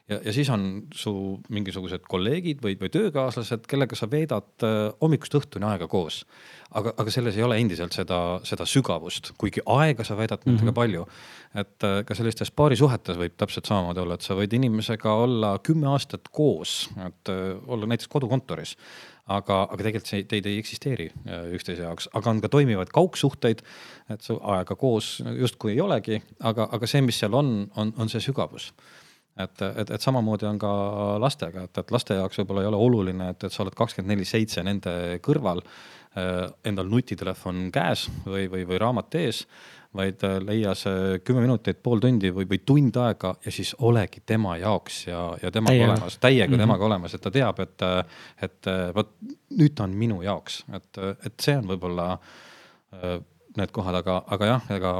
ja, ja siis on su mingisugused kolleegid või, või töökaaslased, kellega sa veedad äh, hommikust õhtuni aega koos. aga, aga selles ei ole endiselt seda, seda sügavust, kuigi aega sa veedad nendega mm -hmm. palju. et äh, ka sellistes paarisuhetes võib täpselt samamoodi olla, et sa võid inimesega olla kümme aastat koos, et äh, olla näiteks kodukontoris aga, aga tegelikult see, teid ei eksisteeri äh, üksteise jaoks, aga on ka toimivaid kaugsuhteid, et aega koos justkui ei olegi, aga, aga see, mis seal on, on, on see sügavus. Et, et, et samamoodi on ka lastega, et, et laste jaoks võib-olla ei ole oluline, et, et sa oled kakskümmend neli seitse nende kõrval äh,, endal nutitelefon käes või, või, või raamat ees vaid äh, leia see kümme minutit, pool tundi või, või tund aega ja siis olegi tema jaoks ja, ja temaga täiega. olemas, täiega mm -hmm. temaga olemas, et ta teab, et, et vot nüüd ta on minu jaoks, et, et see on võib-olla äh, need kohad, aga, aga jah, ega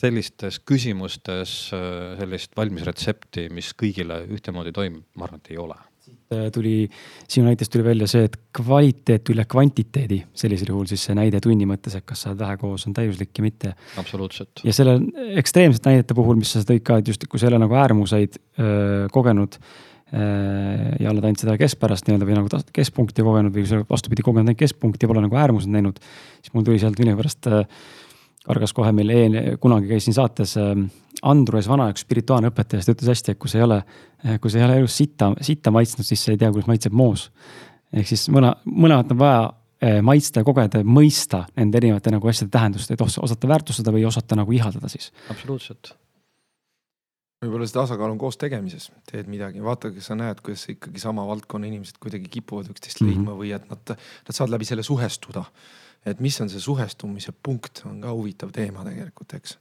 sellistes küsimustes äh, sellist valmis retsepti, mis kõigile ühtemoodi toimib, ma arvan, et ei ole Äh, tuli, sinu näitest tuli välja see, et kvaliteet üle kvantiteedi, sellisel juhul siis see näide tunni mõttes, et kas sa oled vähe koos, on täiuslik ja mitte. absoluutselt. ja selle ekstreemsete näidete puhul, mis sa tõid ka, et just, kui sa ei ole nagu äärmuseid öö, kogenud, ja oled ainult seda keskpärast nii-öelda või nagu keskpunkti kogenud või vastupidi, kogenud ainult keskpunkti ja pole nagu äärmused näinud. siis mul tuli sealt millegipärast äh, kargas kohe meil een-, kunagi käis siin saates äh, Andrus Vana, üks spirituaalne õpetaja, siis ta ütles hästi, et kui sa ei ole, kui sa ei ole elus sitta, sitta maitsnud, siis sa ei tea, kuidas maitseb moos. ehk siis mõne, mõlemat on vaja maitsta ja kogeda ja mõista nende erinevate nagu asjade tähendust, et osata väärtustada või osata nagu ihaldada siis. absoluutselt võib-olla see tasakaal on koos tegemises, teed midagi, vaata, kas sa näed, kuidas ikkagi sama valdkonna inimesed kuidagi kipuvad üksteist mm -hmm. leidma või et nad, nad saavad läbi selle suhestuda. et mis on see suhestumise punkt, on ka huvitav teema tegelikult, eks.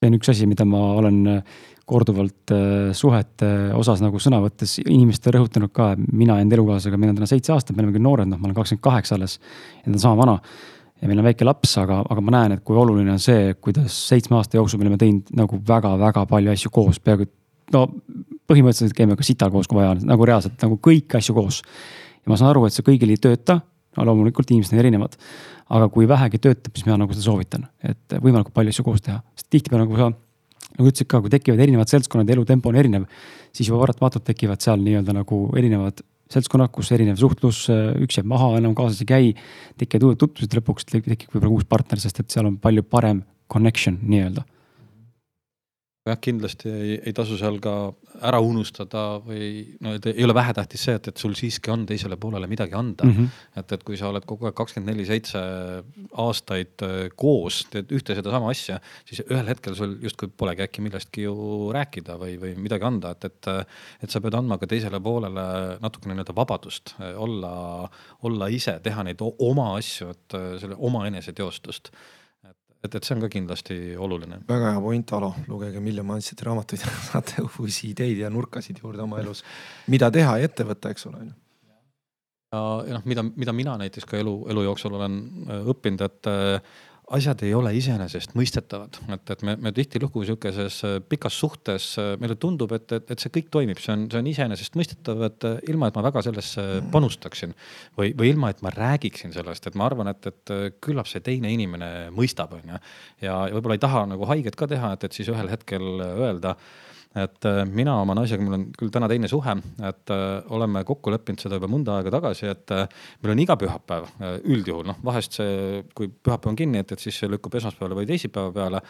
see on üks asi, mida ma olen äh, korduvalt äh, suhete osas nagu sõna võttes inimestele rõhutanud ka, mina enda elukaaslasega, meil on täna seitse aastat, me oleme küll noored, noh, ma olen kakskümmend kaheksa alles ja ta on sama vana ja meil on väike laps, aga, aga ma näen, et kui oluline on see, kuidas seitsme aasta jooksul me oleme teinud nagu väga-väga palju asju koos, peaaegu no põhimõtteliselt käime ka sital koos, kui vaja on, nagu reaalselt nagu kõiki asju koos. ja ma saan aru, et see kõigil ei tööta, no loomulikult inimesed on erinevad. aga kui vähegi töötab, siis mina nagu seda soovitan, et võimalikult palju asju koos teha, sest tihtipeale nagu sa nagu ütlesid ka, kui tekivad erinevad seltskonnad ja elutempo on erinev, siis juba paratamatult tekivad seal nii-öelda nagu erinevad seltskonnad, kus erinev suhtlus, üks jääb maha, enam kaasas ei käi. tekivad uued tutvused lõpuks, tekib võib-olla uus partner, sest et seal on palju parem connection nii-öelda jah, kindlasti ei, ei tasu seal ka ära unustada või no et ei ole vähetähtis see, et, et sul siiski on teisele poolele midagi anda mm. -hmm. et, et kui sa oled kogu aeg kakskümmend neli seitse aastaid äh, koos, teed ühte sedasama asja, siis ühel hetkel sul justkui polegi äkki millestki ju rääkida või, või midagi anda, et, et, et sa pead andma ka teisele poolele natukene nii-öelda vabadust äh, olla, olla ise, teha neid oma asju, et äh, selle oma eneseteostust et, et see on ka kindlasti oluline. väga hea point, Alo, lugege Million Mandseti raamatuid [laughs] saate uusi ideid ja nurkasid juurde oma elus. mida teha ja ette võtta, eks ole, on ju ja, ja noh, mida, mida mina näiteks ka elu, elu jooksul olen äh, õppinud, et äh, asjad ei ole iseenesestmõistetavad, et, et me, me tihtilugu sihukeses äh, pikas suhtes äh, meile tundub, et, et, et see kõik toimib, see on, see on iseenesestmõistetav, et äh, ilma, et ma väga sellesse panustaksin või, või ilma, et ma räägiksin sellest, et ma arvan, et, et küllap see teine inimene mõistab, on ju. ja, ja võib-olla ei taha nagu haiget ka teha, et, et siis ühel hetkel öelda et äh, mina oma naisega, mul on küll täna teine suhe, et äh, oleme kokku leppinud seda juba mõnda aega tagasi, et äh, meil on iga pühapäev üldjuhul, noh vahest see, kui pühapäev on kinni, et, et siis see lükkub esmaspäevale või teisipäeva peale.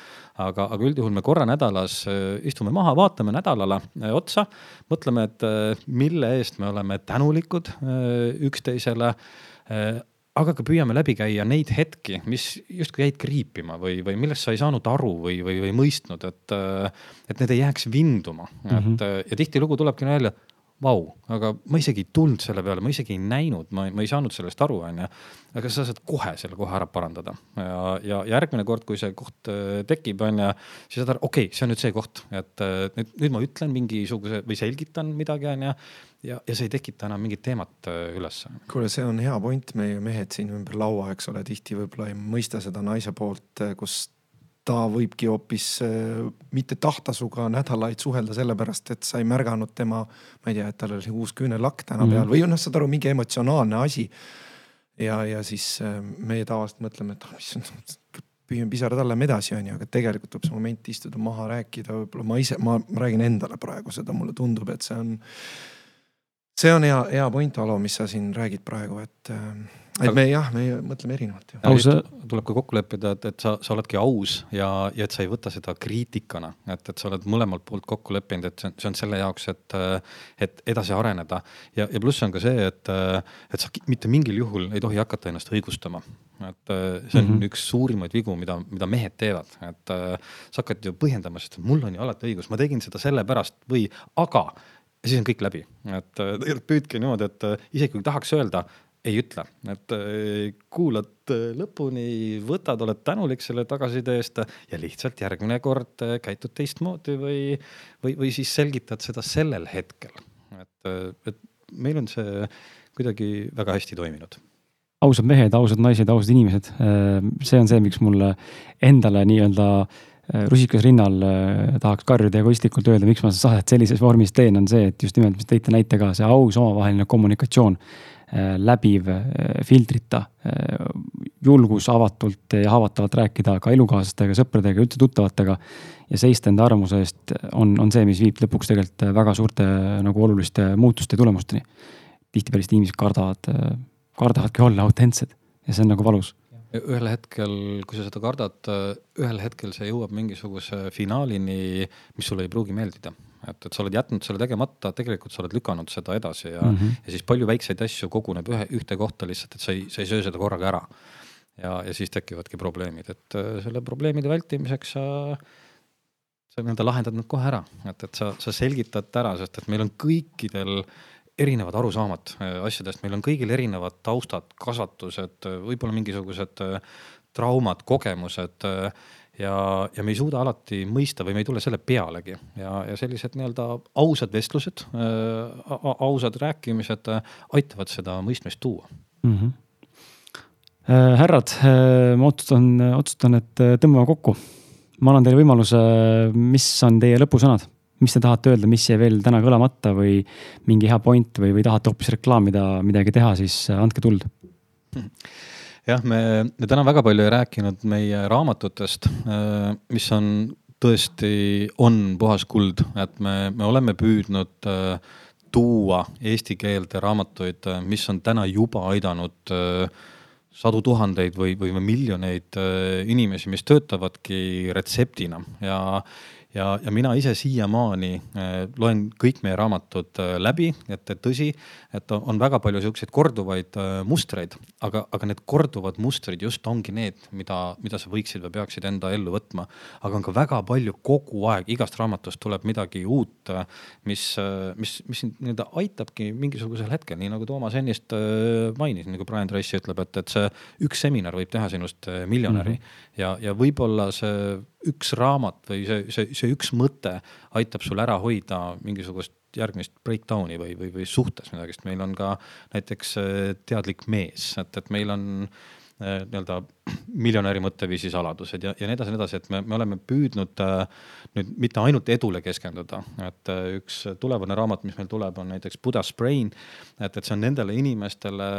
aga, aga üldjuhul me korra nädalas istume maha, vaatame nädalale otsa, mõtleme, et mille eest me oleme tänulikud üksteisele aga ka püüame läbi käia neid hetki, mis justkui jäid kriipima või, või millest sa ei saanud aru või, või, või mõistnud, et, et need ei jääks vinduma mm. -hmm. et ja tihtilugu tulebki välja, vau, aga ma isegi ei tulnud selle peale, ma isegi ei näinud, ma, ma ei saanud sellest aru, onju. aga sa saad kohe selle koha ära parandada ja, ja järgmine kord, kui see koht äh, tekib, onju, siis saad aru, okei okay,, see on nüüd see koht, et äh, nüüd, nüüd ma ütlen mingisuguse või selgitan midagi, onju. ja, ja see ei tekita enam mingit teemat äh, üles. kuule, see on hea point, meie mehed siin ümber laua, eks ole, tihti võib-olla ei mõista seda naise poolt, kus ta võibki hoopis äh, mitte tahta sinuga nädalaid suhelda sellepärast, et sa ei märganud tema, ma ei tea, et tal oli uus küünelakk täna mm -hmm. peal või noh, saad aru, mingi emotsionaalne asi. ja, ja siis äh, meie tavaliselt mõtleme, et ah, mis on, püüame pisarad alla, edasi, onju, aga tegelikult tuleb see moment istuda maha, rääkida, võib-olla ma ise, ma räägin endale praegu seda, mulle tundub, et see on, see on hea, hea point, Alo, mis sa siin räägid praegu, et äh, et me jah, me mõtleme erinevalt. aus tuleb ka kokku leppida, et, et sa, sa oledki aus ja, ja et sa ei võta seda kriitikana, et, et sa oled mõlemalt poolt kokku leppinud, et see on, see on selle jaoks, et, et edasi areneda. ja, ja pluss on ka see, et, et sa mitte mingil juhul ei tohi hakata ennast õigustama. et see on mm -hmm. üks suurimaid vigu, mida, mida mehed teevad, et sa hakkad ju põhjendama, sest mul on ju alati õigus, ma tegin seda sellepärast või aga ja siis on kõik läbi, et tegelikult püüdke niimoodi, et isegi kui tahaks öelda, ei ütle, et äh, kuulad äh, lõpuni, võtad, oled tänulik selle tagasiside eest ja lihtsalt järgmine kord äh, käitud teistmoodi või, või, või siis selgitad seda sellel hetkel. et, et meil on see kuidagi väga hästi toiminud ausad mehed, ausad naised, ausad inimesed. see on see, miks mulle endale nii-öelda rusikas rinnal tahaks karjuda egoistlikult öelda, miks ma seda saadet sellises vormis teen, on see, et just nimelt, mis tõite näite ka, see aus omavaheline kommunikatsioon läbiv, äh, filtrita, äh, julgus avatult ja haavatavalt rääkida ka elukaaslastega, sõpradega, üldse tuttavatega. ja seista enda arvamuse eest on, on see, mis viib lõpuks tegelikult väga suurte nagu oluliste muutuste ja tulemusteni. tihtipeale lihtsalt inimesed kardavad, kardavadki olla autentsed ja see on nagu valus ühel hetkel, kui sa seda kardad, ühel hetkel see jõuab mingisuguse finaalini, mis sulle ei pruugi meeldida et, et sa oled jätnud selle tegemata, tegelikult sa oled lükanud seda edasi ja mm, -hmm. ja siis palju väikseid asju koguneb ühe, ühte kohta lihtsalt, et sa ei, sa ei söö seda korraga ära. ja, ja siis tekivadki probleemid, et äh, selle probleemide vältimiseks sa, sa nii-öelda lahendad nad kohe ära, et, et sa, sa selgitad ära, sest et meil on kõikidel erinevad arusaamad äh, asjadest, meil on kõigil erinevad taustad, kasvatused, võib-olla mingisugused äh, traumad, kogemused ja, ja me ei suuda alati mõista või me ei tule selle pealegi ja, ja sellised nii-öelda ausad vestlused äh,, ausad rääkimised äh, aitavad seda mõistmist tuua mm. -hmm. Äh, härrad äh,, ma otsustan, otsustan, et äh, tõmbame kokku. ma annan teile võimaluse, mis on teie lõpusõnad, mis te tahate öelda, mis jäi veel täna kõlamata või mingi hea point või, või tahate hoopis reklaamida, midagi teha, siis äh, andke tuld jah, me, me täna väga palju ei rääkinud meie raamatutest, äh, mis on tõesti, on puhas kuld, et me, me oleme püüdnud äh, tuua eesti keelde raamatuid, äh, mis on täna juba aidanud sadu tuhandeid või, või miljoneid inimesi, mis töötavadki retseptina. Ja ja, ja mina ise siiamaani loen kõik meie raamatud läbi, et, tõsi, et on väga palju siukseid korduvaid mustreid, aga, aga need korduvad mustrid just ongi need, mida, mida sa võiksid või peaksid enda ellu võtma. aga on ka väga palju kogu aeg, igast raamatust tuleb midagi uut, mis, mis, mis sind nii-öelda aitabki mingisugusel hetkel, nii nagu Toomas ennist mainis, nagu Brian Tracy ütleb, et, et see üks seminar võib teha sinust miljonäri mm -hmm. ja, ja võib-olla see üks raamat või see, see, see üks mõte aitab sul ära hoida mingisugust järgmist breakdown'i või, või, või suhtes midagi, sest meil on ka näiteks äh, teadlik mees, et, et meil on äh, nii-öelda miljonäri mõtteviisi saladused ja, ja nii edasi ja nii edasi, et me, me oleme püüdnud äh, nüüd mitte ainult edule keskenduda, et äh, üks tulevane raamat, mis meil tuleb, on näiteks Buddha's Brain. et, et see on nendele inimestele,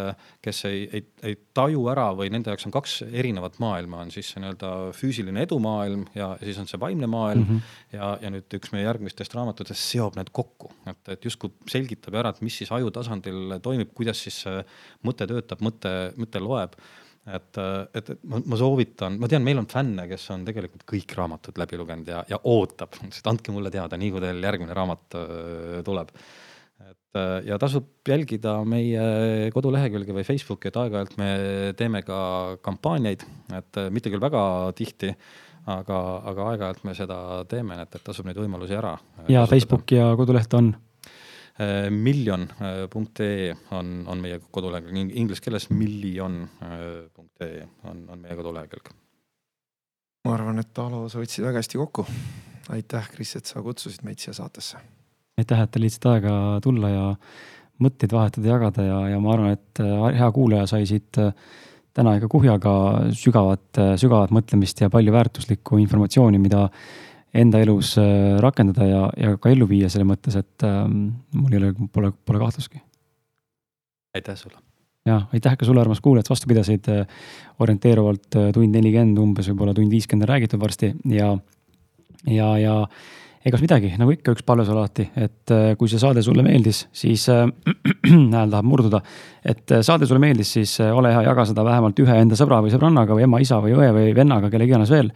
kes ei, ei, ei taju ära või nende jaoks on kaks erinevat maailma, on siis see nii-öelda füüsiline edumaailm ja siis on see vaimne maailm mm. -hmm. ja, ja nüüd üks meie järgmistest raamatutest seob need kokku, et, et justkui selgitab ära, et mis siis aju tasandil toimib, kuidas siis mõte töötab, mõte, mõte loeb et, et, et ma, ma soovitan, ma tean, meil on fänne, kes on tegelikult kõik raamatud läbi lugenud ja, ja ootab, [laughs] et andke mulle teada, nii kui teil järgmine raamat äh, tuleb. et äh, ja tasub jälgida meie kodulehekülge või Facebooki, et aeg-ajalt me teeme ka kampaaniaid, et äh, mitte küll väga tihti, aga, aga aeg-ajalt me seda teeme, et, et tasub neid võimalusi ära. ja kasutada. Facebook ja koduleht on miljon.ee äh, on, on meie kodulehekülg, inglise keeles miljon.ee äh, on, on meie kodulehekülg. ma arvan, et Alo, sa võtsid väga hästi kokku. aitäh, Kris, et sa kutsusid meid siia saatesse. aitäh, et te leidsite aega tulla ja mõtteid vahetada, jagada ja, ja ma arvan, et hea kuulaja sai siit täna ikka kuhjaga sügavat, sügavat mõtlemist ja palju väärtuslikku informatsiooni, mida enda elus äh, rakendada ja, ja ka ellu viia selle mõttes, et ähm, mul ei ole, pole, pole kahtlustki. aitäh sulle. ja aitäh ka sulle, armas kuulaja, et vastu pidasid äh, orienteeruvalt äh, tund nelikümmend, umbes võib-olla tund viiskümmend on räägitud varsti ja, ja, ja egas midagi, nagu ikka, üks palve sulle alati, et kui see saade sulle meeldis, siis äh,, [clears throat] hääl tahab murduda. et saade sulle meeldis, siis ole hea, jaga seda vähemalt ühe enda sõbra või sõbrannaga või ema, isa või õe või vennaga, kellega iganes veel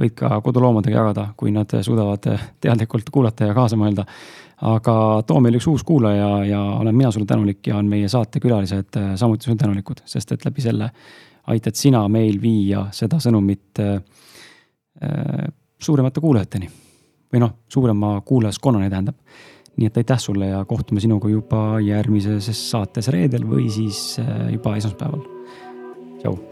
võid ka koduloomadega jagada, kui nad suudavad teadlikult kuulata ja kaasa mõelda. aga too meil üks uus kuulaja ja olen mina sulle tänulik ja on meie saatekülalised samuti sulle tänulikud, sest et läbi selle aitad sina meil viia seda sõnumit äh, suuremate kuulajateni. või noh, suurema kuulajaskonnani tähendab. nii et aitäh sulle ja kohtume sinuga juba järgmises saates reedel või siis äh, juba esmaspäeval. tšau